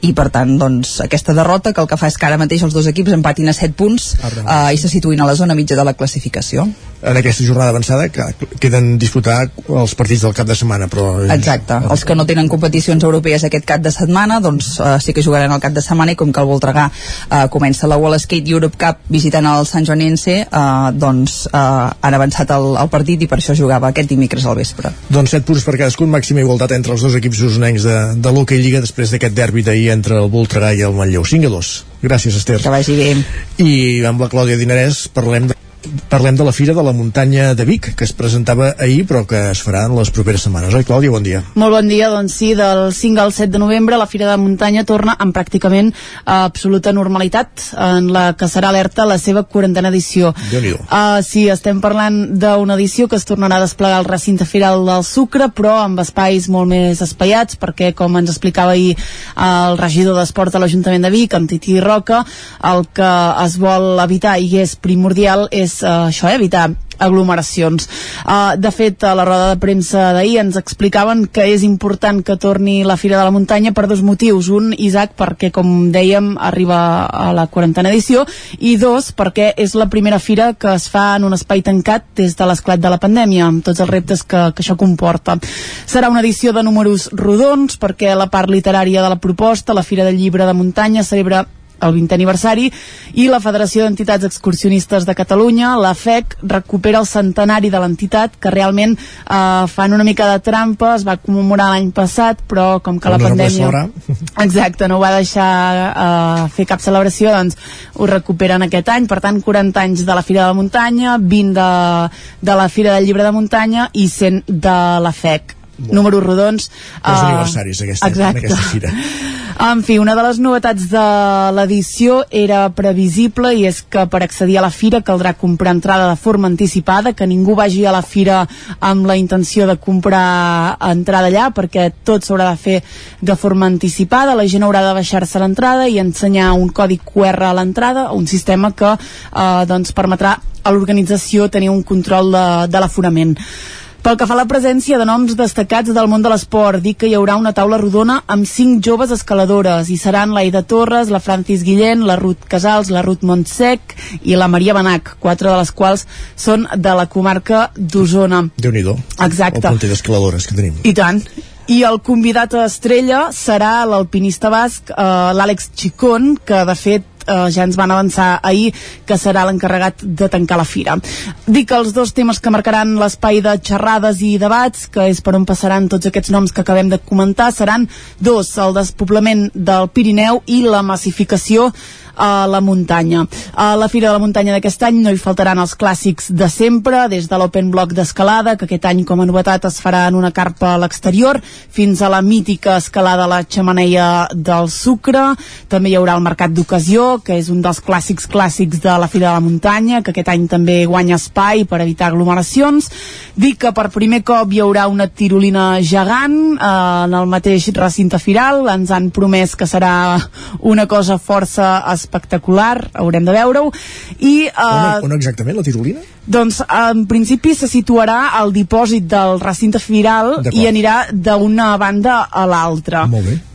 [SPEAKER 41] i per tant doncs aquesta derrota que el que fa és que ara mateix els dos equips empatin a 7 punts eh, i se situïn a la zona mitja de la classificació
[SPEAKER 1] en aquesta jornada avançada que queden disputar els partits del cap de setmana però...
[SPEAKER 41] Exacte, els que no tenen competicions europees aquest cap de setmana, doncs uh, sí que jugaran el cap de setmana i com que el Voltregà uh, comença la Wall Skate Europe Cup visitant el Sant Joanense, uh, doncs uh, han avançat el, el partit i per això jugava aquest dimecres al vespre.
[SPEAKER 1] Doncs 7 punts per cadascun, màxima igualtat entre els dos equips usonencs de, de l'Hockey Lliga després d'aquest derbi d'ahir entre el Voltregà i el Manlleu. 5 a 2. Gràcies, Esther.
[SPEAKER 41] Que vagi bé.
[SPEAKER 1] I amb la Clàudia Dinarès parlem de parlem de la Fira de la Muntanya de Vic, que es presentava ahir però que es farà en les properes setmanes. Oi, Clàudia? Bon dia.
[SPEAKER 42] Molt bon dia, doncs sí, del 5 al 7 de novembre la Fira de la Muntanya torna amb pràcticament absoluta normalitat en la que serà alerta la seva quarantena edició. Uh, sí, estem parlant d'una edició que es tornarà a desplegar al recinte firal del Sucre, però amb espais molt més espaiats, perquè, com ens explicava ahir el regidor d'Esport a l'Ajuntament de Vic, amb Titi Roca, el que es vol evitar i és primordial és uh, això, eh, evitar aglomeracions. Uh, de fet, a la roda de premsa d'ahir ens explicaven que és important que torni la Fira de la Muntanya per dos motius. Un, Isaac, perquè, com dèiem, arriba a la quarantena edició, i dos, perquè és la primera fira que es fa en un espai tancat des de l'esclat de la pandèmia, amb tots els reptes que, que això comporta. Serà una edició de números rodons, perquè la part literària de la proposta, la Fira del Llibre de Muntanya, celebra el 20è aniversari i la Federació d'Entitats Excursionistes de Catalunya, la FEC, recupera el centenari de l'entitat que realment eh, fan una mica de trampa, es va commemorar l'any passat però com que la pandèmia (laughs) exacte, no ho va deixar eh, fer cap celebració, doncs ho recuperen aquest any, per tant 40 anys de la Fira de la Muntanya, 20 de, de la Fira del Llibre de Muntanya i 100 de la FEC Bon. números rodons
[SPEAKER 1] els uh, aniversaris aquesta,
[SPEAKER 42] exacte.
[SPEAKER 1] aquesta fira
[SPEAKER 42] en fi, una de les novetats de l'edició era previsible i és que per accedir a la fira caldrà comprar entrada de forma anticipada, que ningú vagi a la fira amb la intenció de comprar entrada allà, perquè tot s'haurà de fer de forma anticipada, la gent haurà de baixar-se l'entrada i ensenyar un codi QR a l'entrada, un sistema que eh, doncs permetrà a l'organització tenir un control de, de l'aforament. Pel que fa a la presència de noms destacats del món de l'esport, dic que hi haurà una taula rodona amb cinc joves escaladores i seran l'Aida Torres, la Francis Guillén, la Ruth Casals, la Ruth Montsec i la Maria Benac, quatre de les quals són de la comarca d'Osona.
[SPEAKER 1] déu nhi
[SPEAKER 42] Exacte.
[SPEAKER 1] El d'escaladores que tenim.
[SPEAKER 42] I tant. I el convidat a estrella serà l'alpinista basc, eh, l'Àlex Chicón, que de fet eh, ja ens van avançar ahir que serà l'encarregat de tancar la fira. Dic que els dos temes que marcaran l'espai de xerrades i debats, que és per on passaran tots aquests noms que acabem de comentar, seran dos, el despoblament del Pirineu i la massificació a la muntanya. A la Fira de la Muntanya d'aquest any no hi faltaran els clàssics de sempre, des de l'Open Block d'escalada, que aquest any com a novetat es farà en una carpa a l'exterior, fins a la mítica escalada a la xamaneia del Sucre. També hi haurà el Mercat d'Ocasió, que és un dels clàssics clàssics de la Fira de la Muntanya, que aquest any també guanya espai per evitar aglomeracions. Dic que per primer cop hi haurà una tirolina gegant eh, en el mateix recinte firal. Ens han promès que serà una cosa força espectacular, haurem de veure-ho. I, eh,
[SPEAKER 1] on, on exactament, la tirolina?
[SPEAKER 42] Doncs en principi se situarà al dipòsit del recinte firal i anirà d'una banda a l'altra.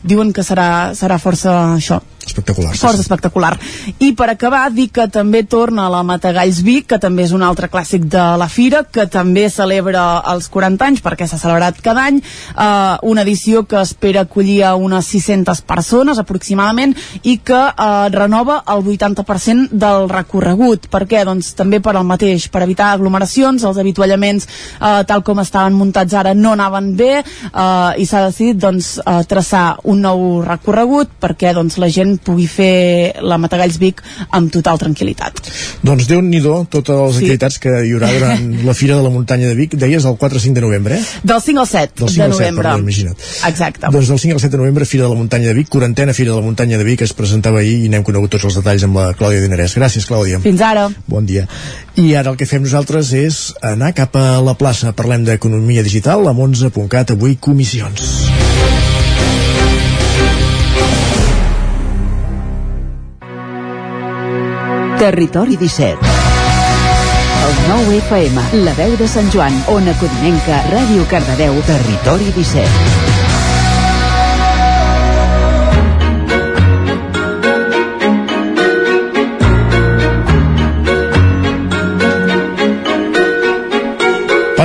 [SPEAKER 42] Diuen que serà, serà força això,
[SPEAKER 1] Espectacular. sí,
[SPEAKER 42] força espectacular. I per acabar, dic que també torna la Matagalls Vic, que també és un altre clàssic de la Fira, que també celebra els 40 anys, perquè s'ha celebrat cada any, eh, una edició que espera acollir a unes 600 persones aproximadament i que eh, renova el 80% del recorregut. Per què? Doncs també per al mateix, per evitar aglomeracions, els avituallaments eh, tal com estaven muntats ara no anaven bé eh, i s'ha decidit doncs, eh, traçar un nou recorregut perquè doncs, la gent pugui fer la Matagalls Vic amb total tranquil·litat.
[SPEAKER 1] Doncs déu nhi totes les
[SPEAKER 42] Sí.
[SPEAKER 1] activitats que hi haurà durant la Fira de la Muntanya de Vic. Deies el 4-5 de novembre, eh?
[SPEAKER 42] Del 5 al 7
[SPEAKER 1] Del 5
[SPEAKER 42] de
[SPEAKER 1] al 7,
[SPEAKER 42] novembre.
[SPEAKER 1] perdó, imagina't.
[SPEAKER 42] Exacte.
[SPEAKER 1] Doncs del 5 al 7 de novembre, Fira de la Muntanya de Vic, quarantena Fira de la Muntanya de Vic, es presentava ahir i n'hem conegut tots els detalls amb la Clàudia Dinarès. Gràcies, Clàudia.
[SPEAKER 42] Fins ara.
[SPEAKER 1] Bon dia. I ara el que fem nosaltres és anar cap a la plaça. Parlem d'economia digital amb 11.cat, avui comissions.
[SPEAKER 43] Territori 17. El 9 FM, la veu de Sant Joan, Ona Codinenca, Ràdio Cardedeu, Territori 17.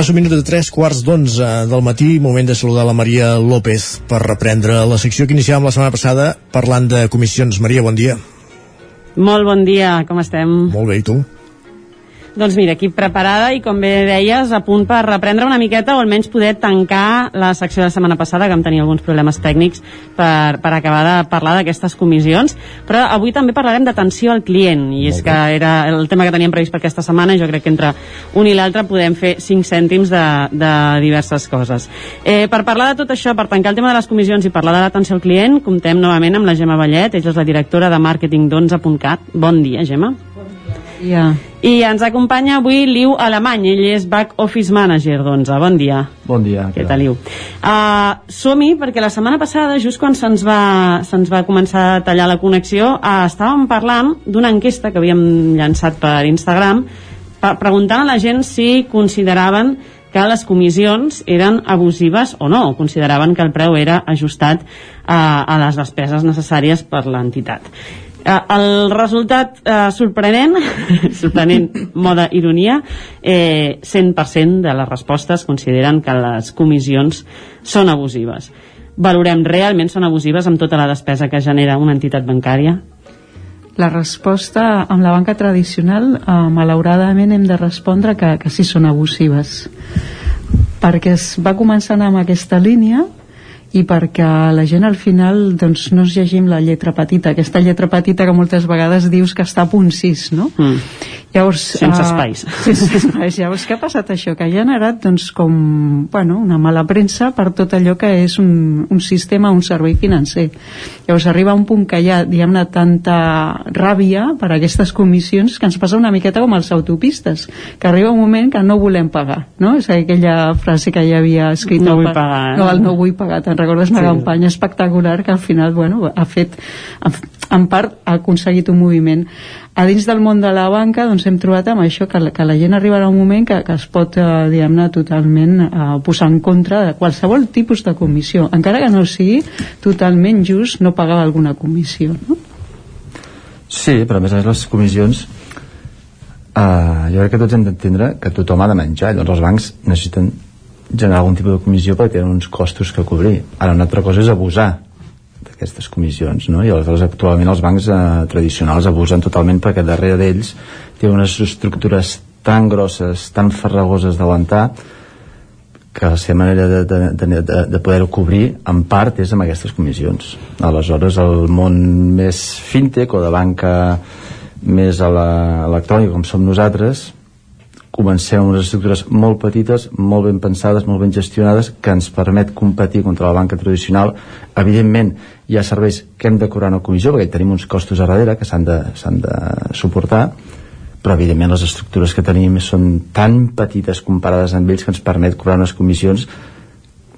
[SPEAKER 1] Passo minut de 3 quarts d'11 del matí, moment de saludar la Maria López per reprendre la secció que iniciàvem la setmana passada parlant de comissions. Maria, bon dia.
[SPEAKER 44] Molt bon dia, com estem?
[SPEAKER 1] Molt bé, i tu?
[SPEAKER 44] Doncs mira, aquí preparada i com bé deies, a punt per reprendre una miqueta o almenys poder tancar la secció de la setmana passada, que vam tenir alguns problemes tècnics per, per acabar de parlar d'aquestes comissions, però avui també parlarem d'atenció al client, i és que era el tema que teníem previst per aquesta setmana, i jo crec que entre un i l'altre podem fer 5 cèntims de, de diverses coses. Eh, per parlar de tot això, per tancar el tema de les comissions i parlar de l'atenció al client, comptem novament amb la Gemma Vallet, ella és la directora de màrqueting d'11.cat. Bon dia, Gemma.
[SPEAKER 41] Ja.
[SPEAKER 44] I ens acompanya avui Liu Alemany, ell és Back Office Manager d'11. Bon dia.
[SPEAKER 40] Bon dia.
[SPEAKER 44] Què tal, Liu? Uh, Som-hi, perquè la setmana passada, just quan se'ns va, se va començar a tallar la connexió, uh, estàvem parlant d'una enquesta que havíem llançat per Instagram, preguntant a la gent si consideraven que les comissions eren abusives o no, consideraven que el preu era ajustat uh, a les despeses necessàries per l'entitat. Uh, el resultat uh, sorprenent, (laughs) sorprenent moda ironia, eh, 100% de les respostes consideren que les comissions són abusives. Valorem, realment són abusives amb tota la despesa que genera una entitat bancària?
[SPEAKER 45] La resposta amb la banca tradicional, eh, malauradament hem de respondre que, que sí són abusives perquè es va començant amb aquesta línia i perquè la gent al final doncs, no es llegim la lletra petita, aquesta lletra petita que moltes vegades dius que està a punt 6, no?
[SPEAKER 44] Mm.
[SPEAKER 45] Llavors,
[SPEAKER 44] Sense
[SPEAKER 45] eh,
[SPEAKER 44] espais. (laughs)
[SPEAKER 45] sense espais. Llavors, què ha passat això? Que ha generat doncs, com bueno, una mala premsa per tot allò que és un, un sistema, un servei financer. Llavors arriba un punt que hi ha, diguem-ne, tanta ràbia per aquestes comissions que ens passa una miqueta com als autopistes, que arriba un moment que no volem pagar, no? És aquella frase que hi havia escrit
[SPEAKER 44] No vull
[SPEAKER 45] pa-
[SPEAKER 44] pagar, eh?
[SPEAKER 45] No, el no vull pagar, te'n recordes una
[SPEAKER 44] Sí.
[SPEAKER 45] campanya espectacular que al final, bueno, ha fet, en- en part, ha aconseguit un moviment. A dins del món de la banca, doncs hem trobat amb això, que, la- que la gent arribarà a un moment que, que es pot, eh, diguem-ne, totalment eh, posar en contra de qualsevol tipus de comissió, encara que no sigui totalment just no pagar alguna comissió, no?
[SPEAKER 46] Sí, però a més a més les comissions uh, jo crec que tots hem d'entendre que tothom ha de menjar, doncs els bancs necessiten generar algun tipus de comissió perquè tenen uns costos que cobrir. Ara una altra cosa és abusar d'aquestes comissions, no? I aleshores actualment els bancs eh, tradicionals abusen totalment perquè darrere d'ells tenen unes estructures tan grosses, tan farragoses d'aguantar que la seva manera de, de, de, de, de poder-ho cobrir en part és amb aquestes comissions aleshores el món més fintech o de banca més a la, electrònica com som nosaltres comencem amb unes estructures molt petites, molt ben pensades, molt ben gestionades, que ens permet competir contra la banca tradicional. Evidentment, hi ha serveis que hem de cobrar una comissió, perquè tenim uns costos a darrere que s'han de, de suportar, però evidentment les estructures que tenim són tan petites comparades amb ells que ens permet cobrar unes comissions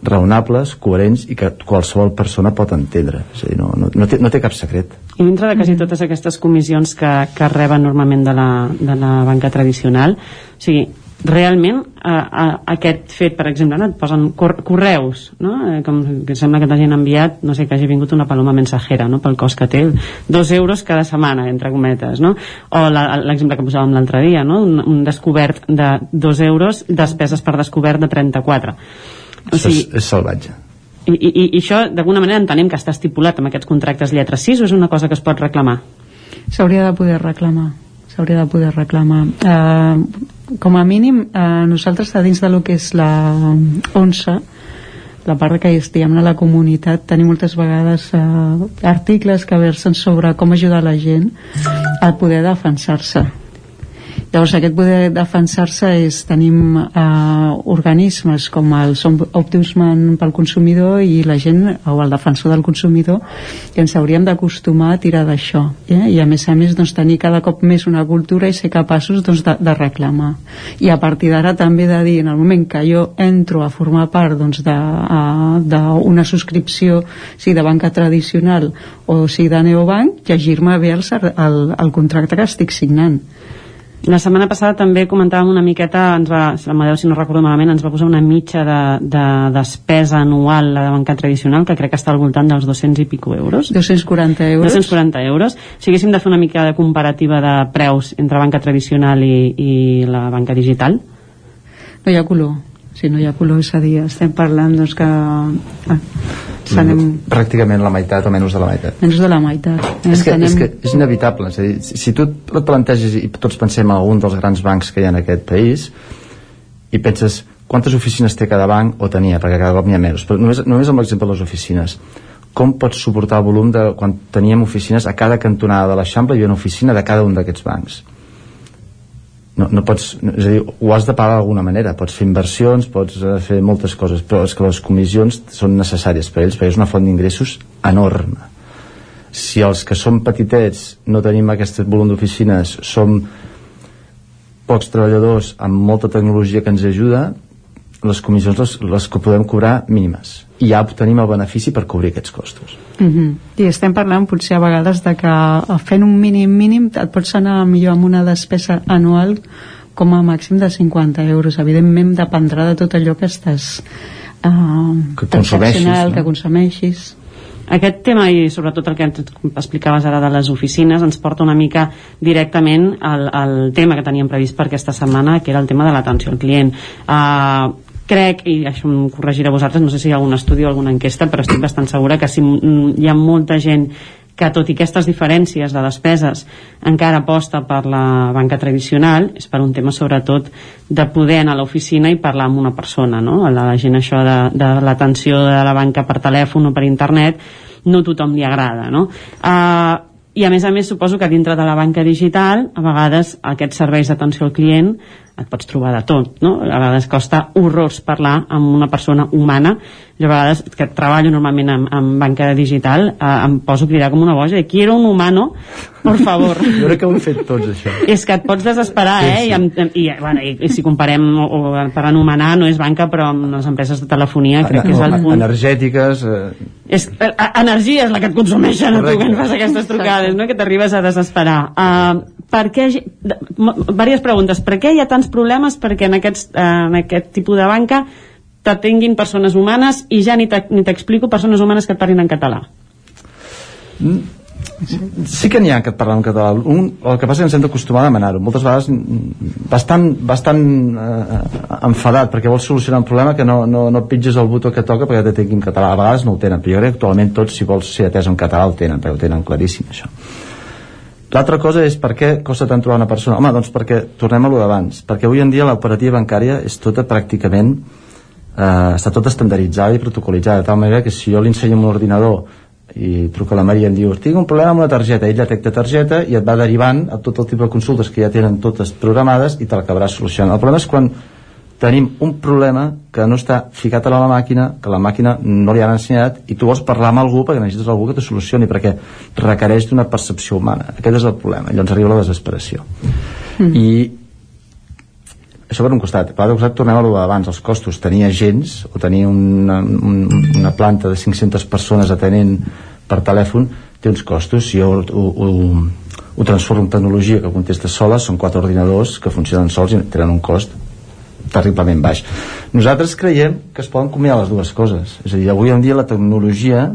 [SPEAKER 46] raonables, coherents i que qualsevol persona pot entendre és a dir, no, no, no, té, no té cap secret
[SPEAKER 44] I dintre de quasi totes aquestes comissions que, que reben normalment de la, de la banca tradicional, o sigui, realment eh, eh, aquest fet, per exemple, no? et posen cor correus, no? eh, com que sembla que t'hagin enviat, no sé, que hagi vingut una paloma mensajera, no? pel cost que té, dos euros cada setmana, entre cometes, no? o l'exemple que posàvem l'altre dia, no? un, un descobert de dos euros, despeses per descobert de 34. O
[SPEAKER 46] això
[SPEAKER 44] sigui,
[SPEAKER 46] és, és salvatge.
[SPEAKER 44] i, i, i això, d'alguna manera, entenem que està estipulat amb aquests contractes lletra 6 o és una cosa que es pot reclamar?
[SPEAKER 45] S'hauria de poder reclamar. S'hauria de poder reclamar. Eh, com a mínim eh, nosaltres a dins de lo que és la 11 la part que és diguem la comunitat tenim moltes vegades eh, articles que versen sobre com ajudar la gent a poder defensar-se Llavors aquest poder defensar-se és tenim eh, organismes com el Ombudsman pel consumidor i la gent, o el defensor del consumidor que ens hauríem d'acostumar a tirar d'això eh? i a més a més doncs, tenir cada cop més una cultura i ser capaços doncs, de, de reclamar i a partir d'ara també de dir en el moment que jo entro a formar part doncs, subscripció sigui de banca tradicional o sigui de neobanc llegir-me bé el, el, el contracte que estic signant
[SPEAKER 44] La setmana passada també comentàvem una miqueta, ens va, Amadeu, si no recordo malament, ens va posar una mitja de, de despesa anual la de banca tradicional, que crec que està al voltant dels 200 i pico euros.
[SPEAKER 45] 240 euros.
[SPEAKER 44] 240 euros. Si haguéssim de fer una mica de comparativa de preus entre banca tradicional i, i la banca digital,
[SPEAKER 45] no hi ha color si no hi ha color, és a dir, estem parlant doncs, que ah, s'anem
[SPEAKER 46] pràcticament la meitat o menys de la meitat
[SPEAKER 45] menys de la meitat eh?
[SPEAKER 46] és que,
[SPEAKER 45] Anem-
[SPEAKER 46] és que és inevitable és a dir, si, tu et planteges i tots pensem en algun dels grans bancs que hi ha en aquest país i penses quantes oficines té cada banc o tenia, perquè cada cop n'hi ha menys però només, només amb l'exemple de les oficines com pots suportar el volum de quan teníem oficines a cada cantonada de l'Eixample havia una oficina de cada un d'aquests bancs no, no pots, és a dir, ho has de pagar d'alguna manera. Pots fer inversions, pots eh, fer moltes coses però és que les comissions són necessàries per a ells perquè és una font d'ingressos enorme. Si els que som petitets no tenim aquest volum d'oficines som pocs treballadors amb molta tecnologia que ens ajuda les comissions les, les que podem cobrar mínimes. I ja obtenim el benefici per cobrir aquests costos.
[SPEAKER 45] Uh -huh. I estem parlant potser a vegades de que eh, fent un mínim mínim et pots anar millor amb una despesa anual com a màxim de 50 euros. Evidentment dependrà de tot allò que estàs uh,
[SPEAKER 46] Que consumeixis, no?
[SPEAKER 45] que consumeixis.
[SPEAKER 44] Aquest tema i sobretot el que ens explicaves ara de les oficines ens porta una mica directament al, al tema que teníem previst per aquesta setmana que era el tema de l'atenció al client. Uh, crec, i això em corregiré vosaltres no sé si hi ha algun estudi o alguna enquesta però estic bastant segura que si hi ha molta gent que tot i aquestes diferències de despeses encara aposta per la banca tradicional és per un tema sobretot de poder anar a l'oficina i parlar amb una persona no? la gent això de, de l'atenció de la banca per telèfon o per internet no tothom li agrada no? Uh, i a més a més suposo que dintre de la banca digital a vegades aquests serveis d'atenció al client et pots trobar de tot no? a vegades costa horrors parlar amb una persona humana jo a vegades que treballo normalment amb, amb banca digital eh, em poso a cridar com una boja de quiero un humano por favor (laughs)
[SPEAKER 46] jo crec que ho hem fet tots això
[SPEAKER 44] és que et pots desesperar,
[SPEAKER 46] Sí,
[SPEAKER 44] eh?
[SPEAKER 46] sí.
[SPEAKER 44] I, amb, i, bueno, i, i si comparem o, o per anomenar, no és banca, però amb les empreses de telefonia crec que és el punt.
[SPEAKER 46] energètiques eh,
[SPEAKER 44] És, eh, energia és la que et consumeixen a tu
[SPEAKER 46] Correcte.
[SPEAKER 44] quan fas aquestes trucades, no? que t'arribes a desesperar. Uh, per què, diverses preguntes. Per què hi ha tants problemes? Perquè en, aquests, uh, en aquest tipus de banca t'atenguin persones humanes i ja ni te- ni t'explico persones humanes que et parlin en català?
[SPEAKER 46] sí que n'hi ha que et parlen en català. Un, el que passa és que ens hem d'acostumar a demanar-ho. Moltes vegades mm, bastant, bastant eh, enfadat perquè vols solucionar un problema que no, no, no pitges el botó que toca perquè te tingui en català. A vegades no ho tenen, però jo crec que actualment tots si vols ser atès en català ho tenen, perquè ho tenen claríssim això L'altra cosa és per què costa tant trobar una persona? Home, doncs perquè, tornem a lo d'abans, perquè avui en dia l'operativa bancària és tota pràcticament, eh, està tota estandarditzada i protocolitzada, de tal manera que si jo li ensenyo un ordinador i truca la Maria i em diu tinc un problema amb una targeta, ell detecta targeta i et va derivant a tot el tipus de consultes que ja tenen totes programades i te l'acabaràs solucionant. El problema és quan tenim un problema que no està ficat a la màquina, que la màquina no li han ensenyat i tu vols parlar amb algú perquè necessites algú que te solucioni perquè requereix d'una percepció humana. Aquest és el problema, llavors arriba la desesperació. Mm. i això per un costat, per l'altre costat tornem a lo d'abans, els costos, tenir agents o tenir una, un, una planta de 500 persones atenent per telèfon té uns costos. Si jo ho, ho, ho transformo en tecnologia que contesta sola, són quatre ordinadors que funcionen sols i tenen un cost terriblement baix. Nosaltres creiem que es poden combinar les dues coses. És a dir, avui en dia la tecnologia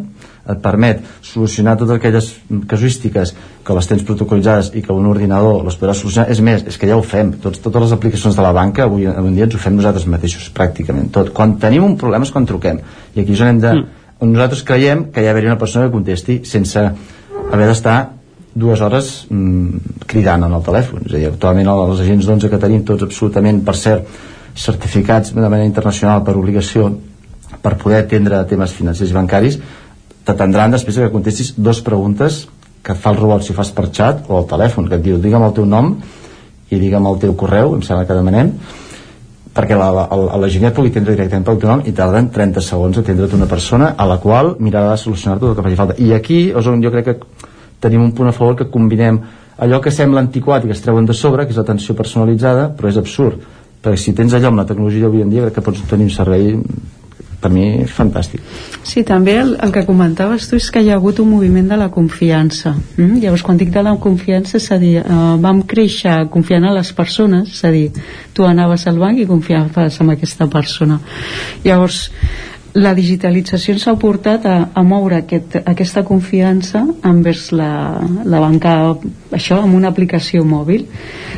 [SPEAKER 46] et permet solucionar totes aquelles casuístiques que les tens protocolitzades i que un ordinador les podrà solucionar. És més, és que ja ho fem. Tots, totes les aplicacions de la banca avui en dia ens ho fem nosaltres mateixos, pràcticament tot. Quan tenim un problema és quan truquem. I aquí és on hem de... On nosaltres creiem que hi ha d'haver una persona que contesti sense haver d'estar dues hores mm, cridant en el telèfon. És a dir, actualment els agents d'11 que tenim tots absolutament, per cert, certificats de manera internacional per obligació per poder atendre temes financers i bancaris t'atendran després que contestis dues preguntes que fa el robot si fas per xat o al telèfon, que et diu digue'm el teu nom i digue'm el teu correu, em sembla que demanem perquè la, la, la, la gent ja et pugui atendre directament pel teu nom i tarden 30 segons a atendre't una persona a la qual mirarà de solucionar tot el que faci falta. I aquí és on jo crec que tenim un punt a favor que combinem allò que sembla antiquat i que es treuen de sobre que és l'atenció personalitzada però és absurd perquè si tens allò amb la tecnologia d'avui en dia crec que pots obtenir un servei per mi fantàstic
[SPEAKER 45] Sí, també el, el que comentaves tu és que hi ha hagut un moviment de la confiança. Mm? Llavors, quan dic de la confiança, és a dir, eh, vam créixer confiant en les persones, és a dir, tu anaves al banc i confiaves en aquesta persona. Llavors, la digitalització ens ha portat a, a moure aquest, aquesta confiança envers la, la banca això amb una aplicació mòbil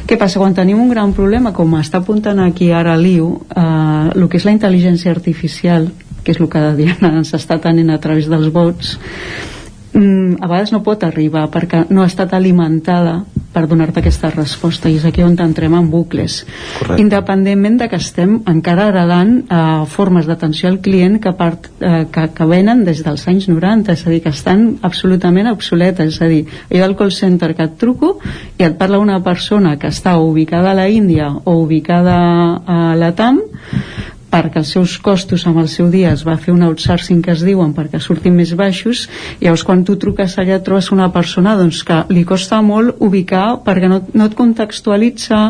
[SPEAKER 45] què passa? Quan tenim un gran problema com està apuntant aquí ara l'IU eh, el que és la intel·ligència artificial que és el que Diana ens està tenint a través dels vots mm, a vegades no pot arribar perquè no ha estat alimentada per donar-te aquesta resposta i és aquí on entrem en bucles Correcte. independentment de que estem encara heredant eh, formes d'atenció al client que, part, eh, que, que venen des dels anys 90 és a dir, que estan absolutament obsoletes és a dir, jo al call center que et truco i et parla una persona que està ubicada a la Índia o ubicada a la TAM perquè els seus costos amb el seu dia es va fer un outsourcing que es diuen perquè surtin més baixos i llavors quan tu truques allà trobes una persona doncs, que li costa molt ubicar perquè no, no et contextualitza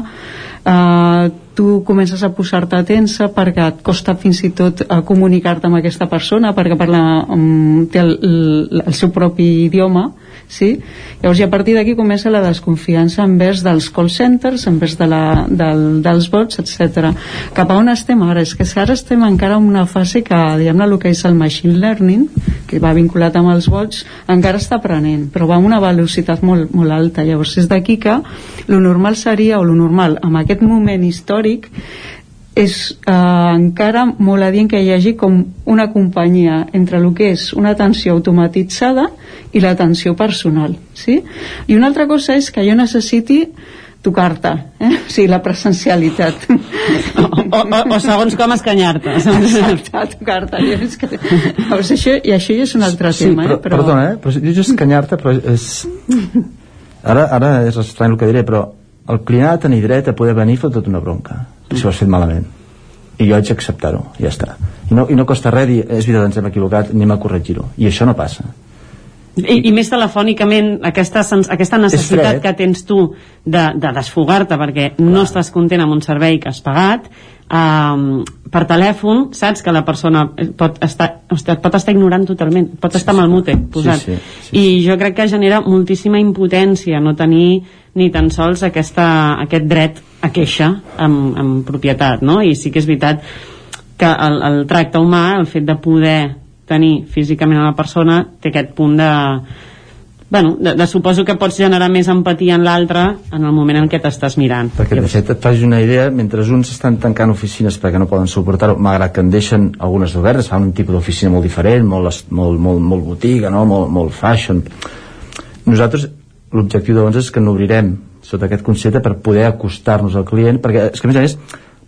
[SPEAKER 45] eh, tu comences a posar-te tensa perquè et costa fins i tot eh, comunicar-te amb aquesta persona perquè parla, um, té el, el, el seu propi idioma sí? llavors i a partir d'aquí comença la desconfiança envers dels call centers envers de la, del, dels vots etc. cap a on estem ara? és que ara estem encara en una fase que diguem-ne el que és el machine learning que va vinculat amb els vots encara està aprenent però va amb una velocitat molt, molt alta llavors és d'aquí que lo normal seria o lo normal en aquest moment històric és eh, encara molt adient que hi hagi com una companyia entre el que és una atenció automatitzada i l'atenció personal sí? i una altra cosa és que jo necessiti tocar-te, eh? o sigui, la presencialitat.
[SPEAKER 44] O, o, o, o segons com escanyar-te.
[SPEAKER 45] Exacte, tocar-te. Que... Llavors, això, I això ja és un altre
[SPEAKER 46] sí,
[SPEAKER 45] tema.
[SPEAKER 46] Però,
[SPEAKER 45] eh? però...
[SPEAKER 46] Perdona, eh? però jo escanyar-te, però és... Ara, ara és estrany el que diré, però el client ha de tenir dret a poder venir i tota una bronca, si ho has fet malament. I jo haig d'acceptar-ho, ja està. I no, I no costa res dir, és veritat, ens hem equivocat, anem a corregir-ho. I això no passa
[SPEAKER 44] i, i més telefònicament aquesta, aquesta necessitat que tens tu de, de desfogar-te perquè Clar. no estàs content amb un servei que has pagat um, per telèfon saps que la persona pot estar, hosti, pot estar ignorant totalment pot estar sí, el mute posat sí, sí, sí. i jo crec que genera moltíssima impotència no tenir ni tan sols aquesta, aquest dret a queixa amb, amb propietat no? i sí que és veritat que el, el tracte humà, el fet de poder tenir físicament a la persona té aquest punt de bueno, de, de suposo que pots generar més empatia en l'altre en el moment en què t'estàs mirant
[SPEAKER 46] perquè de fet et facis una idea mentre uns estan tancant oficines perquè no poden suportar-ho malgrat que en deixen algunes obertes fan un tipus d'oficina molt diferent molt, molt, molt, molt botiga, no? molt, molt fashion nosaltres l'objectiu de és que n'obrirem sota aquest concepte per poder acostar-nos al client perquè és que a més a més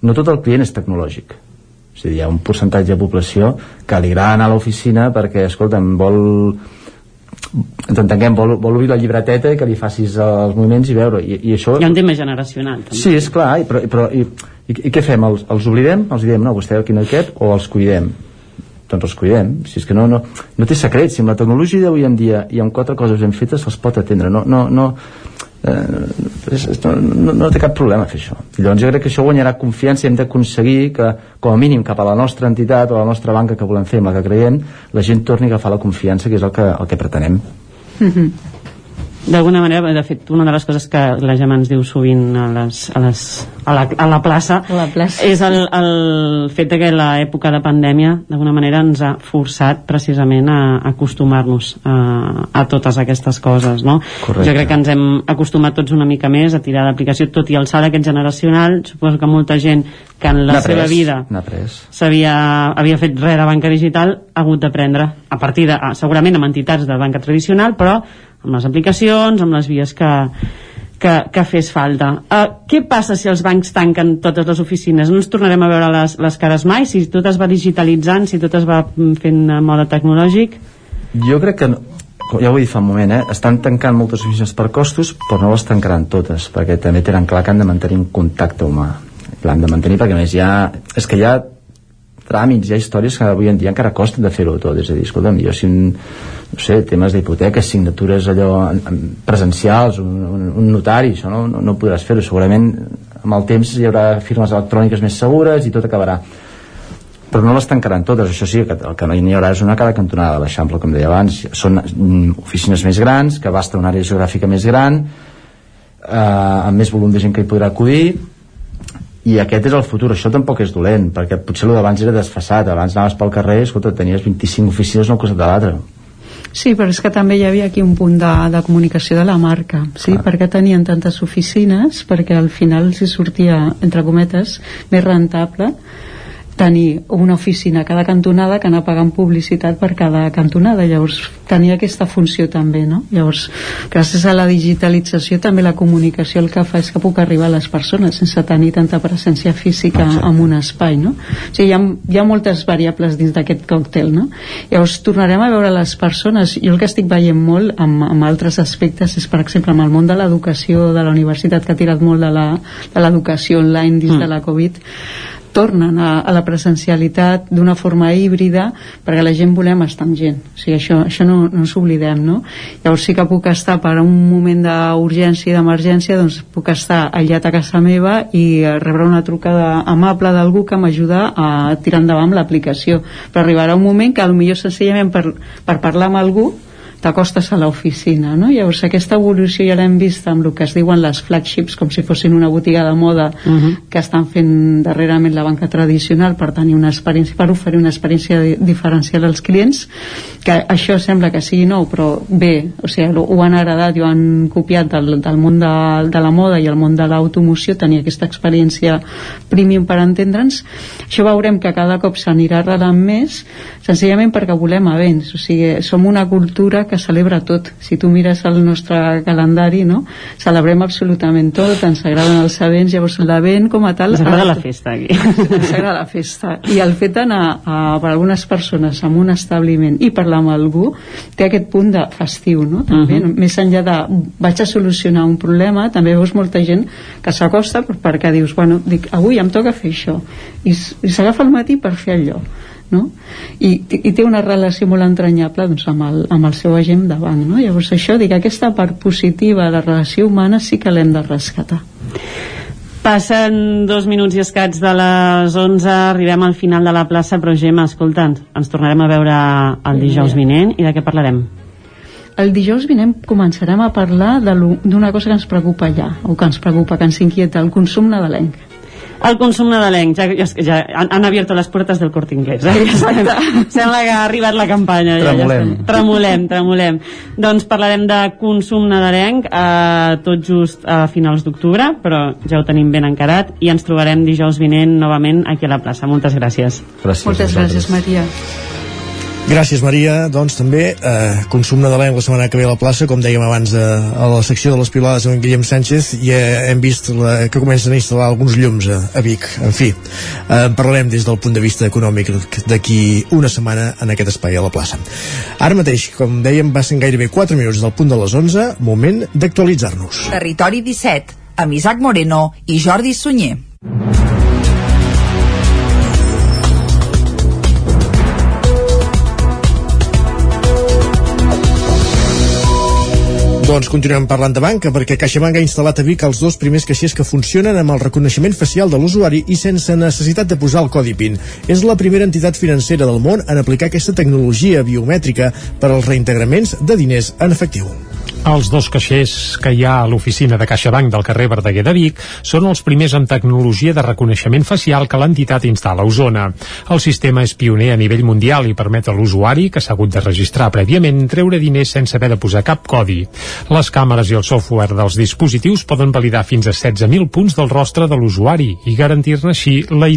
[SPEAKER 46] no tot el client és tecnològic és a dir, hi ha un percentatge de població que li agrada anar a l'oficina perquè, escolta'm, vol ens entenguem, vol, vol obrir la llibreteta i que li facis els moviments i veure i, i això...
[SPEAKER 44] Hi ha un tema generacional també.
[SPEAKER 46] Sí, és clar, i, però, però, i, i, i què fem? Els, els oblidem? Els diem, no, vostè aquí no cap o els cuidem? Doncs els cuidem. Si és que no, no, no té secret si amb la tecnologia d'avui en dia i amb quatre coses ben fetes se'ls pot atendre. No, no, no, eh, no, no, no té cap problema fer això. I llavors jo crec que això guanyarà confiança i hem d'aconseguir que com a mínim cap a la nostra entitat o a la nostra banca que volem fer amb la que creiem la gent torni a agafar la confiança que és el que, el que pretenem.
[SPEAKER 44] Mm -hmm d'alguna manera, de fet, una de les coses que la Gemma ens diu sovint a, les, a, les, a, la, a la plaça,
[SPEAKER 41] la plaça.
[SPEAKER 44] és el, el fet que l'època de pandèmia d'alguna manera ens ha forçat precisament a acostumar-nos a, a totes aquestes coses no?
[SPEAKER 46] Correcte.
[SPEAKER 44] jo crec que ens hem acostumat tots una mica més a tirar d'aplicació tot i el salt aquest generacional suposo que molta gent que en la seva vida
[SPEAKER 46] s'havia
[SPEAKER 44] havia fet res de banca digital ha hagut d'aprendre a partir de, segurament amb entitats de banca tradicional però amb les aplicacions, amb les vies que, que, que fes falta. Uh, què passa si els bancs tanquen totes les oficines? No ens tornarem a veure les, les cares mai? Si tot es va digitalitzant, si tot es va fent a mode tecnològic?
[SPEAKER 46] Jo crec que, ja ho he dit fa un moment, eh? estan tancant moltes oficines per costos, però no les tancaran totes, perquè també tenen clar que han de mantenir un contacte humà. L'han de mantenir perquè més ha... És que ha tràmits, hi ha històries que avui en dia encara costen de fer-ho tot, és a dir, escolta'm, jo si un, no sé, temes d'hipoteques, signatures allò presencials, un, un, un notari, això no, no, no podràs fer-ho. Segurament amb el temps hi haurà firmes electròniques més segures i tot acabarà. Però no les tancaran totes, això sí, que el que no hi haurà és una cada cantonada de l'Eixample, com deia abans. Són mm, oficines més grans, que abasta una àrea geogràfica més gran, eh, amb més volum de gent que hi podrà acudir, i aquest és el futur, això tampoc és dolent perquè potser el d'abans era desfassat abans anaves pel carrer, escolta, tenies 25 oficines al costat de l'altre
[SPEAKER 45] Sí, però és que també hi havia aquí un punt de, de comunicació de la marca, sí? Clar. perquè tenien tantes oficines, perquè al final si sortia, entre cometes, més rentable tenir una oficina a cada cantonada que anar pagant publicitat per cada cantonada llavors tenia aquesta funció també no? llavors gràcies a la digitalització també la comunicació el que fa és que puc arribar a les persones sense tenir tanta presència física Exacte. en un espai no? o sigui, hi, ha, hi ha moltes variables dins d'aquest còctel no? llavors tornarem a veure les persones jo el que estic veient molt amb, amb altres aspectes és per exemple amb el món de l'educació de la universitat que ha tirat molt de l'educació online dins mm. de la Covid tornen a, a la presencialitat d'una forma híbrida perquè la gent volem estar amb gent o sigui, això, això no, no ens oblidem no? llavors sí que puc estar per un moment d'urgència i d'emergència doncs puc estar aïllat a casa meva i rebre una trucada amable d'algú que m'ajuda a tirar endavant l'aplicació però arribarà un moment que potser senzillament per, per parlar amb algú t'acostes a l'oficina no? llavors aquesta evolució ja l'hem vist amb el que es diuen les flagships com si fossin una botiga de moda uh mhm. -huh. que estan fent darrerament la banca tradicional per tenir una experiència per oferir una experiència diferencial als clients que això sembla que sigui nou però bé, o sigui, ho han heredat i ho han copiat del, del món de, de la moda i el món de l'automoció tenir aquesta experiència premium per entendre'ns això veurem que cada cop s'anirà arrelant més senzillament perquè volem events o sigui, som una cultura que celebra tot. Si tu mires el nostre calendari, no? Celebrem absolutament tot, ens agraden els events, llavors l'event com a tal...
[SPEAKER 44] Ens agrada la festa, aquí.
[SPEAKER 45] Ens agrada la festa. I el fet d'anar per algunes persones a un establiment i parlar amb algú té aquest punt de festiu, no? També, uh -huh. més enllà de vaig a solucionar un problema, també veus molta gent que s'acosta perquè dius, bueno, dic, avui em toca fer això i, i s'agafa el matí per fer allò no? I, i té una relació molt entranyable doncs, amb, el, amb el seu agent davant no? llavors això, dic, aquesta part positiva de la relació humana sí que l'hem de rescatar
[SPEAKER 44] Passen dos minuts i escats de les 11, arribem al final de la plaça, però Gemma, escolta'ns, ens tornarem a veure el dijous vinent i de què parlarem?
[SPEAKER 45] El dijous vinent començarem a parlar d'una cosa que ens preocupa ja, o que ens preocupa, que ens inquieta, el consum nadalenc
[SPEAKER 44] el consum nadalenc, ja, ja, ja han, han abierto les portes del Corte Inglés. Eh? Ja Sembla que ha arribat la campanya.
[SPEAKER 46] Tremolem.
[SPEAKER 44] Ja, ja tremolem, tremolem. Doncs parlarem de consum nadalenc eh, tot just a finals d'octubre, però ja ho tenim ben encarat i ens trobarem dijous vinent novament aquí a la plaça. Moltes gràcies.
[SPEAKER 46] gràcies
[SPEAKER 45] Moltes gràcies, Maria.
[SPEAKER 1] Gràcies, Maria. Doncs també eh, consum nadalenc la setmana que ve a la plaça, com dèiem abans de, a la secció de les pilades amb Guillem Sánchez, i eh, hem vist la, que comencen a instal·lar alguns llums a, a Vic. En fi, eh, parlarem des del punt de vista econòmic d'aquí una setmana en aquest espai a la plaça. Ara mateix, com dèiem, va ser gairebé 4 minuts del punt de les 11, moment d'actualitzar-nos.
[SPEAKER 47] Territori 17, amb Isaac Moreno i Jordi Sunyer.
[SPEAKER 1] Doncs continuem parlant de banca perquè CaixaBank ha instal·lat a Vic els dos primers caixers que funcionen amb el reconeixement facial de l'usuari i sense necessitat de posar el codi PIN. És la primera entitat financera del món en aplicar aquesta tecnologia biomètrica per als reintegraments de diners en efectiu.
[SPEAKER 3] Els dos caixers que hi ha a l'oficina de CaixaBank del carrer Verdaguer de Vic són els primers amb tecnologia de reconeixement facial que l'entitat instal·la a Osona. El sistema és pioner a nivell mundial i permet a l'usuari, que s'ha hagut de registrar prèviament, treure diners sense haver de posar cap codi. Les càmeres i el software dels dispositius poden validar fins a 16.000 punts del rostre de l'usuari i garantir-ne així la,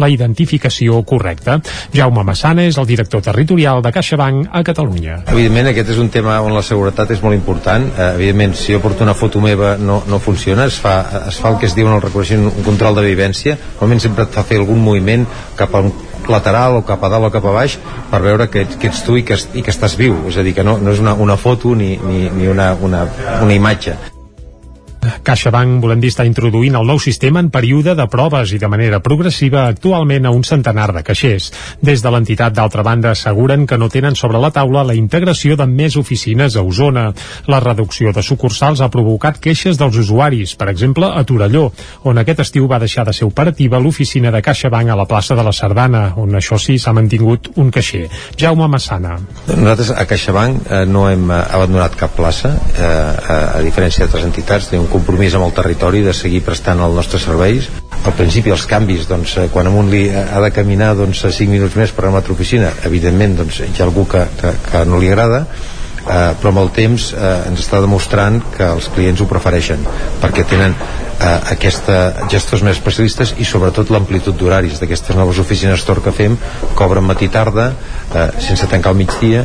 [SPEAKER 3] la identificació correcta. Jaume Massana és el director territorial de CaixaBank a Catalunya.
[SPEAKER 48] Evidentment, aquest és un tema on la seguretat és molt important important eh, evidentment si jo porto una foto meva no, no funciona, es fa, es fa el que es diu en el reconeixement un control de vivència normalment sempre et fa fer algun moviment cap a un lateral o cap a dalt o cap a baix per veure que, que ets tu i que, i que estàs viu. És a dir, que no, no és una, una foto ni, ni, ni una, una, una imatge
[SPEAKER 3] CaixaBank, volem dir, està introduint el nou sistema en període de proves i de manera progressiva actualment a un centenar de caixers. Des de l'entitat, d'altra banda, asseguren que no tenen sobre la taula la integració de més oficines a Osona. La reducció de sucursals ha provocat queixes dels usuaris, per exemple, a Torelló, on aquest estiu va deixar de ser operativa l'oficina de CaixaBank a la plaça de la Sardana, on això sí s'ha mantingut un caixer. Jaume Massana.
[SPEAKER 48] Nosaltres a CaixaBank eh, no hem eh, abandonat cap plaça, eh, a, a diferència d'altres entitats, tenim un compromís amb el territori de seguir prestant els nostres serveis. Al principi els canvis doncs, eh, quan amunt li ha de caminar doncs, 5 minuts més per anar a una altra oficina. Evidentment doncs, hi ha algú que, que, que no li agrada eh, però amb el temps eh, ens està demostrant que els clients ho prefereixen perquè tenen eh, aquesta gestors més especialistes i sobretot l'amplitud d'horaris d'aquestes noves oficines Tor que fem cobren matí tarda eh, sense tancar al migdia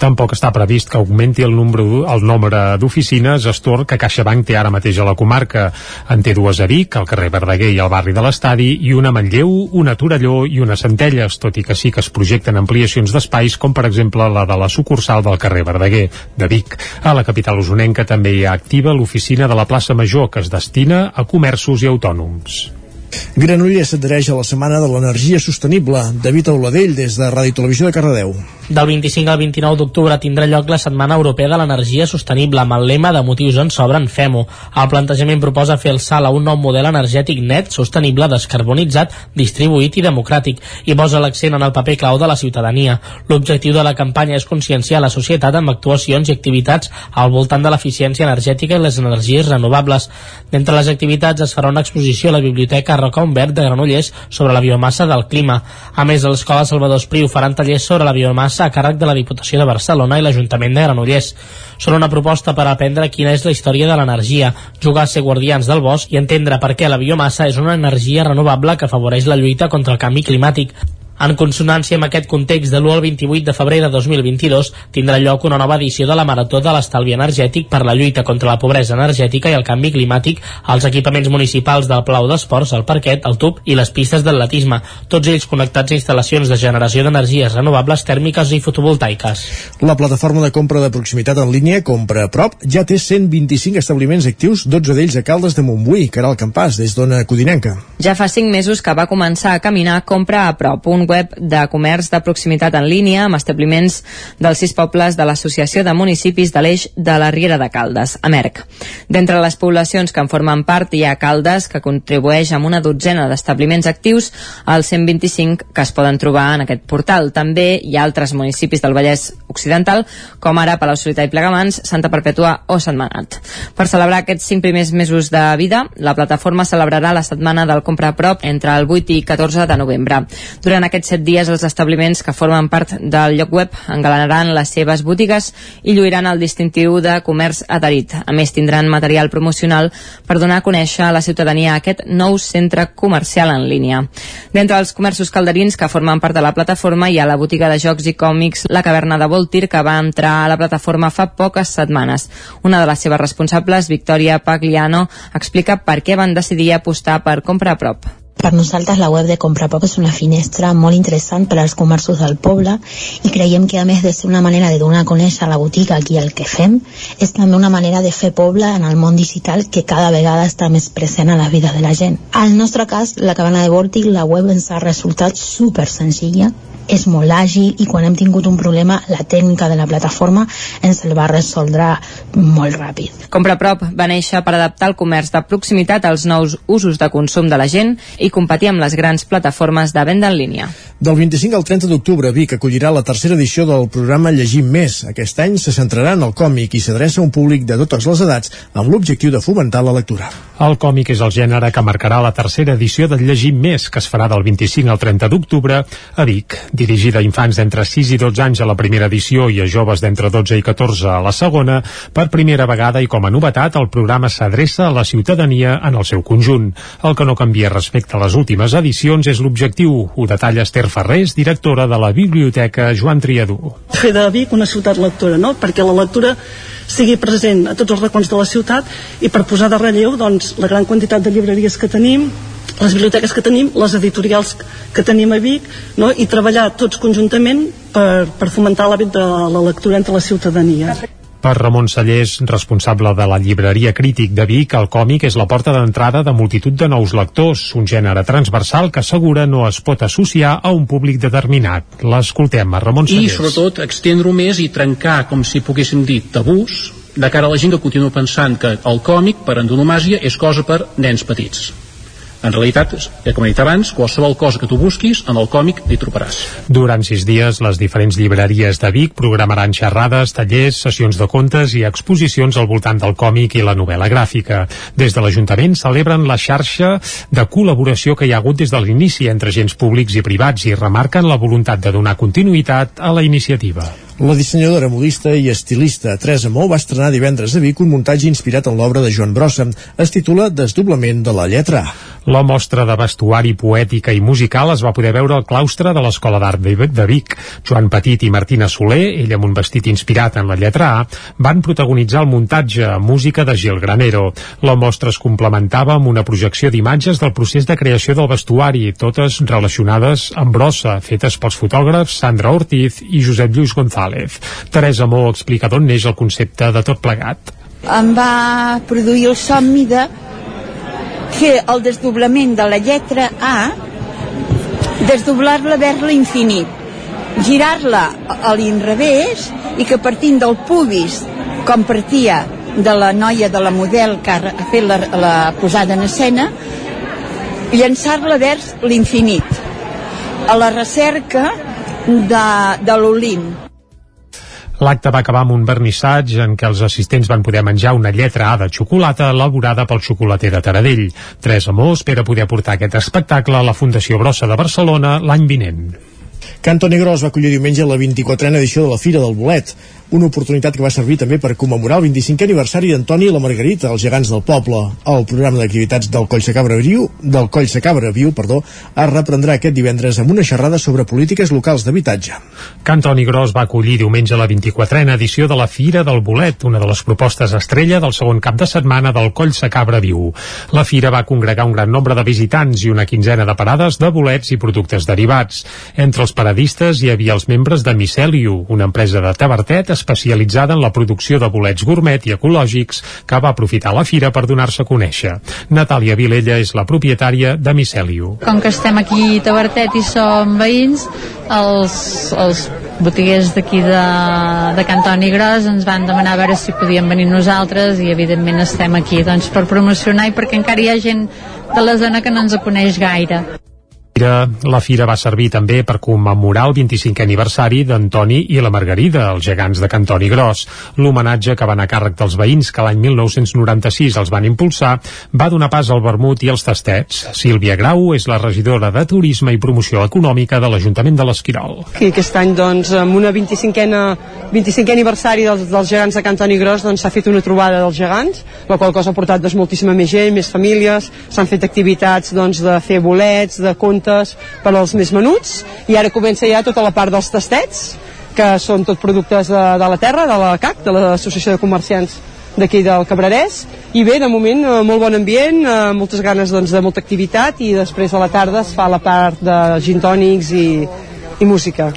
[SPEAKER 3] Tampoc està previst que augmenti el nombre, el nombre d'oficines Astor que CaixaBank té ara mateix a la comarca. En té dues a Vic, al carrer Verdaguer i al barri de l'Estadi, i una a Manlleu, una a Torelló i una a Centelles, tot i que sí que es projecten ampliacions d'espais, com per exemple la de la sucursal del carrer Verdaguer, de Vic. A la capital usonenca també hi ha activa l'oficina de la plaça Major, que es destina a comerços i autònoms.
[SPEAKER 1] Granollers s'adhereix a la Setmana de l'Energia Sostenible. David Auladell, des de Ràdio Televisió de Cardedeu.
[SPEAKER 10] Del 25 al 29 d'octubre tindrà lloc la Setmana Europea de l'Energia Sostenible amb el lema de motius en sobren fem-ho. El plantejament proposa fer el salt a un nou model energètic net, sostenible, descarbonitzat, distribuït i democràtic i posa l'accent en el paper clau de la ciutadania. L'objectiu de la campanya és conscienciar la societat amb actuacions i activitats al voltant de l'eficiència energètica i les energies renovables. D'entre les activitats es farà una exposició a la Biblioteca Racó Verd de Granollers sobre la biomassa del clima. A més, a l'Escola Salvador Espriu faran tallers sobre la biomassa a càrrec de la Diputació de Barcelona i l'Ajuntament de Granollers. Són una proposta per aprendre quina és la història de l'energia, jugar a ser guardians del bosc i entendre per què la biomassa és una energia renovable que afavoreix la lluita contra el canvi climàtic. En consonància amb aquest context, de l'1 al 28 de febrer de 2022 tindrà lloc una nova edició de la Marató de l'Estalvi Energètic per la lluita contra la pobresa energètica i el canvi climàtic als equipaments municipals del Plau d'Esports, el Parquet, el Tub i les pistes d'atletisme, tots ells connectats a instal·lacions de generació d'energies renovables tèrmiques i fotovoltaiques.
[SPEAKER 1] La plataforma de compra de proximitat en línia Compra a Prop ja té 125 establiments actius, 12 d'ells a Caldes de Montbui, Caral Campàs, des d'Ona Codinenca.
[SPEAKER 4] Ja fa 5 mesos que va començar a caminar Compra a Prop, un web de comerç de proximitat en línia amb establiments dels sis pobles de l'Associació de Municipis de l'Eix de la Riera de Caldes, a Merc. D'entre les poblacions que en formen part hi ha Caldes, que contribueix amb una dotzena d'establiments actius als 125 que es poden trobar en aquest portal. També hi ha altres municipis del Vallès Occidental, com ara Palau Solità i Plegamans, Santa Perpètua o Setmanat. Per celebrar aquests cinc primers mesos de vida, la plataforma celebrarà la setmana del Compra a Prop entre el 8 i 14 de novembre. Durant aquests set dies els establiments que formen part del lloc web engalanaran les seves botigues i lluiran el distintiu de comerç adherit. A més, tindran material promocional per donar a conèixer a la ciutadania aquest nou centre comercial en línia. D'entre els comerços calderins que formen part de la plataforma hi ha la botiga de jocs i còmics La Caverna de Voltir, que va entrar a la plataforma fa poques setmanes. Una de les seves responsables, Victoria Pagliano, explica per què van decidir apostar per comprar a prop.
[SPEAKER 49] Per nosaltres la web de Comprapop és una finestra molt interessant per als comerços del poble i creiem que a més de ser una manera de donar a conèixer la botiga aquí el que fem, és també una manera de fer poble en el món digital que cada vegada està més present a la vida de la gent. Al nostre cas, la cabana de Vortic, la web ens ha resultat super senzilla és molt àgil i quan hem tingut un problema la tècnica de la plataforma ens el va resoldre molt ràpid.
[SPEAKER 4] Compra Prop va néixer per adaptar el comerç de proximitat als nous usos de consum de la gent i competir amb les grans plataformes de venda en línia.
[SPEAKER 1] Del 25 al 30 d'octubre, Vic acollirà la tercera edició del programa Llegim Més. Aquest any se centrarà en el còmic i s'adreça a un públic de totes les edats amb l'objectiu de fomentar la lectura.
[SPEAKER 3] El còmic és el gènere que marcarà la tercera edició del Llegim Més, que es farà del 25 al 30 d'octubre a Vic. Dirigida a infants d'entre 6 i 12 anys a la primera edició i a joves d'entre 12 i 14 a la segona, per primera vegada i com a novetat, el programa s'adreça a la ciutadania en el seu conjunt. El que no canvia respecte a les últimes edicions és l'objectiu, ho detalla Esther Ferrés, directora de la Biblioteca Joan Triadú.
[SPEAKER 13] Fer de Vic una ciutat lectora, no? perquè la lectura sigui present a tots els racons de la ciutat i per posar de relleu doncs, la gran quantitat de llibreries que tenim, les biblioteques que tenim, les editorials que tenim a Vic no? i treballar tots conjuntament per, per fomentar l'hàbit de la lectura entre la ciutadania.
[SPEAKER 3] Per Ramon Sallés, responsable de la llibreria Crític de Vic, el còmic és la porta d'entrada de multitud de nous lectors, un gènere transversal que assegura no es pot associar a un públic determinat. L'escoltem a Ramon Sallés.
[SPEAKER 50] I sobretot extendre-ho més i trencar, com si poguéssim dir, tabús de cara a la gent que continua pensant que el còmic, per antonomàsia, és cosa per nens petits
[SPEAKER 51] en realitat, com he dit abans, qualsevol cosa que tu busquis, en el còmic hi trobaràs.
[SPEAKER 3] Durant sis dies, les diferents llibreries de Vic programaran xerrades, tallers, sessions de contes i exposicions al voltant del còmic i la novel·la gràfica. Des de l'Ajuntament celebren la xarxa de col·laboració que hi ha hagut des de l'inici entre agents públics i privats i remarquen la voluntat de donar continuïtat a la iniciativa.
[SPEAKER 1] La dissenyadora modista i estilista Teresa Mou va estrenar divendres a Vic un muntatge inspirat en l'obra de Joan Brossa. Es titula Desdoblament de la lletra.
[SPEAKER 3] La mostra de vestuari poètica i musical es va poder veure al claustre de l'Escola d'Art de Vic. Joan Petit i Martina Soler, ell amb un vestit inspirat en la lletra A, van protagonitzar el muntatge música de Gil Granero. La mostra es complementava amb una projecció d'imatges del procés de creació del vestuari, totes relacionades amb brossa, fetes pels fotògrafs Sandra Ortiz i Josep Lluís González. Teresa Mó explica d'on neix el concepte de tot plegat.
[SPEAKER 52] Em va produir el somni de fer el desdoblament de la lletra A, desdoblar-la vers l'infinit, girar-la a l'inrevés i que partint del pubis, com partia de la noia de la model que ha fet la, la posada en escena, llançar-la vers l'infinit, a la recerca de, de l'Olimp.
[SPEAKER 3] L'acte va acabar amb un vernissatge en què els assistents van poder menjar una lletra A de xocolata elaborada pel xocolater de Taradell. Teresa Mó espera poder portar aquest espectacle a la Fundació Brossa de Barcelona l'any vinent.
[SPEAKER 1] Can Toni Gros va acollir diumenge la 24a edició de la Fira del Bolet, una oportunitat que va servir també per commemorar el 25è aniversari d'Antoni i la Margarita, els gegants del poble. El programa d'activitats del Coll Cabra Viu, del Coll Cabra Viu, perdó, es reprendrà aquest divendres amb una xerrada sobre polítiques locals d'habitatge.
[SPEAKER 3] Can Toni Gros va acollir diumenge la 24a edició de la Fira del Bolet, una de les propostes estrella del segon cap de setmana del Coll Cabra Viu. La fira va congregar un gran nombre de visitants i una quinzena de parades de bolets i productes derivats. Entre els paradistes hi havia els membres de Miceliu, una empresa de tabertet especialitzada en la producció de bolets gourmet i ecològics que va aprofitar la fira per donar-se a conèixer. Natàlia Vilella és la propietària de Miceliu.
[SPEAKER 53] Com que estem aquí a Tabertet i som veïns, els, els botiguers d'aquí de, de Cantoni Gros ens van demanar a veure si podíem venir nosaltres i evidentment estem aquí doncs, per promocionar i perquè encara hi ha gent de la zona que no ens coneix gaire.
[SPEAKER 3] La fira va servir també per commemorar el 25è aniversari d'Antoni i la Margarida, els gegants de Cantoni Gros. L'homenatge que van a càrrec dels veïns que l'any 1996 els van impulsar va donar pas al vermut i als tastets. Sílvia Grau és la regidora de Turisme i Promoció Econòmica de l'Ajuntament de l'Esquirol.
[SPEAKER 54] I aquest any, doncs, amb una 25è, 25è aniversari dels, dels gegants de Cantoni Gros, doncs s'ha fet una trobada dels gegants, la qual cosa ha portat doncs, moltíssima més gent, més famílies, s'han fet activitats doncs, de fer bolets, de contes productes per als més menuts. I ara comença ja tota la part dels tastets que són tot productes de, de la terra, de la CAC, de l'Associació de Comerciants d'aquí del Cabrerès. I bé, de moment, eh, molt bon ambient eh, moltes ganes doncs, de molta activitat i després a la tarda es fa la part de gintònics i, i música.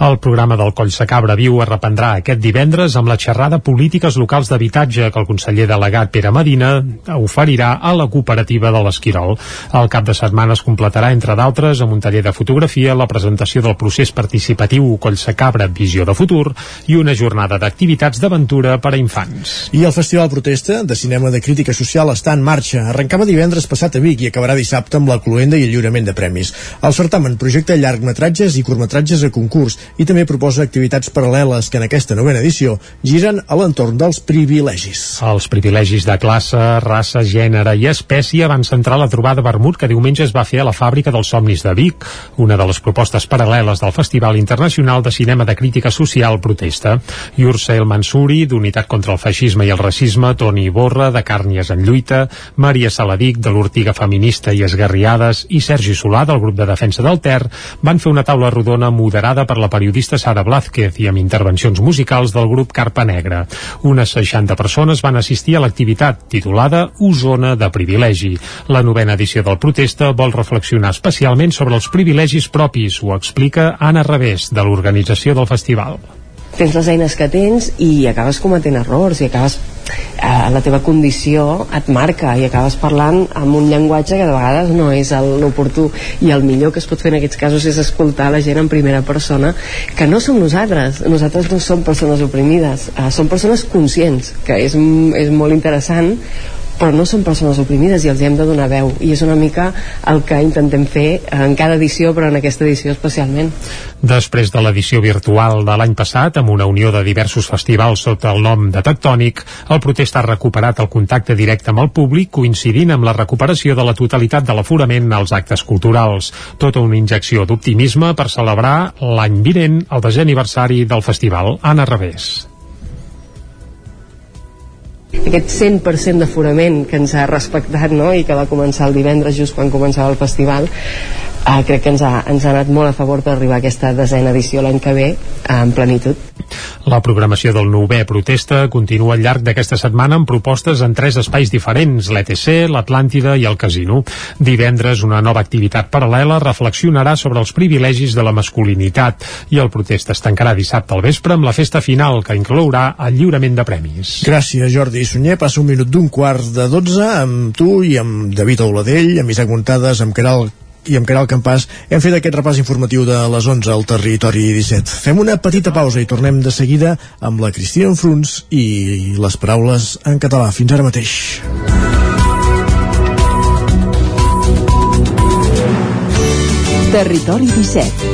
[SPEAKER 3] El programa del Coll Cabra Viu es reprendrà aquest divendres amb la xerrada Polítiques Locals d'Habitatge que el conseller delegat Pere Medina oferirà a la cooperativa de l'Esquirol. El cap de setmana es completarà, entre d'altres, amb un taller de fotografia, la presentació del procés participatiu Coll Cabra Visió de Futur i una jornada d'activitats d'aventura per a infants.
[SPEAKER 1] I el Festival Protesta de Cinema de Crítica Social està en marxa. Arrencava divendres passat a Vic i acabarà dissabte amb la cluenda i el lliurament de premis. El certamen projecta llargmetratges i curtmetratges a concurs i també proposa activitats paral·leles que en aquesta novena edició giren a l'entorn dels privilegis.
[SPEAKER 3] Els privilegis de classe, raça, gènere i espècie van centrar la trobada vermut que diumenge es va fer a la Fàbrica dels Somnis de Vic, una de les propostes paral·leles del Festival Internacional de Cinema de Crítica Social Protesta. Yursel Mansuri, d'Unitat contra el Feixisme i el Racisme, Toni Borra, de Càrnies en Lluita, Maria Saladic, de l'Ortiga Feminista i Esgarriades, i Sergi Solà, del grup de defensa del Ter, van fer una taula rodona moderada per la periodista Sara Blázquez i amb intervencions musicals del grup Carpa Negra. Unes 60 persones van assistir a l'activitat titulada Osona de privilegi. La novena edició del protesta vol reflexionar especialment sobre els privilegis propis, ho explica Anna Revés, de l'organització del festival
[SPEAKER 34] tens les eines que tens i acabes cometent errors i acabes eh, la teva condició et marca i acabes parlant amb un llenguatge que de vegades no és l'oportú. I el millor que es pot fer en aquests casos és escoltar la gent en primera persona que no som nosaltres, nosaltres no som persones oprimides, eh, som persones conscients que és, és molt interessant però no són persones oprimides i els hem de donar veu i és una mica el que intentem fer en cada edició però en aquesta edició especialment
[SPEAKER 3] Després de l'edició virtual de l'any passat, amb una unió de diversos festivals sota el nom de Tectònic, el protest ha recuperat el contacte directe amb el públic, coincidint amb la recuperació de la totalitat de l'aforament als actes culturals. Tota una injecció d'optimisme per celebrar l'any vinent el desè aniversari del festival. Anna Revés
[SPEAKER 34] aquest 100% d'aforament que ens ha respectat no? i que va començar el divendres just quan començava el festival eh, crec que ens ha, ens ha anat molt a favor per arribar a aquesta desena edició l'any que ve eh, en plenitud.
[SPEAKER 3] La programació del Nové Protesta continua al llarg d'aquesta setmana amb propostes en tres espais diferents, l'ETC, l'Atlàntida i el Casino. Divendres, una nova activitat paral·lela reflexionarà sobre els privilegis de la masculinitat i el protesta es tancarà dissabte al vespre amb la festa final que inclourà el lliurament de premis.
[SPEAKER 1] Gràcies, Jordi Sunyer. Passa un minut d'un quart de dotze amb tu i amb David Auladell, amb Isaac Montades, amb Caral i amb Caral Campàs hem fet aquest repàs informatiu de les 11 al territori 17. Fem una petita pausa i tornem de seguida amb la Cristina Enfruns i les paraules en català. Fins ara mateix.
[SPEAKER 43] Territori 17.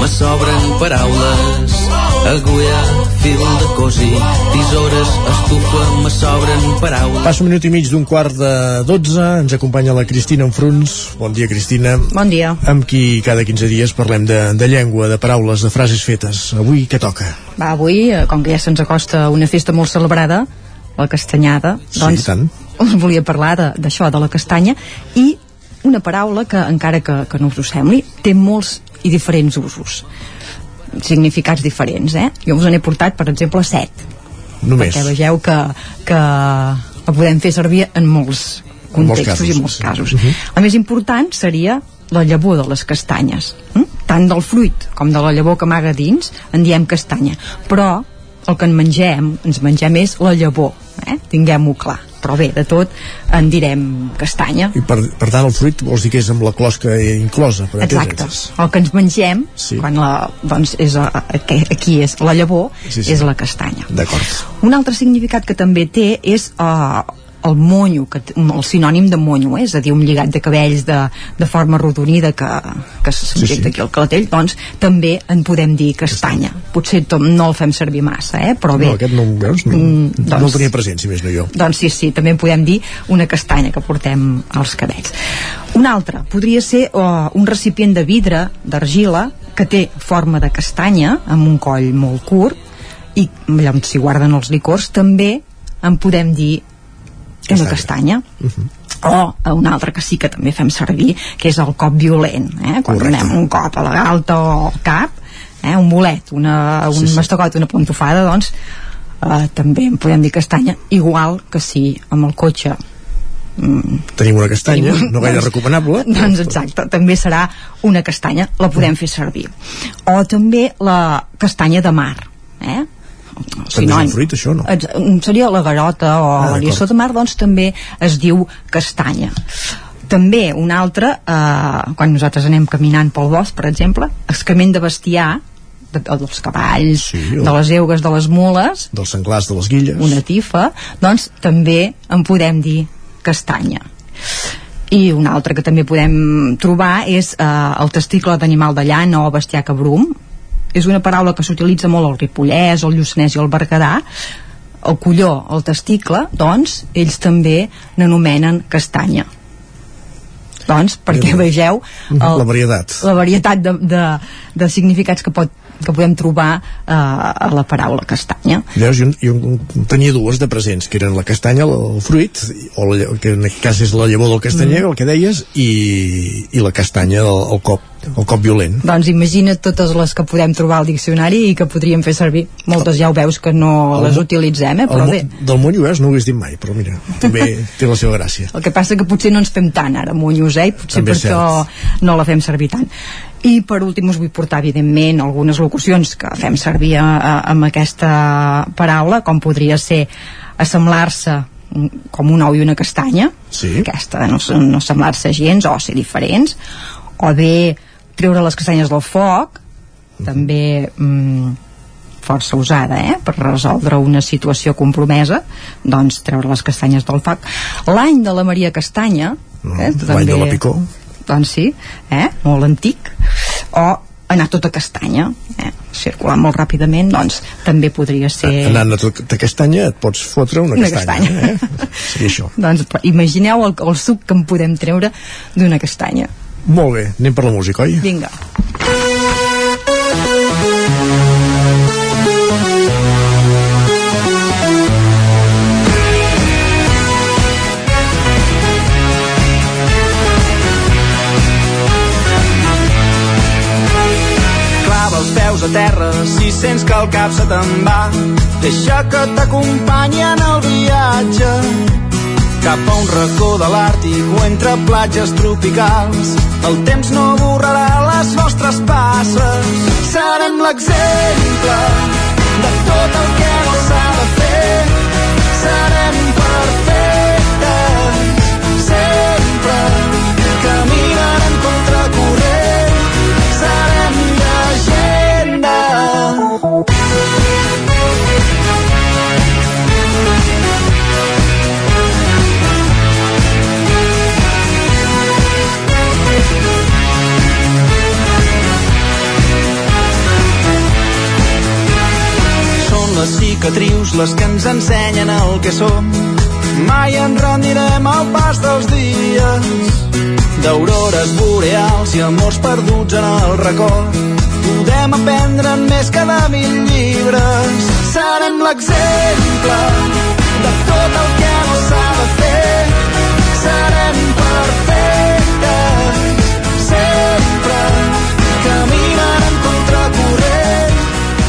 [SPEAKER 55] Me sobren paraules, agulla, fil de cosi, tisores, estufa, me sobren paraules.
[SPEAKER 1] Passa un minut i mig d'un quart de 12, ens acompanya la Cristina Enfruns. Bon dia, Cristina.
[SPEAKER 41] Bon dia.
[SPEAKER 1] Amb qui cada 15 dies parlem de, de llengua, de paraules, de frases fetes. Avui què toca?
[SPEAKER 41] Va, avui, eh, com que ja se'ns acosta una festa molt celebrada, la castanyada, doncs
[SPEAKER 1] sí, tant. (laughs)
[SPEAKER 41] us volia parlar de- d'això, de, de la castanya, i una paraula que, encara que, que no us ho sembli, té molts i diferents usos significats diferents, eh? Jo us n'he portat, per exemple, set.
[SPEAKER 1] Només.
[SPEAKER 41] Perquè vegeu que, que la podem fer servir en molts
[SPEAKER 1] En molts
[SPEAKER 41] contextos
[SPEAKER 1] casos,
[SPEAKER 41] i en molts casos.
[SPEAKER 1] Mhm.
[SPEAKER 41] El més important seria la llavor de les castanyes. Mm? Tant del fruit com de la llavor que amaga dins en diem castanya. Però el que en mengem, ens mengem és la llavor, eh? tinguem-ho clar. Però bé, de tot en direm castanya.
[SPEAKER 1] I per, per tant el fruit vols dir que és amb la closca inclosa per
[SPEAKER 41] Exacte. El que ens mengem,
[SPEAKER 1] Sí.
[SPEAKER 41] quan la, doncs és a, aquí és la llavor,
[SPEAKER 1] Sí, sí.
[SPEAKER 41] és la castanya.
[SPEAKER 1] D'acord.
[SPEAKER 41] Un altre significat que també té és uh, el monyo, que, el sinònim de monyo, eh? és a dir, un lligat de cabells de, de forma rodonida que, que se subjecta
[SPEAKER 1] Sí, sí.
[SPEAKER 41] aquí al clatell, doncs també en podem dir castanya. Potser tom, no el fem servir massa, eh? però bé,
[SPEAKER 1] No, aquest no, veus? No,
[SPEAKER 41] Mm,
[SPEAKER 1] no
[SPEAKER 41] doncs-
[SPEAKER 1] el tenia present, si més no jo.
[SPEAKER 41] doncs sí, sí, també en podem dir una castanya que portem als cabells. Un altre podria ser uh, un recipient de vidre, d'argila, que té forma de castanya, amb un coll molt curt, i allà on s'hi guarden els licors, també en podem dir una castanya. O eh, un altre que sí que també fem servir, que és el cop violent, eh? quan
[SPEAKER 1] Correcte.
[SPEAKER 41] donem un cop a la galta o al cap, eh? un bolet, una, un
[SPEAKER 1] Sí, sí.
[SPEAKER 41] mastocot, una pantofada, doncs eh, també en podem dir castanya, igual que si amb el cotxe mm,
[SPEAKER 1] Tenim una castanya,
[SPEAKER 41] Tenim-
[SPEAKER 1] no gaire
[SPEAKER 41] doncs-
[SPEAKER 1] recomanable. (laughs)
[SPEAKER 41] doncs exacte, també serà una castanya, la podem fer servir. O també la castanya de mar, eh?
[SPEAKER 1] També és un fruit, això, no?
[SPEAKER 41] Seria la garota o
[SPEAKER 1] Ah,
[SPEAKER 41] la lliçó de mar, doncs també es diu castanya. També un altre, eh, quan nosaltres anem caminant pel bosc, per exemple, excrement de bestiar, de, dels cavalls,
[SPEAKER 1] Sí, o-
[SPEAKER 41] de les eugues, de les mules,
[SPEAKER 1] Dels senglars de les guilles.
[SPEAKER 41] una tifa, doncs també en podem dir castanya. I un altre que també podem trobar és eh, el testicle d'animal de llana o bestiar cabrum. És una paraula que s'utilitza molt al Ripollès, al Lluçanès i al Berguedà. El colló, el testicle, doncs, ells també n'anomenen castanya. Doncs, perquè vegeu
[SPEAKER 1] La varietat.
[SPEAKER 41] la varietat de, de, de significats que pot que podem trobar eh, a la paraula castanya.
[SPEAKER 1] Veus, jo, jo tenia dues de presents, que eren la castanya, el, fruit, o la, que en aquest cas és la llavor del castanyer,
[SPEAKER 41] Mm.
[SPEAKER 1] el que deies, i, i la castanya, el, el cop, el cop violent.
[SPEAKER 41] Doncs imagina totes les que podem trobar al diccionari i que podríem fer servir. Moltes ja ho veus que no
[SPEAKER 1] El
[SPEAKER 41] les utilitzem, eh? Però bé.
[SPEAKER 1] Del Monyo, no ho hagués dit mai, però mira, també (laughs) té la seva gràcia.
[SPEAKER 41] El que passa que potser no ens fem tant ara, monyos, eh? I potser
[SPEAKER 1] També
[SPEAKER 41] per això no la fem servir tant. I per últim us vull portar, evidentment, algunes locucions que fem servir a, a, amb aquesta paraula, com podria ser assemblar-se mm, com un ou i una castanya,
[SPEAKER 1] sí.
[SPEAKER 41] aquesta no, no assemblar-se gens o ser diferents, o bé treure les castanyes del foc, també mm, força usada eh? per resoldre una situació compromesa doncs treure les castanyes del foc l'any de la Maria Castanya eh?
[SPEAKER 1] l'any de la Picó.
[SPEAKER 41] Doncs sí, eh? molt antic o anar tot a castanya eh? circular molt ràpidament doncs també podria ser
[SPEAKER 1] Anant a tot de castanya et pots fotre una,
[SPEAKER 41] Una
[SPEAKER 1] castanya.
[SPEAKER 41] castanya.
[SPEAKER 1] Eh? Seria això. (laughs)
[SPEAKER 41] doncs imagineu el, el suc que en podem treure d'una castanya
[SPEAKER 1] Molt bé, anem per la música, oi?
[SPEAKER 41] vinga
[SPEAKER 50] Clava peus a terra si sents que el cap se te'n va. Deixa que t'acompanyi en el viatge cap a un racó de l'Àrtic o entre platges tropicals. El temps no borrarà les vostres passes. Serem l'exemple de tot el que no s'ha de fer. Serem cicatrius les que ens ensenyen el que som. Mai ens rendirem al pas dels dies d'aurores boreals i amors perduts en el record. Podem aprendre més que de mil llibres. Serem l'exemple de tot el que no s'ha de fer. Serem perfectes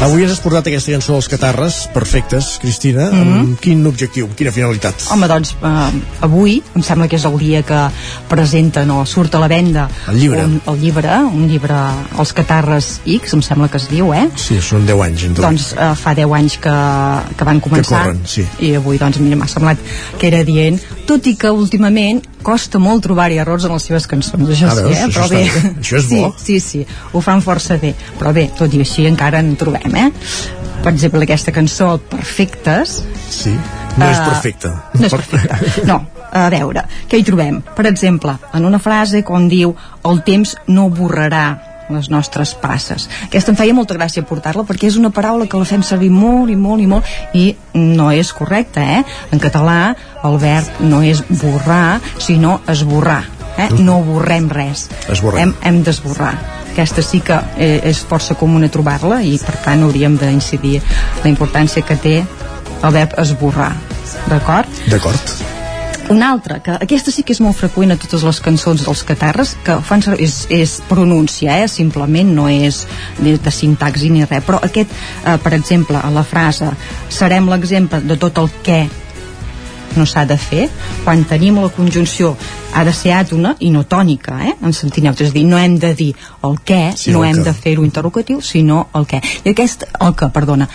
[SPEAKER 1] Avui has portat aquesta cançó dels Catarres, perfectes, Cristina,
[SPEAKER 41] Mhm.
[SPEAKER 1] amb quin objectiu, amb quina finalitat?
[SPEAKER 41] Home, doncs, eh, avui em sembla que és el dia que presenten o surt a la venda
[SPEAKER 1] El llibre.
[SPEAKER 41] un, el llibre, un llibre Els Catarres X, em sembla que es diu, eh?
[SPEAKER 1] Sí, són 10 anys. En.
[SPEAKER 41] Doncs eh, fa 10 anys que, que van començar
[SPEAKER 1] corren, sí.
[SPEAKER 41] i avui doncs mira m'ha semblat que era dient tot i que últimament costa molt trobar-hi errors en les seves cançons això
[SPEAKER 1] Ah,
[SPEAKER 41] sí,
[SPEAKER 1] veus?
[SPEAKER 41] eh?
[SPEAKER 1] Això
[SPEAKER 41] però
[SPEAKER 1] està
[SPEAKER 41] bé,
[SPEAKER 1] bé. Això és
[SPEAKER 41] sí,
[SPEAKER 1] bo.
[SPEAKER 41] sí, sí, ho fan força bé però bé, tot i així encara en trobem eh? per exemple aquesta cançó Perfectes
[SPEAKER 1] Sí, no és
[SPEAKER 41] Eh,
[SPEAKER 1] perfecte.
[SPEAKER 41] no és perfecte. No, a veure, què hi trobem? Per exemple, en una frase com diu el temps no borrarà les nostres passes. Aquesta em feia molta gràcia portar-la perquè és una paraula que la fem servir molt i molt i molt i no és correcta, eh? En català el verb no és borrar, sinó esborrar. Eh? No borrem res.
[SPEAKER 1] Esborrem.
[SPEAKER 41] Hem, hem d'esborrar. Aquesta sí que eh, és força comuna trobar-la i per tant hauríem d'incidir la importància que té el verb esborrar. D'acord?
[SPEAKER 1] D'acord.
[SPEAKER 41] Una altra, que aquesta sí que és molt freqüent a totes les cançons dels catarres, que fan servir, és, és pronúncia, eh? simplement no és de, de sintaxi ni res, però aquest, eh, per exemple, a la frase serem l'exemple de tot el que no s'ha de fer, quan tenim la conjunció ha de ser àtona i no tònica, eh? en sentit neutre, és a dir, no hem de dir el què,
[SPEAKER 1] Sí,
[SPEAKER 41] no
[SPEAKER 1] el
[SPEAKER 41] hem
[SPEAKER 1] què.
[SPEAKER 41] de fer-ho interrogatiu, sinó el què. I aquest, el que, perdona.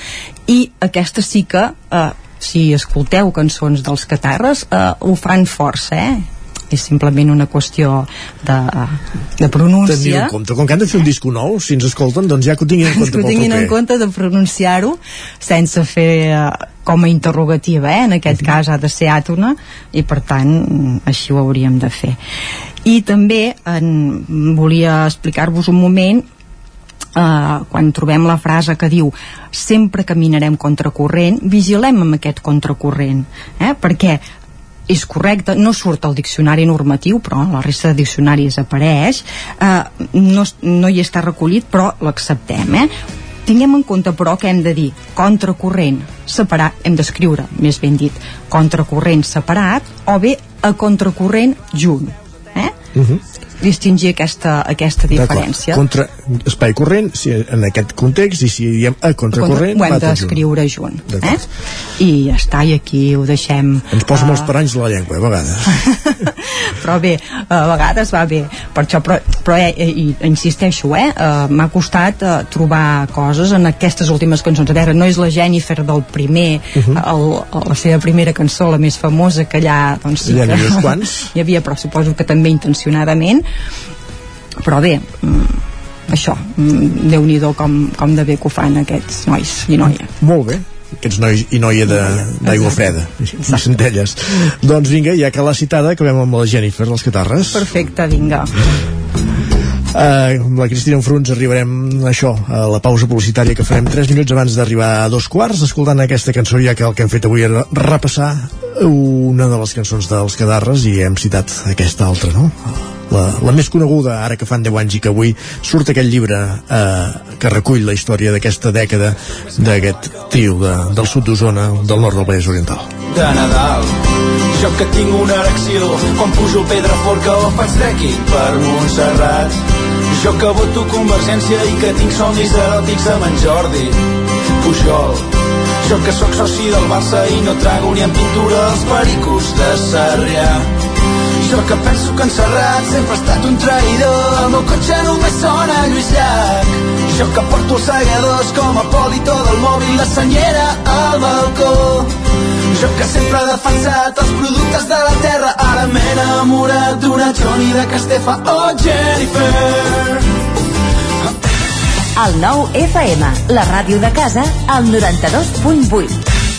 [SPEAKER 41] I aquesta sí que, eh, si escolteu cançons dels catarres, eh, ho fan força, eh? És simplement una qüestió de, de
[SPEAKER 1] Tenir
[SPEAKER 41] pronúncia
[SPEAKER 1] en compte. Com que han de fer un disco nou, si ens escolten, doncs ja que ho tinguin en compte
[SPEAKER 41] que ho tinguin en compte de pronunciar-ho sense fer eh, com a interrogativa eh? en aquest
[SPEAKER 1] Mhm.
[SPEAKER 41] cas ha de ser àtona i per tant mm, així ho hauríem de fer i també en, volia explicar-vos un moment eh, quan trobem la frase que diu sempre caminarem contracorrent vigilem amb aquest contracorrent eh? perquè és correcte, no surt al diccionari normatiu però la resta de diccionaris apareix eh, no, no hi està recollit però l'acceptem eh? Tinguem en compte, però, que hem de dir contracorrent separat, hem d'escriure, més ben dit, contracorrent separat o bé a contracorrent junt. Eh?
[SPEAKER 1] Uh -huh.
[SPEAKER 41] Distingir aquesta, aquesta diferència.
[SPEAKER 1] Contra espai corrent, si en aquest context, i si diem a contracorrent,
[SPEAKER 41] ho hem
[SPEAKER 1] tot junt.
[SPEAKER 41] d'escriure junt. Eh? I ja està, i aquí ho deixem...
[SPEAKER 1] Ens posa
[SPEAKER 41] eh,
[SPEAKER 1] molts paranys la llengua, a vegades. (laughs)
[SPEAKER 41] però bé, a vegades va bé per això, però, però eh, eh, insisteixo eh, eh, m'ha costat eh, trobar coses en aquestes últimes cançons a veure, no és la Jennifer del primer uh
[SPEAKER 1] Mhm.
[SPEAKER 41] -huh. el, la seva primera cançó la més famosa que allà doncs sí
[SPEAKER 1] Hi
[SPEAKER 41] que
[SPEAKER 1] havia quants. (laughs)
[SPEAKER 41] hi havia, però suposo que també intencionadament però bé mm, això, mm, Déu-n'hi-do com, com de bé que ho fan aquests nois i noies.
[SPEAKER 1] Molt bé aquests nois i noia d'aigua freda i centelles. Doncs vinga, ja que l'ha citada acabem amb la Jennifer dels Catarres.
[SPEAKER 41] Perfecte, vinga.
[SPEAKER 1] Uh, amb la Cristina Enfruns arribarem a això, a la pausa publicitària que farem 3 minuts abans d'arribar a dos quarts escoltant aquesta cançó ja que el que hem fet avui era repassar una de les cançons dels Cadarres i hem citat aquesta altra no? La, la més coneguda ara que fan 10 anys i que avui surt aquest llibre eh, que recull la història d'aquesta dècada d'aquest tio de, del sud d'Osona del nord del Vallès Oriental.
[SPEAKER 56] De Nadal jo que tinc una erecció quan pujo el Pedraforca o faig trekking per Montserrat. Jo que voto Convergència i que tinc somnis eròtics amb en Jordi Pujol. Jo que sóc soci del Barça i no trago ni en pintura els pericos de Sarrià jo que penso que en Serrat sempre ha estat un traïdor. El meu cotxe només sona Lluís Llach. Jo que porto els segadors com a polito del mòbil la senyera al balcó. Jo que sempre he defensat els productes de la terra ara m'he enamorat d'una Johnny de Castefa oh Jennifer.
[SPEAKER 22] El nou FM, la ràdio de casa, al 92.8.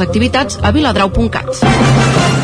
[SPEAKER 57] activitats a viladrau.cat.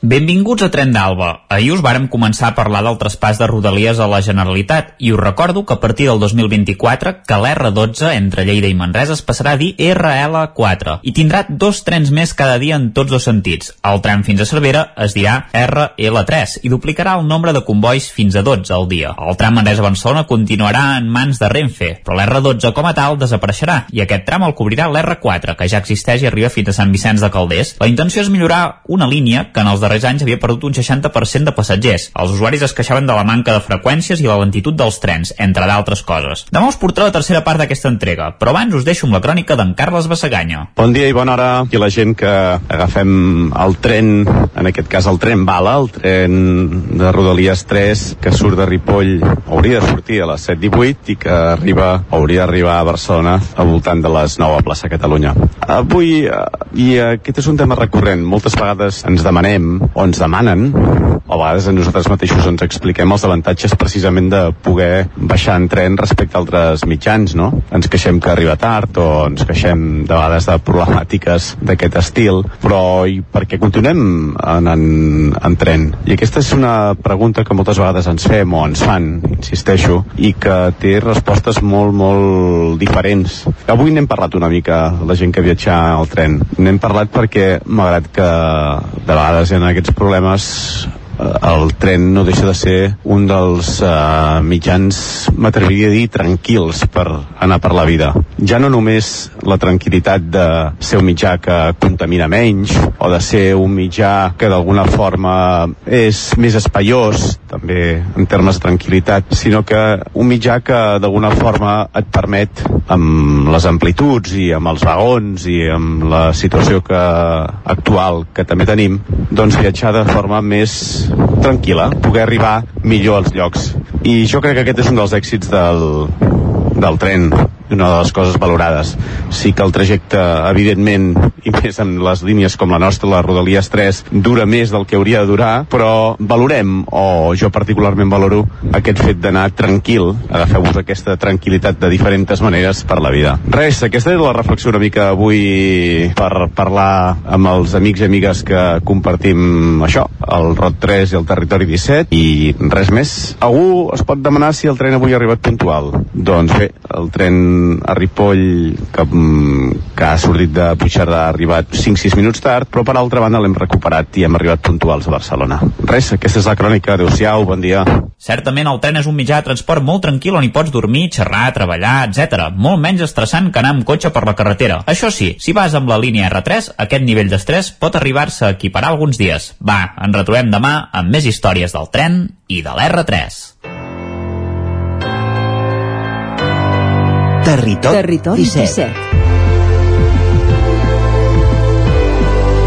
[SPEAKER 8] Benvinguts a Tren d'Alba. Ahir us vàrem començar a parlar del traspàs de Rodalies a la Generalitat i us recordo que a partir del 2024 que l'R12 entre Lleida i Manresa es passarà a dir RL4 i tindrà dos trens més cada dia en tots dos sentits. El tram fins a Cervera es dirà RL3 i duplicarà el nombre de convois fins a 12 al dia. El tram Manresa-Barcelona continuarà en mans de Renfe, però l'R12 com a tal desapareixerà i aquest tram el cobrirà l'R4 que ja existeix i arriba fins a Sant Vicenç de Calders. La intenció és millorar una línia que en els darrers anys havia perdut un 60% de passatgers. Els usuaris es queixaven de la manca de freqüències i la lentitud dels trens, entre d'altres coses. Demà us portarà la tercera part d'aquesta entrega, però abans us deixo amb la crònica d'en Carles Bassaganya.
[SPEAKER 16] Bon dia i bona hora i la gent que agafem el tren, en aquest cas el tren Bala, el tren de Rodalies 3, que surt de Ripoll, hauria de sortir a les 7.18 i que arriba, hauria d'arribar a Barcelona al voltant de les 9 a plaça Catalunya. Avui, eh, i aquest és un tema recurrent, moltes vegades ens demanem o ens demanen a vegades nosaltres mateixos ens expliquem els avantatges precisament de poder baixar en tren respecte a altres mitjans, no? Ens queixem que arriba tard o ens queixem de vegades de problemàtiques d'aquest estil, però i per què continuem en, en, en tren? I aquesta és una pregunta que moltes vegades ens fem o ens fan, insisteixo, i que té respostes molt, molt diferents. Avui n'hem parlat una mica, la gent que viatja al tren. N'hem parlat perquè, malgrat que de vegades hi ha aquests problemes el tren no deixa de ser un dels uh, mitjans, m'atreviria a dir, tranquils per anar per la vida. Ja no només la tranquil·litat de ser un mitjà que contamina menys o de ser un mitjà que d'alguna forma és més espaiós, també en termes de tranquil·litat, sinó que un mitjà que d'alguna forma et permet amb les amplituds i amb els vagons i amb la situació que actual que també tenim, doncs viatjar de forma més tranquil·la, poder arribar millor als llocs. I jo crec que aquest és un dels èxits del, del tren una de les coses valorades. Sí que el trajecte, evidentment, i més amb les línies com la nostra, la Rodalies 3, dura més del que hauria de durar, però valorem, o jo particularment valoro, aquest fet d'anar tranquil, agafeu-vos aquesta tranquil·litat de diferents maneres per la vida. Res, aquesta és la reflexió una mica avui per parlar amb els amics i amigues que compartim això, el ROT 3 i el Territori 17, i res més. Algú es pot demanar si el tren avui ha arribat puntual. Doncs bé, el tren a Ripoll que, mm, que ha sortit de Puigcerdà ha arribat 5-6 minuts tard però per altra banda l'hem recuperat i hem arribat puntuals a Barcelona. Res, aquesta és la crònica adeu-siau, bon dia.
[SPEAKER 8] Certament el tren és un mitjà de transport molt tranquil on hi pots dormir, xerrar, treballar, etc. Molt menys estressant que anar amb cotxe per la carretera. Això sí, si vas amb la línia R3, aquest nivell d'estrès pot arribar-se a equiparar alguns dies. Va, ens retrobem demà amb més històries del tren i de l'R3.
[SPEAKER 22] Territori, Territori 17. 17.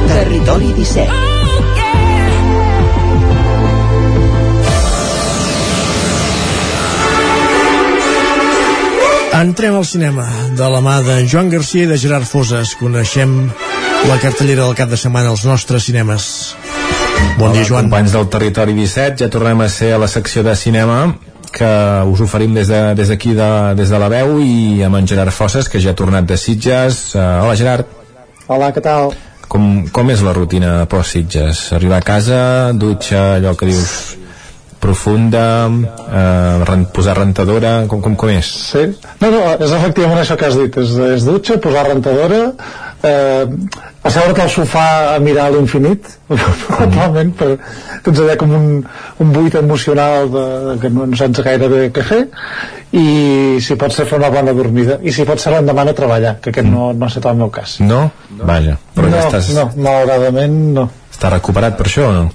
[SPEAKER 22] Territori 17.
[SPEAKER 1] Entrem al cinema de la mà de Joan Garcia i de Gerard Foses. Coneixem la cartellera del cap de setmana als nostres cinemes. Bon
[SPEAKER 58] Hola,
[SPEAKER 1] dia, Joan.
[SPEAKER 58] companys del Territori 17, ja tornem a ser a la secció de cinema que us oferim des d'aquí, de, des, de, des de la veu i amb en Gerard Fosses, que ja ha tornat de Sitges. Uh, hola, Gerard.
[SPEAKER 59] Hola, què tal?
[SPEAKER 58] Com, com és la rutina post-Sitges? Arribar a casa, dutxa, allò que dius profunda, eh, posar rentadora, com, com, com és?
[SPEAKER 59] Sí, no, no, és efectivament això que has dit, és, és dutxa, posar rentadora, eh, asseure't al sofà a mirar a l'infinit, (laughs) probablement, per, tens allà com un, un buit emocional de, de que no, no saps gaire bé què fer, i si pot ser fer una bona dormida, i si pot ser l'endemà a treballar, que aquest no, no ha estat el meu cas.
[SPEAKER 58] No? Vaja, però
[SPEAKER 59] no,
[SPEAKER 58] ja estàs...
[SPEAKER 59] No, malauradament no.
[SPEAKER 58] Està recuperat per això o no?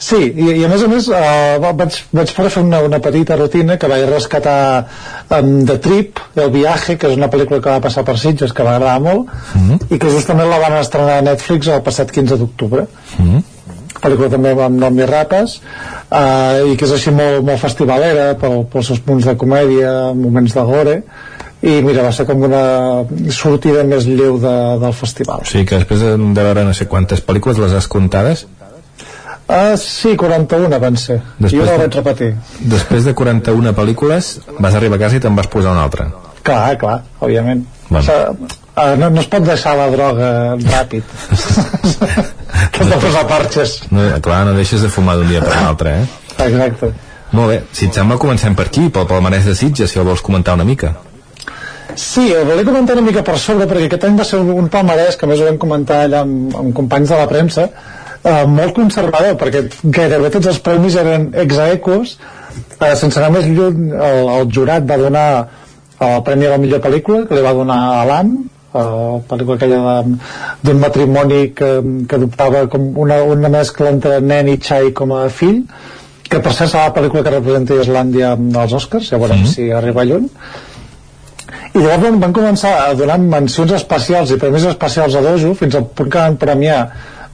[SPEAKER 59] Sí, i, i a més a més eh, vaig, vaig poder fer una, una petita rutina que vaig rescatar um, The Trip, El viaje, que és una pel·lícula que va passar per Sitges, que m'agrada molt, mm -hmm. i que justament la van estrenar a Netflix el passat 15 d'octubre. Mm -hmm pel·lícula també amb nom i rapes eh, i que és així molt, molt festivalera pel, pels seus punts de comèdia moments de gore i mira, va ser com una sortida més lleu de, del festival
[SPEAKER 58] O sigui que després de veure no sé quantes pel·lícules les has comptades
[SPEAKER 59] Uh, sí, 41 van ser.
[SPEAKER 58] Després
[SPEAKER 59] jo no la vaig repetir.
[SPEAKER 58] Després de 41 pel·lícules vas arribar a casa i te'n vas posar una altra.
[SPEAKER 59] Clar, clar, òbviament.
[SPEAKER 58] Bueno.
[SPEAKER 59] O sigui, uh, no, no es pot deixar la droga ràpid. (laughs) T'has de posar parxes.
[SPEAKER 58] No, clar, no deixes de fumar d'un dia per l'altre, eh?
[SPEAKER 59] Exacte.
[SPEAKER 58] Molt bé, si et sembla comencem per aquí, pel palmarès de Sitges, si el vols comentar una mica.
[SPEAKER 59] Sí, el volia comentar una mica per sobre perquè aquest any va ser un, un palmarès que més ho vam comentar allà amb, amb companys de la premsa eh, molt conservador perquè gairebé tots els premis eren exaecos eh, sense anar més lluny el, el jurat va donar el premi a la millor pel·lícula que li va donar a l'AM la pel·lícula aquella d'un matrimoni que, que adoptava com una, una mescla entre nen i xai com a fill que per cert serà la pel·lícula que representa Islàndia als Oscars ja veurem si arriba lluny. I llavors van començar a donar mencions especials i premis especials a Dojo fins al punt que van premiar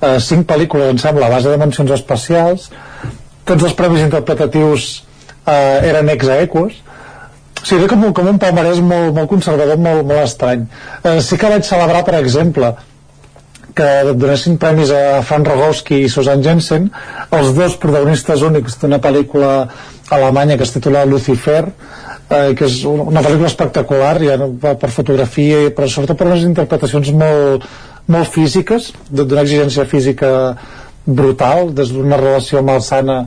[SPEAKER 59] eh, cinc pel·lícules em sembla a base de mencions especials. Tots els premis interpretatius eh, eren ex aequos. O sigui, com, com un palmarès molt, molt conservador, molt, molt estrany. Eh, sí que vaig celebrar per exemple que donessin premis a Fran Rogowski i Susan Jensen els dos protagonistes únics d'una pel·lícula alemanya que es titula Lucifer eh, que és una pel·lícula espectacular ja, per per fotografia però sobretot per unes interpretacions molt, molt físiques d'una exigència física brutal des d'una relació malsana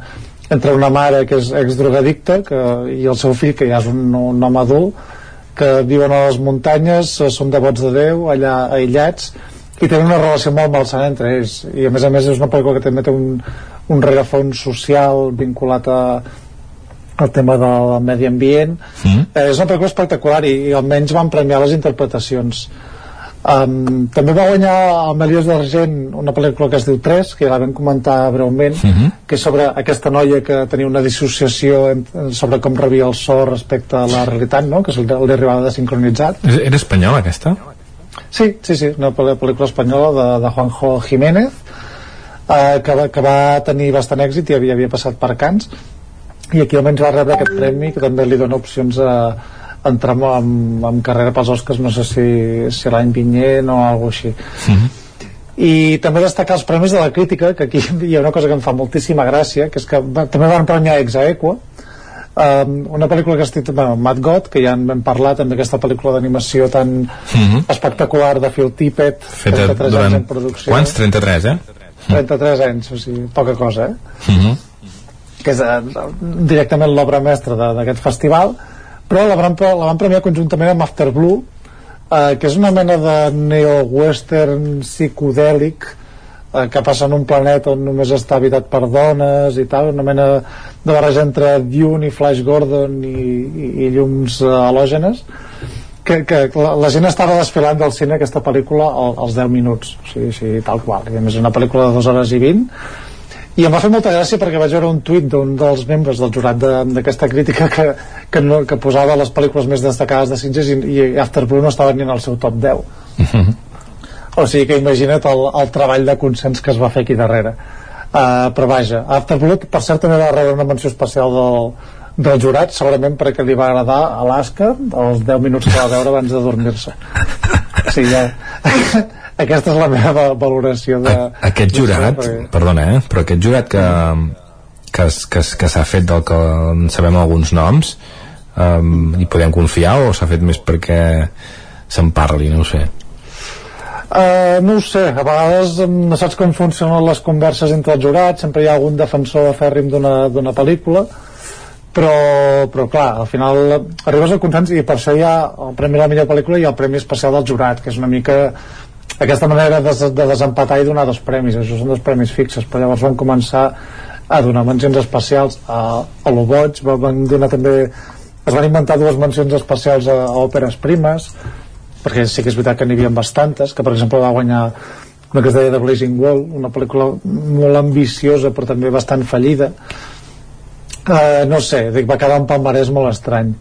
[SPEAKER 59] entre una mare que és exdrogadicta que, i el seu fill que ja és un, un home adult que viuen a les muntanyes eh, són devots de Déu allà aïllats i tenen una relació molt malsana entre ells. I a més a més és una pel·lícula que també té un, un rerefons social vinculat a, al tema del medi ambient. Mm. eh, és una pel·lícula espectacular i, i almenys van premiar les interpretacions um, també va guanyar el Melies d'Argent una pel·lícula que es diu 3 que ja la vam comentar breument
[SPEAKER 58] Mhm.
[SPEAKER 59] que és sobre aquesta noia que tenia una dissociació en, sobre com rebia el so respecte a la realitat no? que se li arribava de sincronitzat
[SPEAKER 58] És- Era espanyola, aquesta?
[SPEAKER 59] Sí, sí, sí, una pel- pel·lícula espanyola de, de Juanjo Jiménez eh, que, va, que va tenir bastant èxit i havia, havia passat per Cants i aquí almenys va rebre aquest premi que també li dona opcions a, a entrar amb, amb carrera pels Oscars no sé si, si l'any vinent o alguna així i també destacar els premis de la crítica que aquí (laughs) hi ha una cosa que em fa moltíssima gràcia que és que també van premiar Ex Aequo um, una pel·lícula que es titula bueno, Mad God, que ja en vam parlar també aquesta pel·lícula d'animació tan
[SPEAKER 58] Mhm.
[SPEAKER 59] espectacular de Phil Tippett
[SPEAKER 58] Feta
[SPEAKER 59] 33 anys
[SPEAKER 58] durant...
[SPEAKER 59] en producció
[SPEAKER 58] Quants? 33, eh?
[SPEAKER 59] 33 anys, o sigui, poca cosa eh?
[SPEAKER 58] Mhm.
[SPEAKER 59] que és eh, directament l'obra mestra d'aquest festival però la van, la van premiar conjuntament amb After Blue eh, que és una mena de neo-western psicodèlic eh, que passa en un planeta on només està habitat per dones i tal, una mena de barreja entre Dune i Flash Gordon i, i, i llums eh, halògenes que, que la, la gent estava desfilant del cine aquesta pel·lícula al, als 10 minuts o sigui, sí, tal qual, i a més és una pel·lícula de 2 hores i 20 i em va fer molta gràcia perquè vaig veure un tuit d'un dels membres del jurat de- d'aquesta crítica que, que, no, que posava les pel·lícules més destacades de Sitges i, i After Blue no estava ni en el seu top 10 (laughs) o sigui que imagina't el, el treball de consens que es va fer aquí darrere. Uh, però vaja, After Blue per cert també va rebre una menció especial del, del jurat, segurament perquè li va agradar Alaska, els 10 minuts que va veure abans de dormir-se. (laughs) O sigui, ja, aquesta és la meva va- valoració de,
[SPEAKER 58] Aquest jurat,
[SPEAKER 59] perquè-
[SPEAKER 58] perdona, eh? però aquest jurat que, que, que, que s'ha fet del que en sabem alguns noms, um, hi podem confiar o s'ha fet més perquè se'n parli, no ho sé.
[SPEAKER 59] Uh, no ho sé, a vegades no saps com funcionen les converses entre els jurats, sempre hi ha algun defensor fèrrim d'una d'una pel·lícula, però, però clar, al final arribes al consens i per això hi ha el Premi a la millor pel·lícula i el Premi Especial del Jurat, que és una mica aquesta manera de, de desempatar i donar dos premis, això són dos premis fixes, però llavors van començar a donar mencions especials a, a lo boig, va- van donar també es van inventar dues mencions especials a, a òperes primes perquè sí que és veritat que n'hi havia bastantes que per exemple va guanyar una que es deia The Blazing Wall una pel·lícula molt ambiciosa però també bastant fallida. Uh, no sé, dic, va quedar un palmarès molt estrany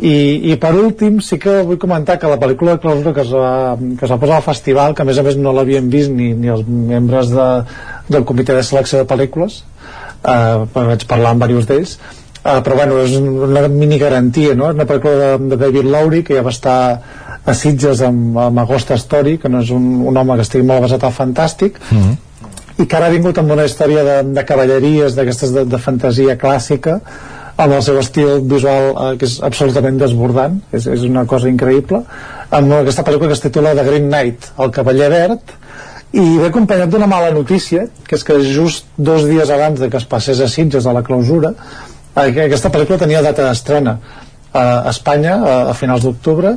[SPEAKER 59] i, i per últim sí que vull comentar que la pel·lícula de clausura que es va, que es va posar al festival que a més a més no l'havien vist ni, ni els membres de, del comitè de selecció de pel·lícules uh, vaig parlar amb diversos d'ells uh, però bueno, és una mini garantia no? una pel·lícula de, de David Lowry que ja va estar a Sitges amb, amb Agosta Story que no és un, un home que estigui molt basat al fantàstic
[SPEAKER 58] Mm.
[SPEAKER 59] i que ara ha vingut amb una història de, de cavalleries d'aquestes de, de fantasia clàssica amb el seu estil visual eh, que és absolutament desbordant és, és una cosa increïble amb aquesta pel·lícula que es titula The Green Knight El cavaller verd i ve acompanyat d'una mala notícia que és que just dos dies abans de que es passés a Sitges a la clausura eh, aquesta pel·lícula tenia data d'estrena a Espanya a, a finals d'octubre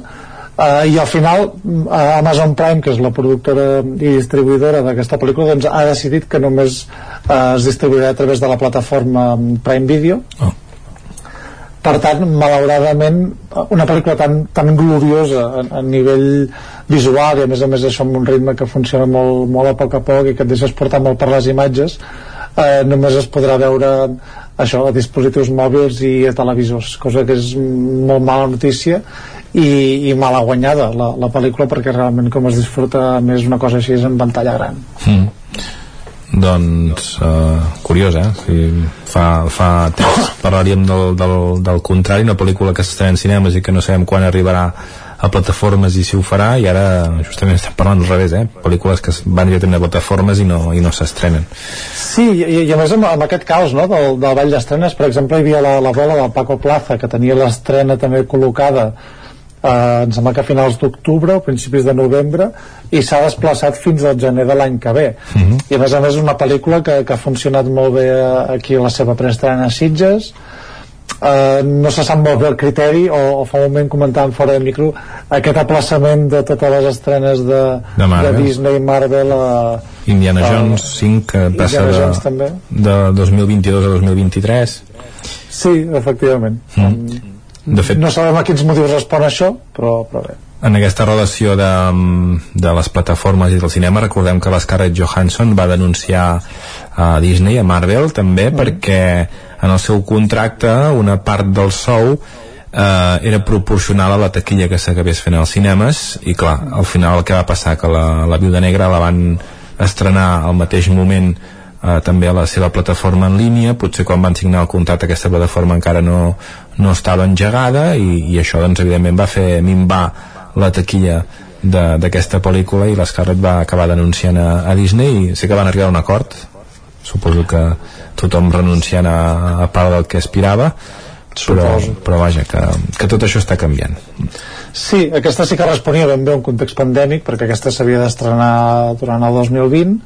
[SPEAKER 59] Uh, i al final uh, Amazon Prime que és la productora i distribuïdora d'aquesta pel·lícula doncs ha decidit que només uh, es distribuirà a través de la plataforma Prime Video oh. Per tant malauradament una pel·lícula tan, tan gloriosa a, a nivell visual i a més a més això amb un ritme que funciona molt, molt a poc a poc i que et deixes portar molt per les imatges uh, només es podrà veure això a dispositius mòbils i a televisors cosa que és molt mala notícia i, i mala guanyada la, la pel·lícula perquè realment com es disfruta més una cosa així és en pantalla gran mm.
[SPEAKER 58] Doncs uh, curiós eh? Si fa, fa temps parlaríem del, del, del contrari una pel·lícula que s'està en cinemes i que no sabem quan arribarà a plataformes i si ho farà i ara justament estem parlant al revés eh? pel·lícules que van directament a plataformes i no, i no s'estrenen.
[SPEAKER 59] Sí, i, i a més amb, amb aquest caos no, del, del Vall d'Estrenes. Per exemple hi havia la, la bola del Paco Plaza que tenia l'estrena també col·locada eh, em sembla que a finals d'octubre o principis de novembre i s'ha desplaçat fins al gener de l'any que ve mhm. -huh. i a més a més és una pel·lícula que, que ha funcionat molt bé aquí a la seva preestrena a Sitges Uh, no se sap molt bé el criteri o, o fa un moment comentàvem fora de micro aquest aplaçament de totes les estrenes de,
[SPEAKER 58] de,
[SPEAKER 59] de Disney Marvel a,
[SPEAKER 58] Indiana a, Jones 5 que passa de, Jones, també. de 2022 a 2023
[SPEAKER 59] sí, efectivament mm de fet, no sabem a quins motius respon això però, però bé
[SPEAKER 58] en aquesta relació de, de les plataformes i del cinema recordem que la Scarlett Johansson va denunciar a Disney, a Marvel també mm. perquè en el seu contracte una part del sou eh, era proporcional a la taquilla que s'acabés fent als cinemes i clar, al final el que va passar que la, la Viuda Negra la van estrenar al mateix moment eh, també a la seva plataforma en línia. Potser quan van signar el contracte aquesta plataforma encara no, no estava engegada i, i això doncs evidentment va fer minvar la taquilla d'aquesta pel·lícula i l'Scarlett va acabar denunciant a, a Disney. I sé que van arribar a un acord. Suposo que tothom renunciant a, a part del que aspirava. Però, però vaja, que, que tot això està canviant.
[SPEAKER 59] Sí, aquesta sí que responia ben bé a un context pandèmic perquè aquesta s'havia d'estrenar durant el 2020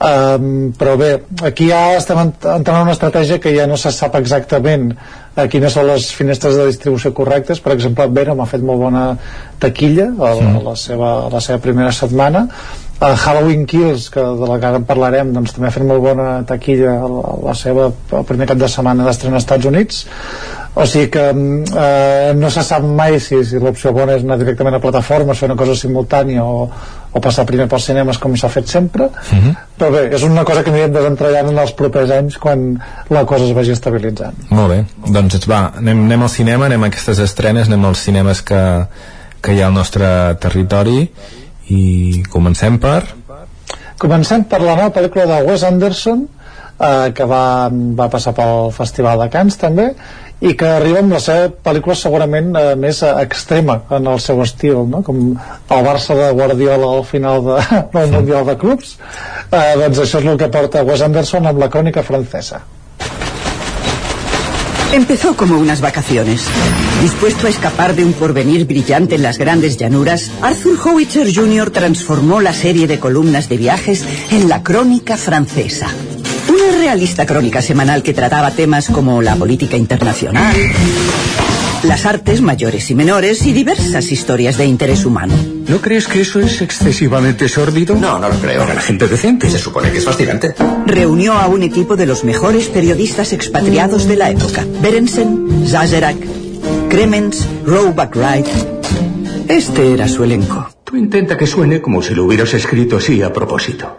[SPEAKER 59] Um, però bé, aquí ja estem entrant en una estratègia que ja no se sap exactament uh, quines són les finestres de distribució correctes. Per exemple Venom ha fet molt bona taquilla a, sí. a, la, seva, a la seva primera setmana. Uh, Halloween Kills que de la que ara en parlarem doncs també ha fet molt bona taquilla a la, a la seva el primer cap de setmana d'estrena als Estats Units o sigui que eh, no se sap mai si, si l'opció bona és anar directament a plataformes fer una cosa simultània o, o passar primer pels cinemes com s'ha fet sempre uh mhm. -huh. però bé, és una cosa que anirem desentrellant en els propers anys quan la cosa es vagi estabilitzant
[SPEAKER 58] Molt bé, doncs va, anem, anem al cinema anem a aquestes estrenes, anem als cinemes que, que hi ha al nostre territori i comencem per
[SPEAKER 59] comencem per la nova pel·lícula de Wes Anderson eh, que va, va passar pel Festival de Cants també i que arriba amb la seva pel·lícula segurament eh, més extrema en el seu estil no? com el Barça de Guardiola al final de, (laughs) del Mundial de Clubs eh, doncs això és el que porta Wes Anderson amb la crònica francesa
[SPEAKER 22] Empezó como unas vacaciones. Dispuesto a escapar de un porvenir brillante en las grandes llanuras, Arthur Howitzer Jr. transformó la serie de columnas de viajes en la crónica francesa. Realista crónica semanal que trataba temas como la política internacional, las artes mayores y menores y diversas historias de interés humano.
[SPEAKER 60] ¿No crees que eso es excesivamente sórdido?
[SPEAKER 61] No, no lo creo.
[SPEAKER 60] Para la gente decente. Se supone que es fascinante.
[SPEAKER 22] Reunió a un equipo de los mejores periodistas expatriados de la época. Berensen, Zazerak, Kremens, Roebuck Wright. Este era su elenco.
[SPEAKER 60] Tú intenta que suene como si lo hubieras escrito así a propósito.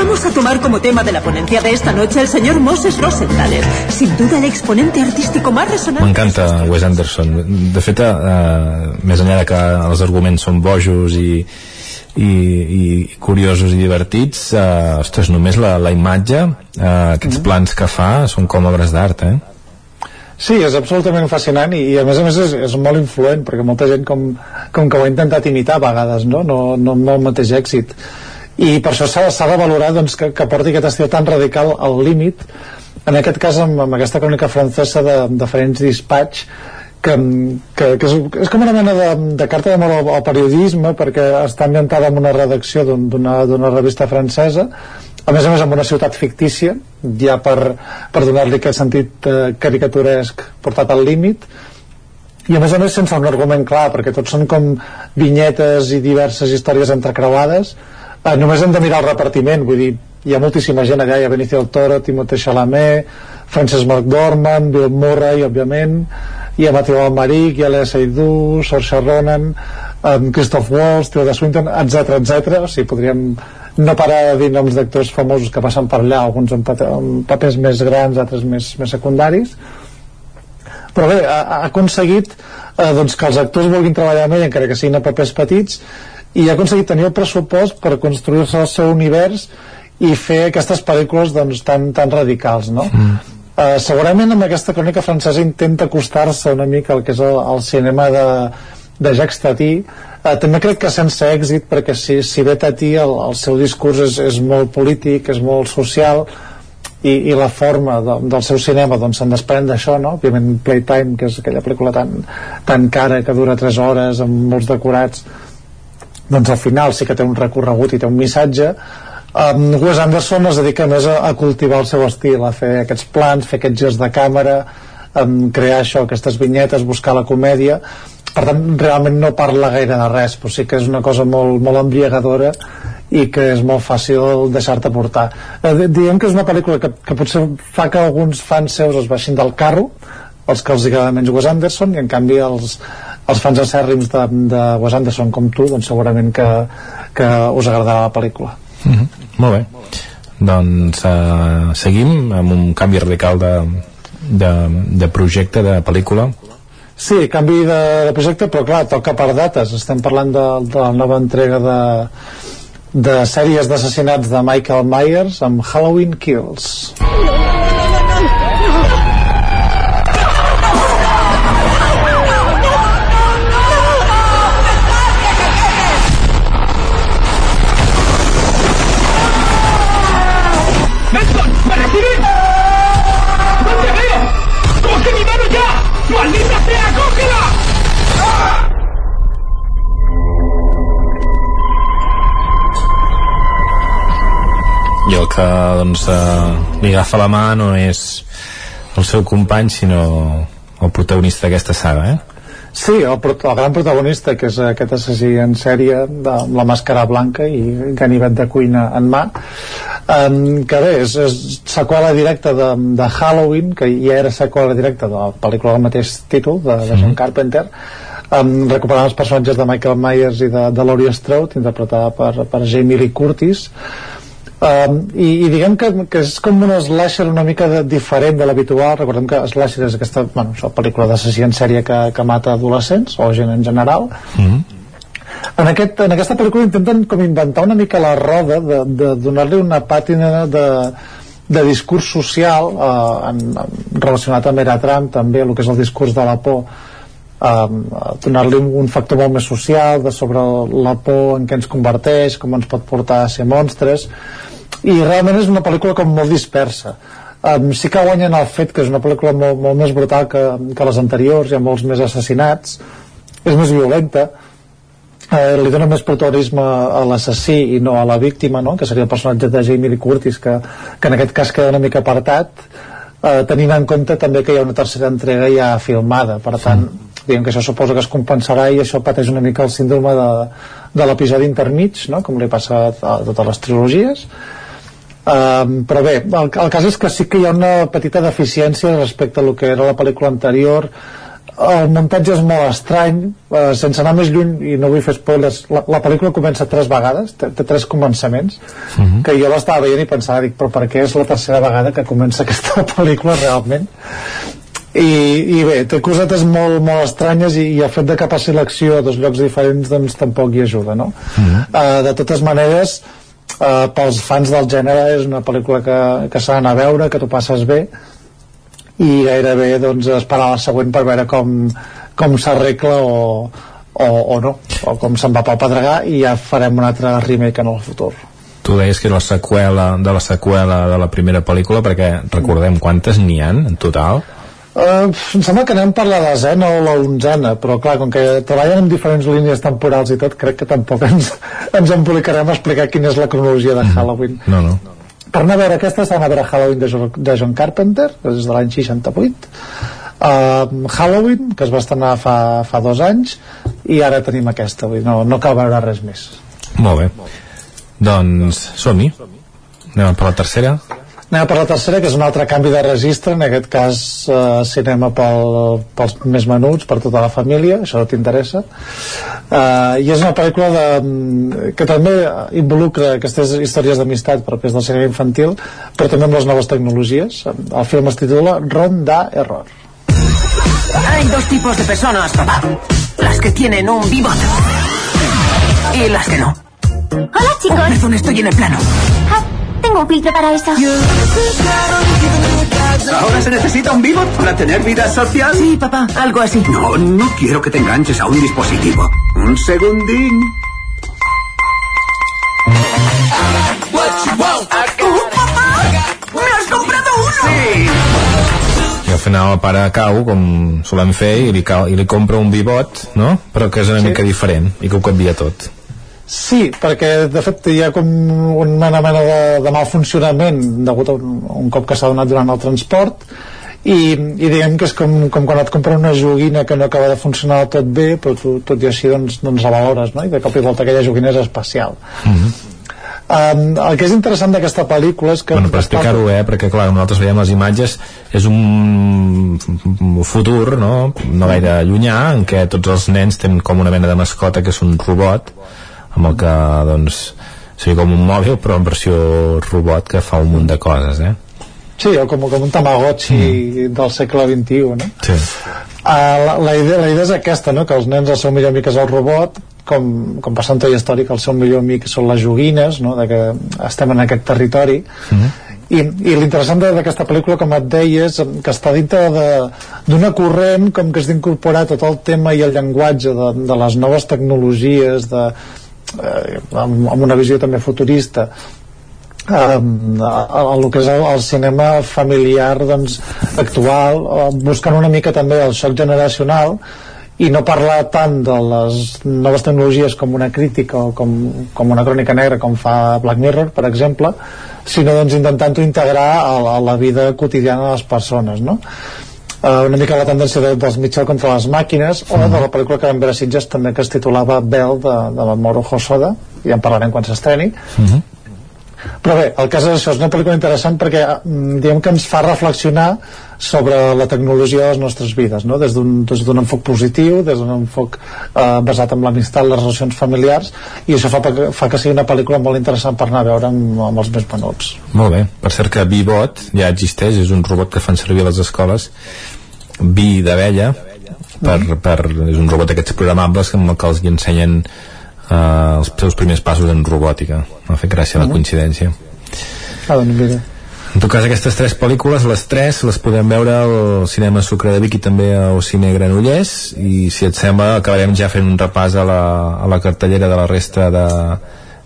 [SPEAKER 22] Vamos a tomar como tema de la ponencia de esta noche el señor Moses Rosenthaler, sin duda el exponente artístico más resonante.
[SPEAKER 58] M'encanta Wes Anderson. De fet, eh, més enllà de que els arguments són bojos i, i, i curiosos i divertits, eh, ostres, només la, la imatge, eh, aquests mm. plans que fa són com obres d'art, eh?
[SPEAKER 59] Sí, és absolutament fascinant i, i a més a més és, és molt influent perquè molta gent com, com que ho ha intentat imitar a vegades, no? No, no amb el mateix èxit i per això s'ha de valorar doncs, que, que porti aquest estil tan radical al límit. En aquest cas amb, amb aquesta crònica francesa de, de diferents dispatx que, que, que és, és com una mena de, de carta d'amor al, al periodisme perquè està ambientada en una redacció d'una un, revista francesa a més a més amb una ciutat fictícia ja per, per donar-li aquest sentit eh, caricaturesc portat al límit. I a més a més sense un argument clar perquè tots són com vinyetes i diverses històries entrecreuades eh, només hem de mirar el repartiment vull dir, hi ha moltíssima gent allà hi ha Benicio del Toro, Timothée Chalamet Frances McDormand, Bill Murray òbviament hi ha Matthew Almaric, hi ha Lea Seydoux, Saoirse Ronan, um, Christoph Waltz, Tilda Swinton, etc etc. O sigui, podríem no parar de dir noms d'actors famosos que passen per allà, alguns amb, amb papers més grans, altres més, més secundaris. Però bé, ha, ha aconseguit eh, doncs, que els actors vulguin treballar amb ell, encara que siguin a papers petits, i ha aconseguit tenir el pressupost per construir-se el seu univers i fer aquestes pel·lícules doncs, tan, tan radicals, no? Mm Uh, segurament amb aquesta crònica francesa intenta acostar-se una mica al que és el, el cinema de, de Jacques Tati uh, també crec que sense èxit perquè si, si bé Tati el, el seu discurs és, és molt polític, és molt social i, i la forma de, del seu cinema doncs se'n desprèn d'això no? òbviament Playtime, que és aquella pel·lícula tan, tan cara que dura 3 hores amb molts decorats doncs al final sí que té un recorregut i té un missatge. Um, Wes Anderson es dedica més a, a cultivar el seu estil, a fer aquests plans, fer aquests gest de càmera, um, crear això, aquestes vinyetes, buscar la comèdia. Per tant realment no parla gaire de res però sí que és una cosa molt, molt embriagadora i que és molt fàcil deixar-te portar. Eh, diguem que és una pel·lícula que, que potser fa que alguns fans seus es baixin del carro els que els agrada menys Wes Anderson i en canvi els, els fans acèrrims de, de Wes Anderson com tu doncs segurament que, que us agradarà la pel·lícula
[SPEAKER 58] mm -hmm. Molt bé. Doncs uh, seguim amb un canvi radical de, de, de projecte, de pel·lícula.
[SPEAKER 59] Sí, canvi de, de projecte, però clar, toca per dates. Estem parlant de, de la nova entrega de, de sèries d'assassinats de Michael Myers amb Halloween Kills.
[SPEAKER 58] I el que doncs, eh, li agafa la mà no és el seu company sinó el protagonista d'aquesta saga eh?
[SPEAKER 59] Sí, el, el gran protagonista que és aquest assassí en sèrie de la màscara blanca i ganivet de cuina en mà. Um, que bé, és, és seqüela directa de, de Halloween que ja era seqüela directa de la pel·lícula del mateix títol de, de John Carpenter. Um, recuperant els personatges de Michael Myers i de, de Laurie Strode interpretada per, per Jamie Lee Curtis Um, i, i diguem que, que és com un slasher una mica de, diferent de l'habitual. Recordem que slasher és aquesta bueno, això, pel·lícula d'assassí en sèrie que, que mata adolescents o gent en general. Mm -hmm. en, aquest, en aquesta pel·lícula intenten com inventar una mica la roda de, de donar-li una pàtina de, de discurs social eh, en, en, relacionat amb Era Trump també el que és el discurs de la por um, donar-li un factor molt més social de sobre la por en què ens converteix com ens pot portar a ser monstres i realment és una pel·lícula com molt dispersa um, sí que guanyen el fet que és una pel·lícula molt, molt més brutal que, que les anteriors hi ha molts més assassinats és més violenta eh, li dona més protagonisme a l'assassí i no a la víctima no? que seria el personatge de Jamie Lee Curtis que, que en aquest cas queda una mica apartat eh, tenint en compte també que hi ha una tercera entrega ja filmada per tant sí. Diguem que això suposa que es compensarà i això pateix una mica el síndrome de, de l'episodi intermig no? com li passa a totes les trilogies Um, però bé, el, el cas és que sí que hi ha una petita deficiència respecte a lo que era la pel·lícula anterior el muntatge és molt estrany uh, sense anar més lluny i no vull fer spoilers la, la pel·lícula comença tres vegades té, té tres començaments uh mhm. -huh. que jo l'estava veient i pensava dic, però per què és la tercera vegada que comença aquesta (laughs) pel·lícula realment i, i bé, té cosetes molt, molt estranyes i, i el fet de que passi l'acció a dos llocs diferents doncs tampoc hi ajuda no? Uh -huh. uh, de totes maneres uh, pels fans del gènere és una pel·lícula que, que s'ha d'anar a veure, que t'ho passes bé i gairebé doncs, esperar la següent per veure com, com s'arregla o, o, o no, o com se'n va pel pedregar i ja farem un altre remake en el futur.
[SPEAKER 58] tu deies que és la seqüela de la seqüela de la primera pel·lícula perquè recordem quantes n'hi han en total
[SPEAKER 59] Uh, em sembla que anem per la desena o la onzena, però clar, com que treballen en diferents línies temporals i tot, crec que tampoc ens, (laughs) ens embolicarem a explicar quina és la cronologia de Halloween.
[SPEAKER 58] no, no.
[SPEAKER 59] Per anar a veure aquesta estan a veure Halloween de, Jo- de John Carpenter des de l'any 68 uh, Halloween que es va estrenar fa, fa dos anys i ara tenim aquesta vull dir, no, no cal veure res més.
[SPEAKER 58] Molt bé. Doncs som-hi. Anem per la tercera
[SPEAKER 59] Anem per la tercera, que és un altre canvi de registre, en aquest cas eh, cinema pel, pels més menuts, per tota la família, això t'interessa. Eh, I és una pel·lícula de, mm, que també involucra aquestes històries d'amistat propers del cinema infantil, però també amb les noves tecnologies. El film es titula Ronda Error.
[SPEAKER 62] Hay dos tipos de personas, papá. Las que tienen un bigot. Y las que no.
[SPEAKER 63] Hola, chicos.
[SPEAKER 62] Perdón, estoy en el plano.
[SPEAKER 63] Ah, tengo un filtro para eso.
[SPEAKER 62] ¿Ahora se necesita un bigot para tener vida social? Sí, papá, algo así.
[SPEAKER 60] No, no quiero que te enganches a un dispositivo. Un segundín.
[SPEAKER 62] ¡Me has comprado uno! Sí.
[SPEAKER 58] i al final el pare cau com solem fer i li, cau, i li compra un bibot no? però que és una
[SPEAKER 59] Sí.
[SPEAKER 58] mica diferent i que ho canvia tot
[SPEAKER 59] Sí, perquè de fet hi ha com una mena de, de mal funcionament degut a un, un cop que s'ha donat durant el transport i, i diguem que és com, com quan et compra una joguina que no acaba de funcionar tot bé però tu, tot i així doncs, doncs la valores no? i de cop i volta aquella joguina és especial
[SPEAKER 58] mm -hmm.
[SPEAKER 59] um, el que és interessant d'aquesta pel·lícula és que
[SPEAKER 58] bueno, per explicar-ho, eh, perquè clar, nosaltres veiem les imatges és un futur no, no gaire llunyà en què tots els nens tenen com una mena de mascota que és un robot amb el que doncs seria com un mòbil però en versió robot que fa un munt de coses eh?
[SPEAKER 59] Sí, o com, com un tamagotchi mm. del segle XXI no?
[SPEAKER 58] sí.
[SPEAKER 59] Uh, la, la, idea, la idea és aquesta, no? que els nens el seu millor amic és el robot com, com passa en Toy Story que el seu millor amic són les joguines no? de que estem en aquest territori
[SPEAKER 58] mm.
[SPEAKER 59] i, i l'interessant de- d'aquesta pel·lícula com et deia és que està dintre de- d'una corrent com que és d'incorporar tot el tema i el llenguatge de, de les noves tecnologies de, eh, amb, amb una visió també futurista um, el que és el, el cinema familiar doncs, actual eh, buscant una mica també el xoc generacional i no parlar tant de les noves tecnologies com una crítica o com, com una crònica negra com fa Black Mirror per exemple sinó doncs intentant-ho integrar a, la- a la vida quotidiana de les persones no? Uh, una mica la tendència de, dels Mitchell contra les màquines o de la pel·lícula que vam veure a Sitges també que es titulava Bell de, de Mamoru Hosoda ja en parlarem quan s'estreni
[SPEAKER 58] Mm -hmm.
[SPEAKER 59] Però bé, el cas és això, és una pel·lícula interessant perquè mm, diguem que ens fa reflexionar sobre la tecnologia de les nostres vides, no? des d'un enfoc positiu, des d'un enfoc eh, basat en l'amistat, les relacions familiars i això fa, fa que sigui una pel·lícula molt interessant per anar a veure amb, amb els més menuts.
[SPEAKER 58] Molt bé, per cert que Bibot ja existeix, és un robot que fan servir a les escoles Bi d'abella per, per, és un robot d'aquests programables amb el que els ensenyen eh, els seus primers passos en robòtica. M'ha fet gràcia la coincidència.
[SPEAKER 59] Ah, doncs mira.
[SPEAKER 58] en tot cas aquestes tres pel·lícules, les tres les podem veure al cinema Sucre de Vic i també al cine Granollers i si et sembla acabarem ja fent un repàs a la, a la cartellera de la resta de,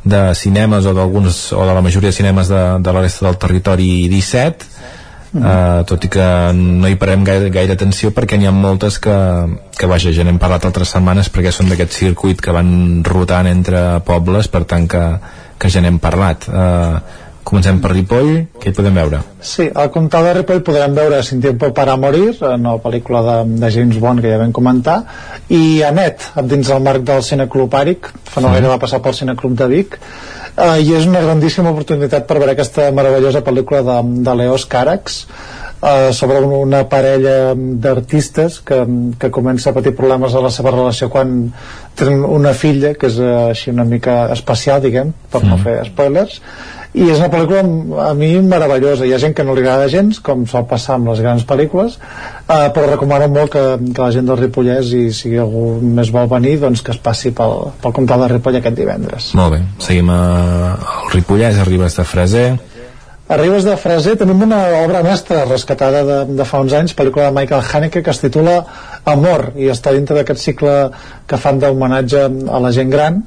[SPEAKER 58] de cinemes o d'alguns o de la majoria de cinemes de, de la resta del territori 17 Uh, tot i que no hi parem gaire, gaire atenció perquè n'hi ha moltes que, que vaja, ja n'hem parlat altres setmanes perquè són d'aquest circuit que van rotant entre pobles per tant que, que ja n'hem parlat. Uh, comencem per Ripoll què hi podem veure?
[SPEAKER 59] Sí, al comtat de Ripoll podrem veure Sin tiempo para morir, una pel·lícula de, de James Bond que ja vam comentar, i Anet, dins el marc del Cineclub Àric, fa no gaire va passar pel Cineclub de Vic, eh, i és una grandíssima oportunitat per veure aquesta meravellosa pel·lícula de, de Leos Càrax, eh, sobre un- una parella d'artistes que, que comença a patir problemes a la seva relació quan tenen una filla que és eh, així una mica especial, diguem, per no
[SPEAKER 58] Mm.
[SPEAKER 59] fer spoilers, i és una pel·lícula a mi meravellosa. Hi ha gent que no li agrada gens com sol passar amb les grans pel·lícules eh, però recomano molt que, que la gent del Ripollès i si algú més vol venir doncs que es passi pel, pel comtat de Ripoll aquest divendres.
[SPEAKER 58] Molt bé, seguim a, al Ripollès, a Ribes de Freser.
[SPEAKER 59] A Ribes de Freser. Tenim una obra mestra rescatada de, de fa uns anys, pel·lícula de Michael Haneke que es titula Amor i està dintre d'aquest cicle que fan d'homenatge a la gent gran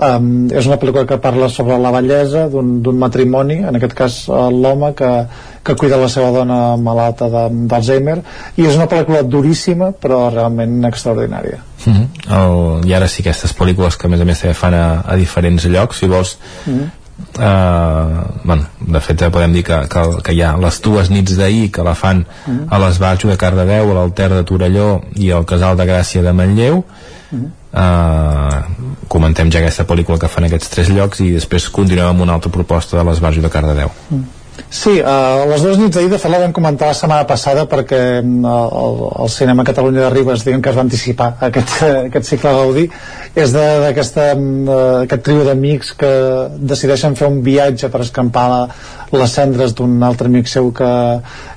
[SPEAKER 59] Um, és una pel·lícula que parla sobre la bellesa d'un matrimoni, en aquest cas l'home que, que cuida la seva dona malalta d'Alzheimer i és una pel·lícula duríssima però realment extraordinària
[SPEAKER 58] mm -hmm. El, i ara sí aquestes pel·lícules que a més a més també fan a, a diferents llocs si vols mm -hmm. Uh, bueno, de fet podem dir que, que, que hi ha les dues nits d'ahir que la fan a l'Esbarjo de Cardedeu a l'Alter de Torelló i al Casal de Gràcia de Manlleu mm. uh, comentem ja aquesta pel·lícula que fan aquests tres llocs i després continuem amb una altra proposta de l'Esbarjo de Cardedeu mm.
[SPEAKER 59] Sí, uh, les dues nits d'ahir de fet la vam comentar la setmana passada perquè uh, el, el cinema Catalunya de Ribes diguem que es va anticipar aquest, (laughs) aquest cicle Gaudí. És d'aquest uh, trio d'amics que decideixen fer un viatge per escampar la, les cendres d'un altre amic seu que,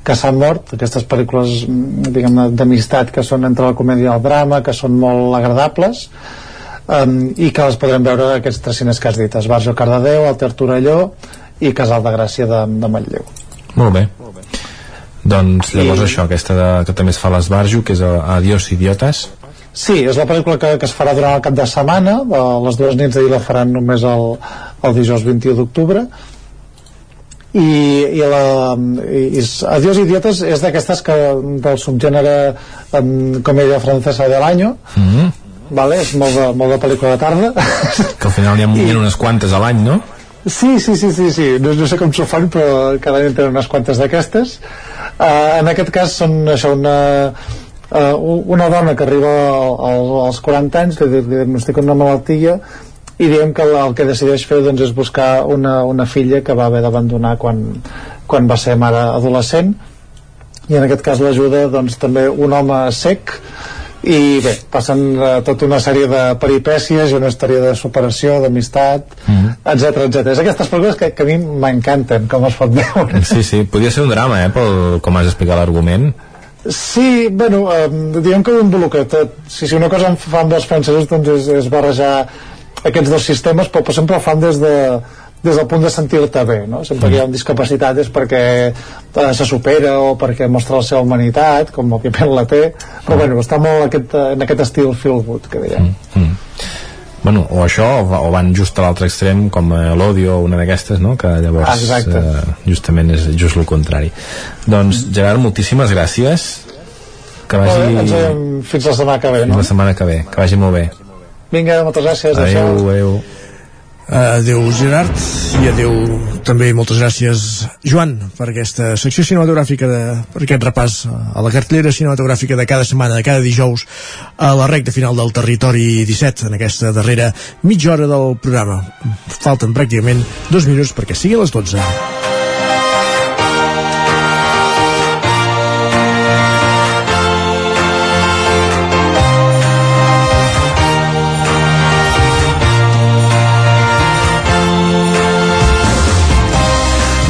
[SPEAKER 59] que s'ha mort. Aquestes pel·lícules diguem d'amistat que són entre la comèdia i el drama que són molt agradables um, i que les podrem veure aquests tres cines que has dit. Esbarjo Cardedeu, el Tertorelló i Casal de Gràcia de, de Manlleu
[SPEAKER 58] molt bé doncs llavors I... això, aquesta de, que també es fa a l'Esbarjo que és Adiós idiotes
[SPEAKER 59] Sí, és la pel·lícula que, que es farà durant el cap de setmana de les dues nits d'ahir la faran només el, el dijous 21 d'octubre i, i, la, i, i Adiós idiotes és d'aquestes que del subgènere um, comèdia francesa de l'any mm -hmm. vale? és molt de, molt de pel·lícula de tarda
[SPEAKER 58] que al final n'hi ha, (laughs) I... unes quantes a l'any, no?
[SPEAKER 59] Sí, sí, sí, sí, sí. No, no sé com s'ho fan, però cada any tenen unes quantes d'aquestes. Uh, en aquest cas són això, una, uh, una dona que arriba al, als 40 anys, que diagnostica una malaltia, i diem que el que decideix fer doncs, és buscar una, una filla que va haver d'abandonar quan, quan va ser mare adolescent, i en aquest cas l'ajuda doncs, també un home sec, i bé, passen uh, tota una sèrie de peripècies i una història de superació, d'amistat etc mm. etc. És aquestes pel·lícules que, que a mi m'encanten, com es pot veure
[SPEAKER 58] Sí, sí, podria ser un drama, eh, pel, com has explicat l'argument
[SPEAKER 59] Sí, bueno, eh, diguem que ho involucra tot. Si, si una cosa em fan dels francesos doncs és, és barrejar aquests dos sistemes, però, però sempre ho fan des de, des del punt de sentir-te bé no? sempre que hi ha una discapacitat és perquè eh, se supera o perquè mostra la seva humanitat com òbviament la té però bueno, està molt aquest, en aquest estil feel good que dèiem mm -hmm.
[SPEAKER 58] Bueno, o això, o van just a l'altre extrem com eh, l'Odio o una d'aquestes no? que llavors ah, eh, justament és just el contrari doncs Gerard, moltíssimes gràcies
[SPEAKER 59] que vagi... Bé, ens veiem fins la setmana que ve
[SPEAKER 58] no? la setmana que ve, que vagi molt bé
[SPEAKER 59] vinga, moltes gràcies
[SPEAKER 58] adeu, adeu.
[SPEAKER 1] Adeu Gerard i adeu també moltes gràcies Joan per aquesta secció cinematogràfica de, per aquest repàs a la cartellera cinematogràfica de cada setmana, de cada dijous a la recta final del territori 17 en aquesta darrera mitja hora del programa. Falten pràcticament dos minuts perquè sigui les 12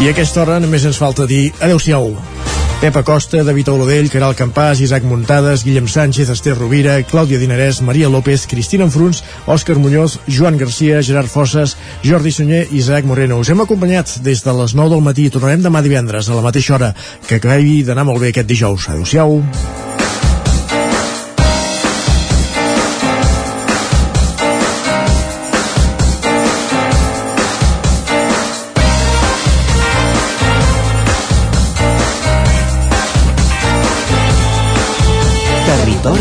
[SPEAKER 1] I a aquesta hora només ens falta dir adeu-siau. Pepa Costa, David Olodell, Caral Campàs, Isaac Muntades, Guillem Sánchez, Esther Rovira, Clàudia Dinarès, Maria López, Cristina Enfruns, Òscar Muñoz, Joan Garcia, Gerard Fosses, Jordi Sunyer i Isaac Moreno. Us hem acompanyat des de les 9 del matí. Tornarem demà divendres a la mateixa hora. Que acabi d'anar molt bé aquest dijous. Adéu-siau.